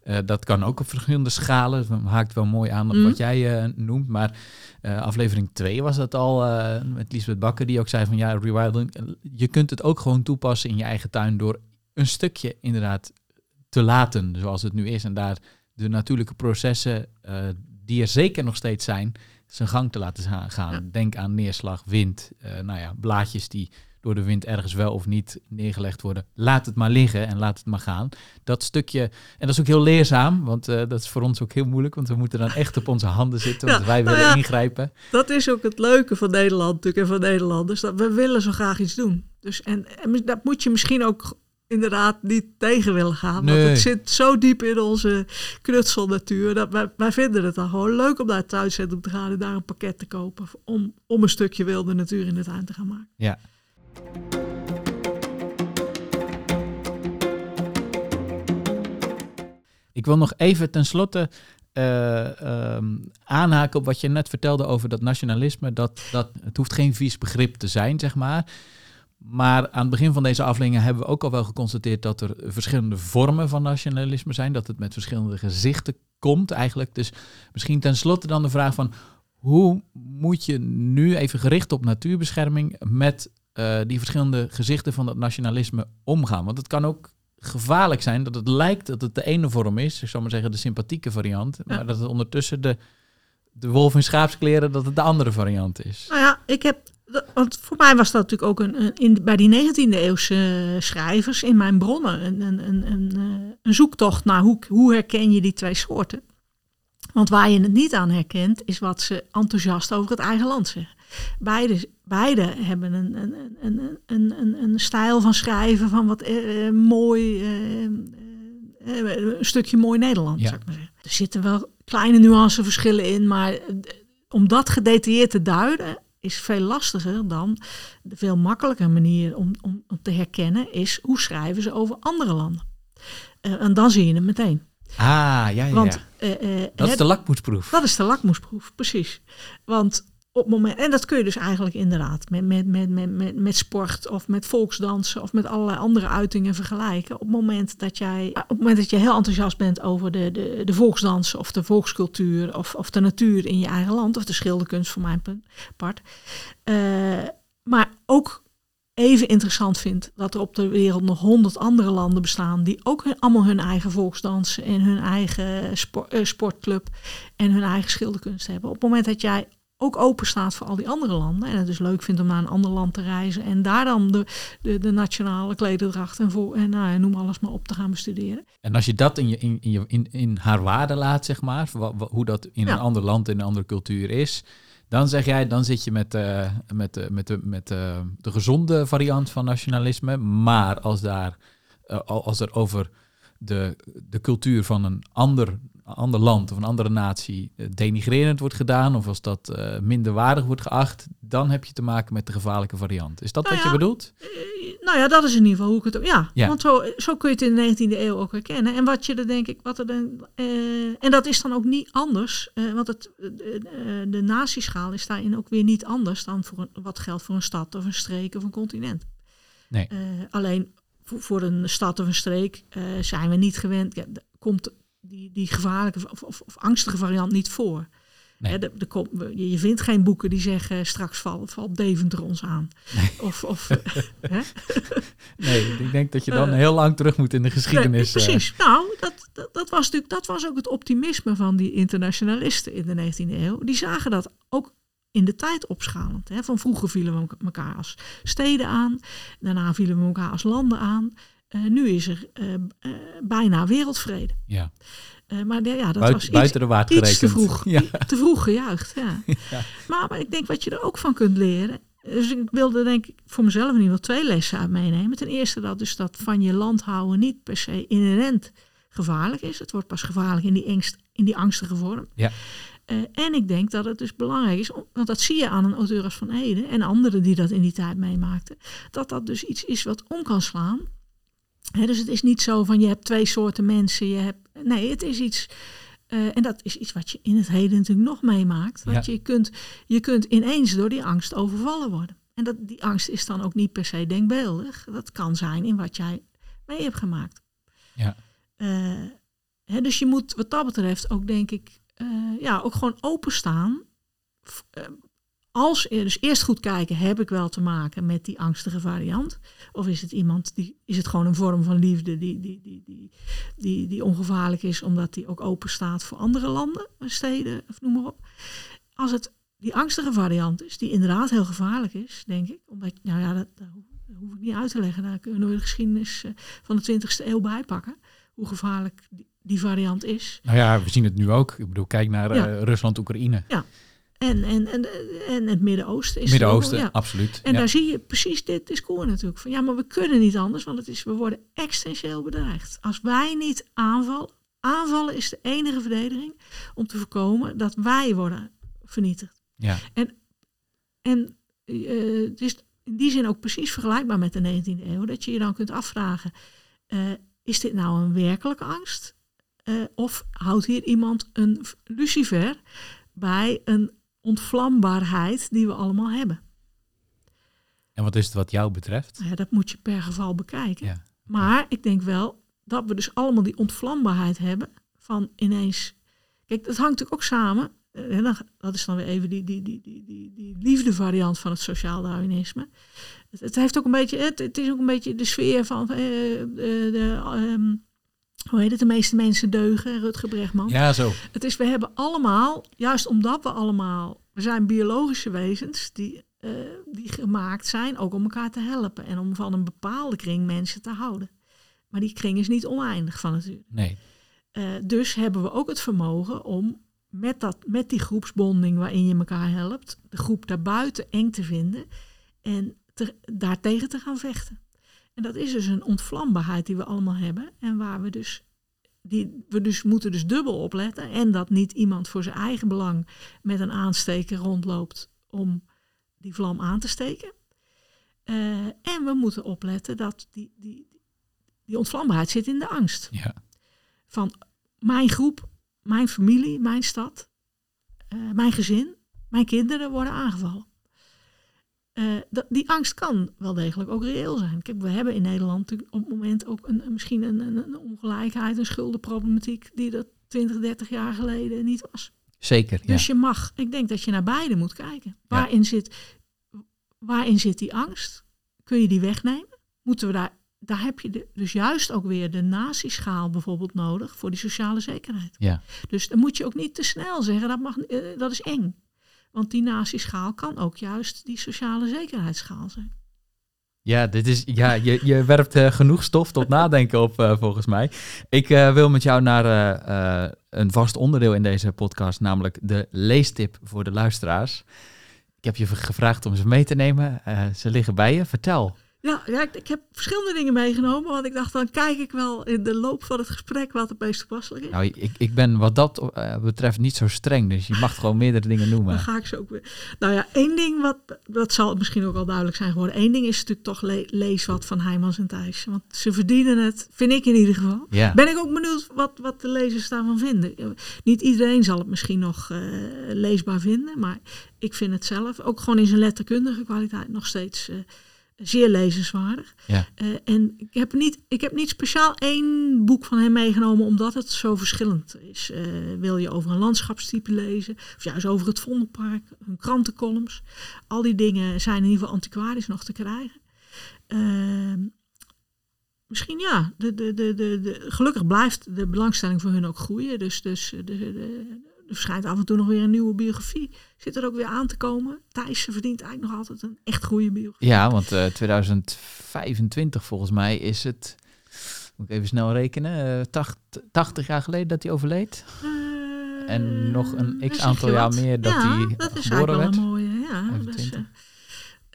[SPEAKER 2] Uh, dat kan ook op verschillende schalen. Dat haakt wel mooi aan op mm. wat jij uh, noemt. Maar aflevering 2 was dat al met Liesbeth Bakker, die ook zei van ja, rewilding. Je kunt het ook gewoon toepassen in je eigen tuin door een stukje inderdaad te laten zoals het nu is. En daar de natuurlijke processen die er zeker nog steeds zijn, zijn gang te laten gaan. Denk aan neerslag, wind, uh, nou ja, blaadjes die door de wind ergens wel of niet neergelegd worden. Laat het maar liggen en laat het maar gaan. Dat stukje, en dat is ook heel leerzaam, want uh, dat is voor ons ook heel moeilijk, want we moeten dan echt op onze handen zitten, want wij willen nou ingrijpen.
[SPEAKER 1] Dat is ook het leuke van Nederland natuurlijk en van Nederlanders, dat we willen zo graag iets doen. Dus, en, en dat moet je misschien ook inderdaad niet tegen willen gaan. Want het zit zo diep in onze knutselnatuur. Dat wij, wij vinden het dan gewoon leuk om naar het tuincentrum te gaan en daar een pakket te kopen. Om, om een stukje wilde natuur in de tuin te gaan maken.
[SPEAKER 2] Ja. Ik wil nog even tenslotte eh, ehm, aanhaken op wat je net vertelde over dat nationalisme. Dat, dat, het hoeft geen vies begrip te zijn, zeg maar. Maar aan het begin van deze aflevering hebben we ook al wel geconstateerd dat er verschillende vormen van nationalisme zijn. Dat het met verschillende gezichten komt eigenlijk. Dus misschien tenslotte dan de vraag van hoe moet je nu even gericht op natuurbescherming met eh, die verschillende gezichten van dat nationalisme omgaan? Want het kan ook gevaarlijk zijn dat het lijkt dat het de ene vorm is, ik zou maar zeggen de sympathieke variant,
[SPEAKER 1] Ja.
[SPEAKER 2] maar dat het ondertussen de, de wolf in schaapskleren, dat het de andere variant is.
[SPEAKER 1] Nou ja, ik heb. Want voor mij was dat natuurlijk ook een, een- in, bij die 19e eeuwse schrijvers in mijn bronnen een, een, een, een, eh, een zoektocht naar hoe, hoe herken je die twee soorten. Want waar je het niet aan herkent, is wat ze enthousiast over het eigen land zeggen. Beide, beide hebben een, een, een, een, een, een, stijl van schrijven van wat eh, eh, mooi, eh, eh, eh, een stukje mooi Nederland,
[SPEAKER 2] Ja.
[SPEAKER 1] zou ik maar zeggen. Er zitten wel kleine nuanceverschillen in, maar eh, om dat gedetailleerd te duiden is veel lastiger dan de veel makkelijker manier om, om, om te herkennen is hoe schrijven ze over andere landen. Eh, en dan zie je het meteen.
[SPEAKER 2] Ah, ja, ja,
[SPEAKER 1] Want
[SPEAKER 2] ja.
[SPEAKER 1] eh, eh,
[SPEAKER 2] Dat is de lakmoesproef.
[SPEAKER 1] dat is de lakmoesproef, precies. Want op moment, en dat kun je dus eigenlijk inderdaad met, met, met, met, met, met sport of met volksdansen of met allerlei andere uitingen vergelijken. Op het moment dat jij, op het moment dat je heel enthousiast bent over de, de, de volksdansen of de volkscultuur of, of de natuur in je eigen land, of de schilderkunst voor mijn part. eh, maar ook even interessant vindt dat er op de wereld nog honderd andere landen bestaan die ook allemaal hun eigen volksdansen en hun eigen eh, sportclub en hun eigen schilderkunst hebben. Op het moment dat jij ook open staat voor al die andere landen en het dus leuk vindt om naar een ander land te reizen en daar dan de, de, de nationale klederdracht en, voor, en nou, noem alles maar op te gaan bestuderen.
[SPEAKER 2] En als je dat in, je, in, in, je, in, in haar waarde laat, zeg maar, hoe dat in
[SPEAKER 1] Ja.
[SPEAKER 2] een ander land, in een andere cultuur is, dan zeg jij, dan zit je met, eh, met, eh, met, de, met eh, de gezonde variant van nationalisme. Maar als, daar, al- als er over de, de cultuur van een ander, ander land of een andere natie eh, denigrerend wordt gedaan, of als dat eh, minder waardig wordt geacht, dan heb je te maken met de gevaarlijke variant. Is dat
[SPEAKER 1] Nou
[SPEAKER 2] wat
[SPEAKER 1] ja,
[SPEAKER 2] je bedoelt?
[SPEAKER 1] Eh, nou ja, dat is in ieder geval hoe ik het ook. Ja,
[SPEAKER 2] Ja.
[SPEAKER 1] want zo, zo kun je het in de 19e eeuw ook herkennen. En wat je er denk ik, wat er dan. eh, en dat is dan ook niet anders. eh, want het, eh, eh, de natieschaal is daarin ook weer niet anders dan voor een, wat geldt voor een stad of een streek of een continent.
[SPEAKER 2] Nee.
[SPEAKER 1] Eh, alleen voor, voor een stad of een streek eh, zijn we niet gewend. Ja, komt die, die gevaarlijke of, of, of angstige variant niet voor.
[SPEAKER 2] Nee.
[SPEAKER 1] Hè, de, de, kom- je, vindt geen boeken die zeggen straks valt, valt Deventer ons aan. Of, of?
[SPEAKER 2] Nee, ik denk dat je dan
[SPEAKER 1] Eh,
[SPEAKER 2] heel lang terug moet in de geschiedenis.
[SPEAKER 1] Nee,
[SPEAKER 2] eh.
[SPEAKER 1] precies. Nou, dat, dat, dat was natuurlijk dat was ook het optimisme van die internationalisten in de 19e eeuw. Die zagen dat ook in de tijd opschalend. Hè. Van vroeger vielen we elkaar als steden aan, daarna vielen we elkaar als landen aan. Eh, nu is er eh, eh, bijna wereldvrede.
[SPEAKER 2] Ja,
[SPEAKER 1] maar ja, dat
[SPEAKER 2] Buit-
[SPEAKER 1] was iets,
[SPEAKER 2] buiten de waard
[SPEAKER 1] iets te vroeg,
[SPEAKER 2] Ja.
[SPEAKER 1] te vroeg gejuicht. Ja.
[SPEAKER 2] Ja.
[SPEAKER 1] Maar, maar ik denk wat je er ook van kunt leren. Dus ik wilde denk ik voor mezelf in ieder geval twee lessen uit meenemen. Ten eerste dat dus dat van je land houden niet per se inherent gevaarlijk is. Het wordt pas gevaarlijk in die, angst, in die angstige vorm.
[SPEAKER 2] Ja.
[SPEAKER 1] En ik denk dat het dus belangrijk is, om- want dat zie je aan een auteur als Van Ede en anderen die dat in die tijd meemaakten, dat dat dus iets is wat om kan slaan. Dus het is niet zo van je hebt twee soorten mensen, je hebt, nee, het is iets, eh, en dat is iets wat je in het heden natuurlijk nog meemaakt, dat
[SPEAKER 2] Ja.
[SPEAKER 1] je, kunt, je kunt ineens door die angst overvallen worden. En dat, die angst is dan ook niet per se denkbeeldig, dat kan zijn in wat jij mee hebt gemaakt.
[SPEAKER 2] Ja.
[SPEAKER 1] Eh, dus je moet wat dat betreft ook denk ik, eh, ja, ook gewoon openstaan. Eh, als, dus eerst goed kijken, heb ik wel te maken met die angstige variant? Of is het iemand die, is het gewoon een vorm van liefde die, die, die, die, die, die ongevaarlijk is, omdat die ook open staat voor andere landen, steden, of noem maar op. Als het die angstige variant is, die inderdaad heel gevaarlijk is, denk ik, omdat, nou ja, dat, dat hoef- ik niet uit te leggen, daar kunnen we de geschiedenis eh, van de 20e eeuw bijpakken, hoe gevaarlijk die, die variant is.
[SPEAKER 2] Nou ja, we zien het nu ook. Ik bedoel, kijk naar eh,
[SPEAKER 1] Ja.
[SPEAKER 2] Rusland-Oekraïne.
[SPEAKER 1] En, En, en, en, en het Midden-Oosten is ook
[SPEAKER 2] Midden-Oosten,
[SPEAKER 1] ja.
[SPEAKER 2] absoluut.
[SPEAKER 1] En
[SPEAKER 2] ja.
[SPEAKER 1] daar zie je precies dit discours natuurlijk. Van ja, maar we kunnen niet anders, want het is, we worden existentieel bedreigd. Als wij niet aanvallen, aanvallen is de enige verdediging om te voorkomen dat wij worden vernietigd.
[SPEAKER 2] ja.
[SPEAKER 1] En eh, het is in die zin ook precies vergelijkbaar met de 19e eeuw. Dat je je dan kunt afvragen, eh, is dit nou een werkelijke angst? Eh, of houdt hier iemand een lucifer bij een ontvlambaarheid die we allemaal hebben?
[SPEAKER 2] En wat is het wat jou betreft?
[SPEAKER 1] Nou ja, dat moet je per geval bekijken.
[SPEAKER 2] Ja.
[SPEAKER 1] Maar ik denk wel dat we dus allemaal die ontvlambaarheid hebben van ineens. Kijk, dat hangt natuurlijk ook samen. eh, En dan, dat is dan weer even die, die, die, die, die, die liefdevariant van het sociaal Darwinisme. Het, het heeft ook een beetje, het, het is ook een beetje de sfeer van eh, de, de, ehm, hoe heet het, de meeste mensen deugen, Rutger Bregman.
[SPEAKER 2] Ja, zo.
[SPEAKER 1] Het is, we hebben allemaal, juist omdat we allemaal, we zijn biologische wezens die, eh, die gemaakt zijn ook om elkaar te helpen en om van een bepaalde kring mensen te houden. Maar die kring is niet oneindig van nature.
[SPEAKER 2] Nee.
[SPEAKER 1] Eh, dus hebben we ook het vermogen om met, dat, met die groepsbonding waarin je elkaar helpt, de groep daarbuiten eng te vinden en te, daartegen te gaan vechten. En dat is dus een ontvlambaarheid die we allemaal hebben en waar we dus, die, we dus moeten dus dubbel opletten en dat niet iemand voor zijn eigen belang met een aansteker rondloopt om die vlam aan te steken. Eh, en we moeten opletten dat die, die, die ontvlambaarheid zit in de angst
[SPEAKER 2] Ja.
[SPEAKER 1] van mijn groep, mijn familie, mijn stad, eh, mijn gezin, mijn kinderen worden aangevallen. Eh, die angst kan wel degelijk ook reëel zijn. Kijk, we hebben in Nederland op het moment ook een, misschien een, een, een ongelijkheid, een schuldenproblematiek die dat 20, 30 jaar geleden niet was.
[SPEAKER 2] Zeker, ja.
[SPEAKER 1] Dus je mag, ik denk dat je naar beide moet kijken. Waarin, zit, waarin zit die angst? Kun je die wegnemen? Moeten we daar, daar heb je de, dus juist ook weer de natieschaal bijvoorbeeld nodig voor die sociale zekerheid.
[SPEAKER 2] Ja.
[SPEAKER 1] Dus dan moet je ook niet te snel zeggen, dat, mag, eh, dat is eng. Want die natieschaal kan ook juist die sociale zekerheidsschaal zijn.
[SPEAKER 2] Ja, dit is, ja je, je werpt eh, genoeg stof tot nadenken op, eh, volgens mij. Ik eh, wil met jou naar een vast onderdeel in deze podcast, namelijk de leestip voor de luisteraars. Ik heb je gevraagd om ze mee te nemen. Ze liggen bij je. Vertel.
[SPEAKER 1] Ja, ja ik, ik heb verschillende dingen meegenomen, want ik dacht dan kijk ik wel in de loop van het gesprek wat het meest toepasselijk is.
[SPEAKER 2] Nou, ik, ik ben wat dat eh, betreft niet zo streng, dus je mag gewoon meerdere dingen
[SPEAKER 1] Dan
[SPEAKER 2] noemen.
[SPEAKER 1] ga ik ze ook weer. Nou ja, één ding wat, dat zal misschien ook al duidelijk zijn geworden. Eén ding is natuurlijk toch le- lees wat van Heijmans en Thijs. Want ze verdienen het, vind ik in ieder geval.
[SPEAKER 2] Ja,
[SPEAKER 1] Ben ik ook benieuwd wat, wat de lezers daarvan vinden. Niet iedereen zal het misschien nog eh, leesbaar vinden, maar ik vind het zelf, ook gewoon in zijn letterkundige kwaliteit, nog steeds eh, zeer lezenswaardig.
[SPEAKER 2] Ja.
[SPEAKER 1] Eh, en ik heb, niet, ik heb niet speciaal één boek van hem meegenomen, omdat het zo verschillend is. Eh, wil je over een landschapstype lezen, of juist over het Vondelpark, hun krantencolumns. Al die dingen zijn in ieder geval antiquarisch nog te krijgen. Ehm, misschien ja, de, de, de, de, de, gelukkig blijft de belangstelling voor hun ook groeien. Dus, dus de- er verschijnt af en toe nog weer een nieuwe biografie. Zit er ook weer aan te komen. Thijs verdient eigenlijk nog altijd een echt goede biografie.
[SPEAKER 2] ja want eh 2025 volgens mij is het, moet ik even snel rekenen, eh, tacht- 80 jaar geleden dat hij overleed.
[SPEAKER 1] Eh,
[SPEAKER 2] En nog een x aantal jaar meer dat
[SPEAKER 1] ja,
[SPEAKER 2] hij
[SPEAKER 1] dat is
[SPEAKER 2] geboren
[SPEAKER 1] eigenlijk
[SPEAKER 2] werd.
[SPEAKER 1] wel een mooie. Ja,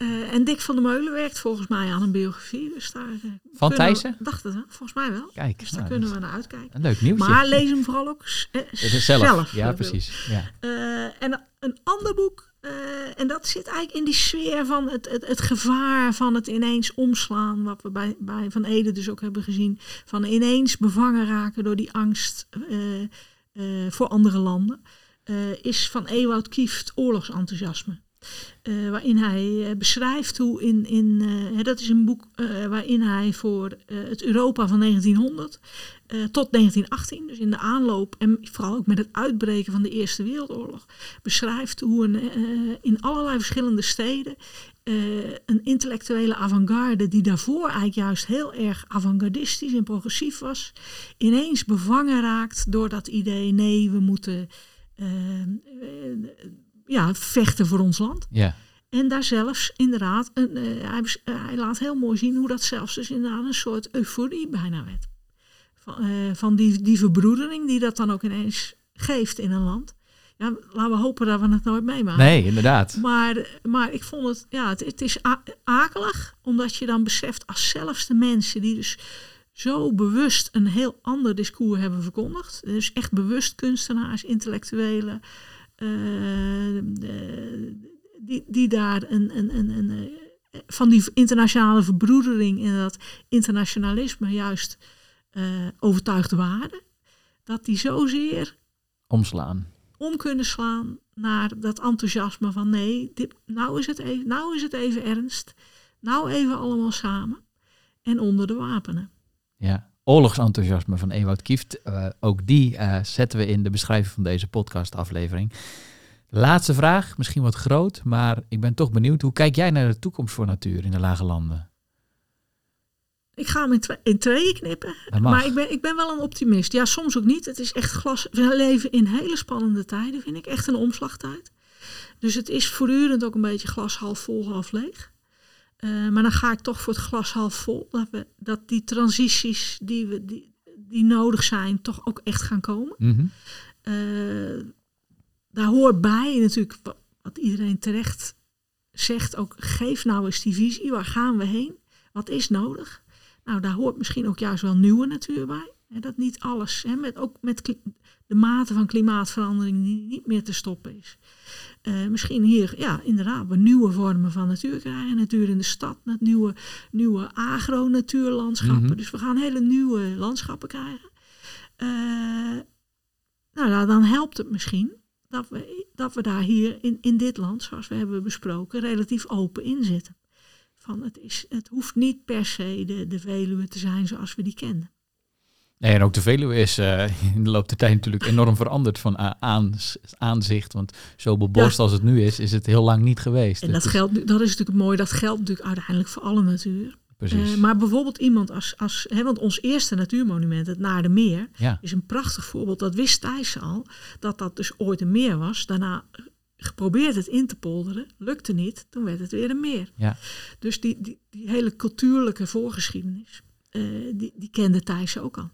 [SPEAKER 2] 25.
[SPEAKER 1] eh, en Dick van der Meulen werkt volgens mij aan een biografie. Dus daar, eh,
[SPEAKER 2] Van Thijssen?
[SPEAKER 1] Dacht het, hè? volgens mij wel.
[SPEAKER 2] Kijk,
[SPEAKER 1] Dus daar
[SPEAKER 2] nou,
[SPEAKER 1] kunnen we naar uitkijken.
[SPEAKER 2] een leuk nieuwtje.
[SPEAKER 1] Maar lees hem vooral ook eh,
[SPEAKER 2] zelf.
[SPEAKER 1] zelf.
[SPEAKER 2] Ja, precies. Ja.
[SPEAKER 1] en een ander boek, en dat zit eigenlijk in die sfeer van het, het, het gevaar van het ineens omslaan, wat we bij, bij Van Ede dus ook hebben gezien, van ineens bevangen raken door die angst voor andere landen, is van Ewout Kieft oorlogsenthousiasme. Eh, waarin hij eh, beschrijft hoe in, in eh, dat is een boek waarin hij voor het Europa van 1900 eh, tot 1918, dus in de aanloop en vooral ook met het uitbreken van de Eerste Wereldoorlog, beschrijft hoe een, in allerlei verschillende steden een intellectuele avant-garde, die daarvoor eigenlijk juist heel erg avant-gardistisch en progressief was, ineens bevangen raakt door dat idee: nee, we moeten ja, vechten voor ons land.
[SPEAKER 2] ja.
[SPEAKER 1] En daar zelfs inderdaad, een, eh, hij, eh, hij laat heel mooi zien hoe dat zelfs dus inderdaad een soort euforie bijna werd. Van, eh, van die, die verbroedering die dat dan ook ineens geeft in een land. Ja, laten we hopen dat we het nooit meemaken.
[SPEAKER 2] Nee, inderdaad.
[SPEAKER 1] Maar, maar ik vond het, ja, het, het is akelig, omdat je dan beseft als zelfs de mensen die dus zo bewust een heel ander discours hebben verkondigd, dus echt bewust kunstenaars, intellectuelen, die, die daar een, een, een, een, eh, van die internationale verbroedering en dat internationalisme juist eh, overtuigd waren, dat die zozeer
[SPEAKER 2] Omslaan.
[SPEAKER 1] om kunnen slaan naar dat enthousiasme van nee, dit, nou, is het even, nou is het even ernst. Nou even allemaal samen. En onder de wapenen.
[SPEAKER 2] Ja. Oorlogsenthousiasme van Ewout Kieft. Eh, ook die eh, zetten we in de beschrijving van deze podcastaflevering. Laatste vraag, misschien wat groot, maar ik ben toch benieuwd. Hoe kijk jij naar de toekomst voor natuur in de Lage Landen?
[SPEAKER 1] Ik ga hem in, twee- in tweeën knippen. Maar ik ben, ik ben wel een optimist. Ja, soms ook niet. Het is echt glas. We leven in hele spannende tijden, vind ik. Echt een omslagtijd. Dus het is voortdurend ook een beetje glas half vol, half leeg. Eh, maar dan ga ik toch voor het glas half vol. Dat, we, dat die transities die, we, die, die nodig zijn, toch ook echt gaan komen.
[SPEAKER 2] Mhm.
[SPEAKER 1] Eh, daar hoort bij natuurlijk wa- wat iedereen terecht zegt ook, geef nou eens die visie, waar gaan we heen? Wat is nodig? Nou, daar hoort misschien ook juist wel nieuwe natuur bij. Hè, dat niet alles, hè, met, ook met de mate van klimaatverandering die niet meer te stoppen is. Eh, misschien hier, ja, inderdaad, we nieuwe vormen van natuur krijgen. Natuur in de stad, met nieuwe, nieuwe agro-natuurlandschappen.
[SPEAKER 2] Mhm.
[SPEAKER 1] Dus we gaan hele nieuwe landschappen krijgen. Eh, nou, ja, dan helpt het misschien dat we, dat we daar hier in, in dit land, zoals we hebben besproken, relatief open in zitten. Van het, is, het hoeft niet per se de, de Veluwe te zijn zoals we die kenden.
[SPEAKER 2] Nee, en ook de Veluwe is eh, in de loop der tijd natuurlijk enorm veranderd van aans- aanzicht. Want zo bebost als het nu is, is het heel lang niet geweest.
[SPEAKER 1] En dat, geldt, dat is natuurlijk mooi, dat geldt natuurlijk uiteindelijk voor alle natuur.
[SPEAKER 2] Precies.
[SPEAKER 1] Eh, maar bijvoorbeeld iemand als, als hè, want ons eerste natuurmonument, het Naar de Meer,
[SPEAKER 2] ja,
[SPEAKER 1] is een prachtig voorbeeld. Dat wist Thijs al, dat dat dus ooit een meer was. Daarna geprobeerd het in te polderen, lukte niet, toen werd het weer een meer.
[SPEAKER 2] ja.
[SPEAKER 1] Dus die, die, die hele cultuurlijke voorgeschiedenis, eh, die, die kende Thijs ook al.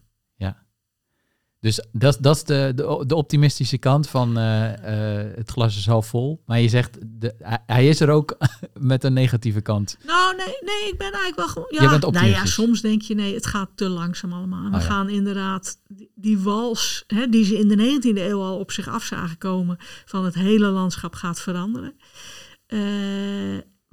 [SPEAKER 2] Dus dat, dat is de, de, de optimistische kant van eh, eh, het glas is half vol. Maar je zegt, de, hij, hij is er ook met een negatieve kant.
[SPEAKER 1] Nou, nee, nee, ik ben eigenlijk wel gewoon. Ja,
[SPEAKER 2] bent
[SPEAKER 1] nou ja, soms denk je nee, het gaat te langzaam allemaal. We
[SPEAKER 2] ja.
[SPEAKER 1] gaan inderdaad die, die wals, hè, die ze in de 19e eeuw al op zich af zagen komen, van het hele landschap gaat veranderen. Eh,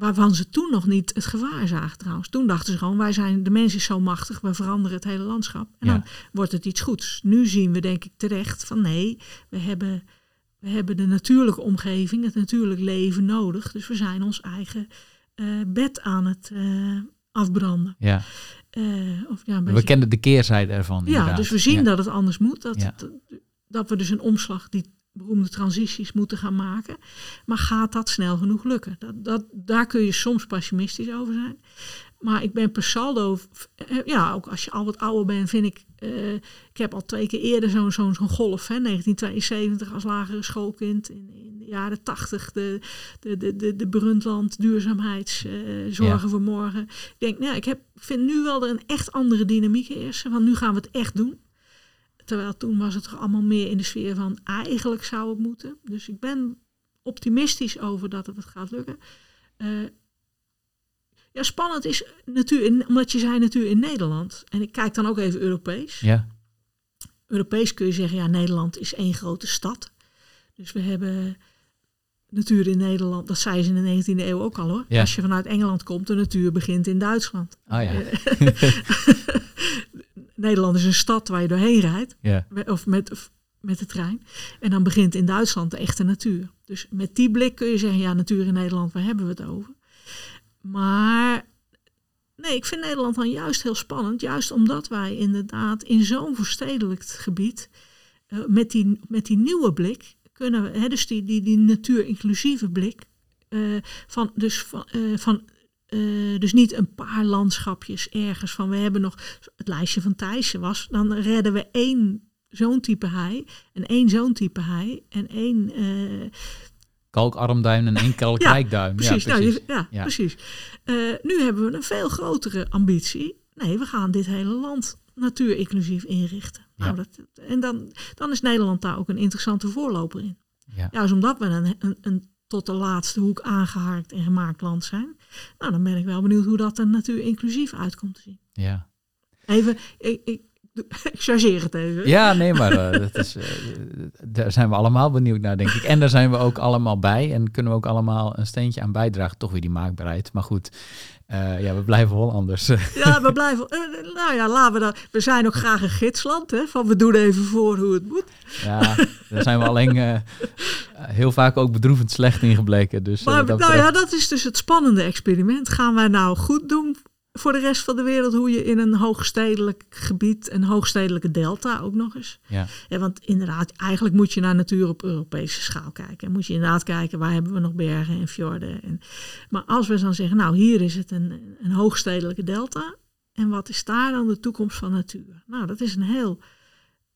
[SPEAKER 1] waarvan ze toen nog niet het gevaar zagen trouwens. Toen dachten ze gewoon, wij zijn, de mens is zo machtig, we veranderen het hele landschap. En
[SPEAKER 2] Ja.
[SPEAKER 1] dan wordt het iets goeds. Nu zien we denk ik terecht van nee, we hebben, we hebben de natuurlijke omgeving, het natuurlijk leven nodig. Dus we zijn ons eigen eh, bed aan het eh, afbranden.
[SPEAKER 2] Ja.
[SPEAKER 1] Eh, of ja, een
[SPEAKER 2] We
[SPEAKER 1] beetje-
[SPEAKER 2] kennen de keerzijde ervan.
[SPEAKER 1] ja,
[SPEAKER 2] inderdaad.
[SPEAKER 1] dus we zien
[SPEAKER 2] Ja.
[SPEAKER 1] dat het anders moet. Dat,
[SPEAKER 2] Ja.
[SPEAKER 1] dat, dat we dus een omslag, die beroemde transities moeten gaan maken. Maar gaat dat snel genoeg lukken? Dat, dat, daar kun je soms pessimistisch over zijn. Maar ik ben per saldo, eh, ja, ook als je al wat ouder bent, vind ik. eh, ik heb al twee keer eerder zo'n zo'n golf, hè, 1972 als lagere schoolkind. In, in de jaren 80 de, de, de, de, de Brundtland duurzaamheidszorgen zorgen voor morgen. Ik denk, nou, ik heb, vind nu wel er een echt andere dynamiek heersen. Want nu gaan we het echt doen. Terwijl toen was het toch allemaal meer in de sfeer van eigenlijk zou het moeten. Dus ik ben optimistisch over dat het gaat lukken. Eh, ja, spannend is natuur, in, omdat je zei natuur in Nederland. En ik kijk dan ook even Europees.
[SPEAKER 2] Ja,
[SPEAKER 1] Europees kun je zeggen, ja, Nederland is één grote stad. Dus we hebben natuur in Nederland, dat zei ze in de 19e eeuw ook al hoor.
[SPEAKER 2] Ja.
[SPEAKER 1] Als je vanuit Engeland komt, de natuur begint in Duitsland.
[SPEAKER 2] oh ja.
[SPEAKER 1] Nederland is een stad waar je doorheen rijdt.
[SPEAKER 2] ja.
[SPEAKER 1] of met, of met de trein. En dan begint in Duitsland de echte natuur. Dus met die blik kun je zeggen, ja, natuur in Nederland, waar hebben we het over? Maar nee, ik vind Nederland dan juist heel spannend. Juist omdat wij inderdaad in zo'n verstedelijkt gebied, eh, met, die, met die nieuwe blik, kunnen we, hè, dus die, die, die natuur-inclusieve blik, eh, van, dus, van, eh, van eh, dus niet een paar landschapjes ergens van we hebben nog het lijstje van Thijssen was, dan redden we één zo'n type hei en één zo'n type hei en één. eh,
[SPEAKER 2] Kalkarmduin en één kalkrijkduin.
[SPEAKER 1] precies,
[SPEAKER 2] Ja,
[SPEAKER 1] nou,
[SPEAKER 2] precies.
[SPEAKER 1] je- ja,
[SPEAKER 2] Ja.
[SPEAKER 1] precies. Eh, nu hebben we een veel grotere ambitie. Nee, we gaan dit hele land natuurinclusief inrichten.
[SPEAKER 2] Ja.
[SPEAKER 1] Nou, dat, en dan, dan is Nederland daar ook een interessante voorloper in.
[SPEAKER 2] Ja.
[SPEAKER 1] Juist omdat we een, een, een tot de laatste hoek aangehaakt en gemaakt land zijn. Nou, dan ben ik wel benieuwd hoe dat er natuur inclusief uitkomt te zien.
[SPEAKER 2] Ja.
[SPEAKER 1] Even, ik, ik, ik chargeer het even.
[SPEAKER 2] Ja, nee, maar eh, dat is, eh, daar zijn we allemaal benieuwd naar, denk ik. En daar zijn we ook allemaal bij en kunnen we ook allemaal een steentje aan bijdragen. Toch weer die maakbaarheid. Maar goed, eh, ja, we blijven Hollanders.
[SPEAKER 1] Ja, we blijven. eh, nou ja, laten we dat. We zijn ook graag een gidsland, hè? Van we doen even voor hoe het moet.
[SPEAKER 2] ja, daar zijn we alleen eh, heel vaak ook bedroevend slecht in gebleken. Dus,
[SPEAKER 1] Maar nou ja, dat is dus het spannende experiment. Gaan wij nou goed doen voor de rest van de wereld hoe je in een hoogstedelijk gebied, een hoogstedelijke delta ook nog eens.
[SPEAKER 2] ja.
[SPEAKER 1] Ja, want inderdaad, eigenlijk moet je naar natuur op Europese schaal kijken. En moet je inderdaad kijken waar hebben we nog bergen en fjorden. En, maar als we dan zeggen, nou hier is het een, een hoogstedelijke delta. En wat is daar dan de toekomst van natuur? Nou, dat is een heel,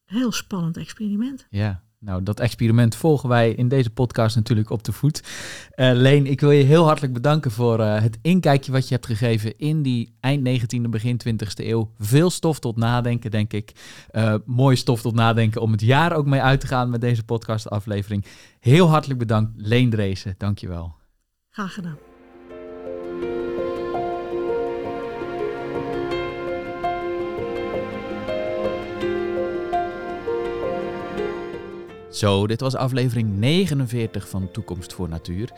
[SPEAKER 1] heel spannend experiment.
[SPEAKER 2] Ja, nou dat experiment volgen wij in deze podcast natuurlijk op de voet. Eh, Leen, ik wil je heel hartelijk bedanken voor eh, het inkijkje wat je hebt gegeven in die eind 19e, begin 20e eeuw. Veel stof tot nadenken, denk ik. Eh mooi stof tot nadenken om het jaar ook mee uit te gaan met deze podcastaflevering. Heel hartelijk bedankt, Leen Dreesen. Dankjewel.
[SPEAKER 1] Graag gedaan.
[SPEAKER 2] Zo, dit was aflevering 49 van Toekomst voor Natuur.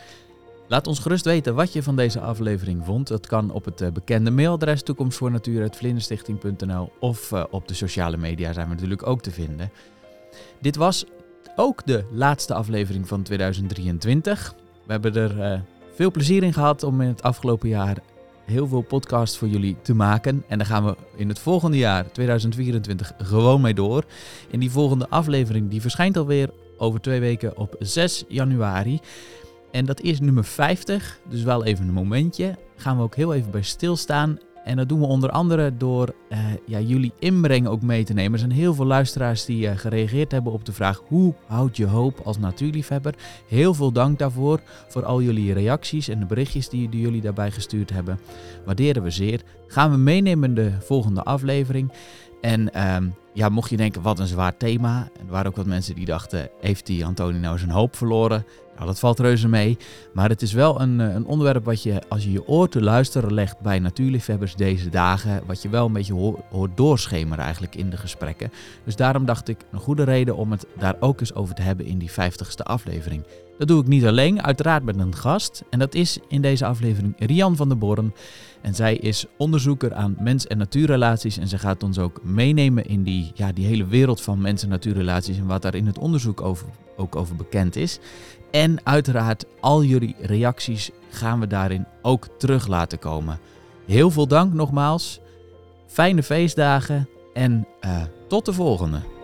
[SPEAKER 2] Laat ons gerust weten wat je van deze aflevering vond. Dat kan op het eh, bekende mailadres toekomstvoornatuur.vlinderstichting.nl of eh, op de sociale media zijn we natuurlijk ook te vinden. Dit was ook de laatste aflevering van 2023. We hebben er eh, veel plezier in gehad om in het afgelopen jaar heel veel podcasts voor jullie te maken. En daar gaan we in het volgende jaar, 2024, gewoon mee door. In die volgende aflevering, die verschijnt alweer over twee weken op 6 januari. En dat is nummer 50, dus wel even een momentje. Gaan we ook heel even bij stilstaan. En dat doen we onder andere door eh, ja, jullie inbreng ook mee te nemen. Er zijn heel veel luisteraars die eh, gereageerd hebben op de vraag... hoe houd je hoop als natuurliefhebber? Heel veel dank daarvoor, voor al jullie reacties en de berichtjes die, die jullie daarbij gestuurd hebben. Waarderen we zeer. Gaan we meenemen in de volgende aflevering. En ehm, ja, mocht je denken, wat een zwaar thema. Er waren ook wat mensen die dachten, heeft die Antoni nou zijn hoop verloren? Nou, dat valt reuze mee. Maar het is wel een, eh, een onderwerp wat je, als je je oor te luisteren legt bij natuurliefhebbers deze dagen, wat je wel een beetje hoort, hoort doorschemeren eigenlijk in de gesprekken. Dus daarom dacht ik, een goede reden om het daar ook eens over te hebben in die 50ste aflevering. Dat doe ik niet alleen, uiteraard met een gast. En dat is in deze aflevering Rian van der Born. En zij is onderzoeker aan mens- en natuurrelaties. En ze gaat ons ook meenemen in die, ja, die hele wereld van mens- en natuurrelaties. En wat daar in het onderzoek over, ook over bekend is. En uiteraard, al jullie reacties gaan we daarin ook terug laten komen. Heel veel dank nogmaals. Fijne feestdagen en eh, tot de volgende.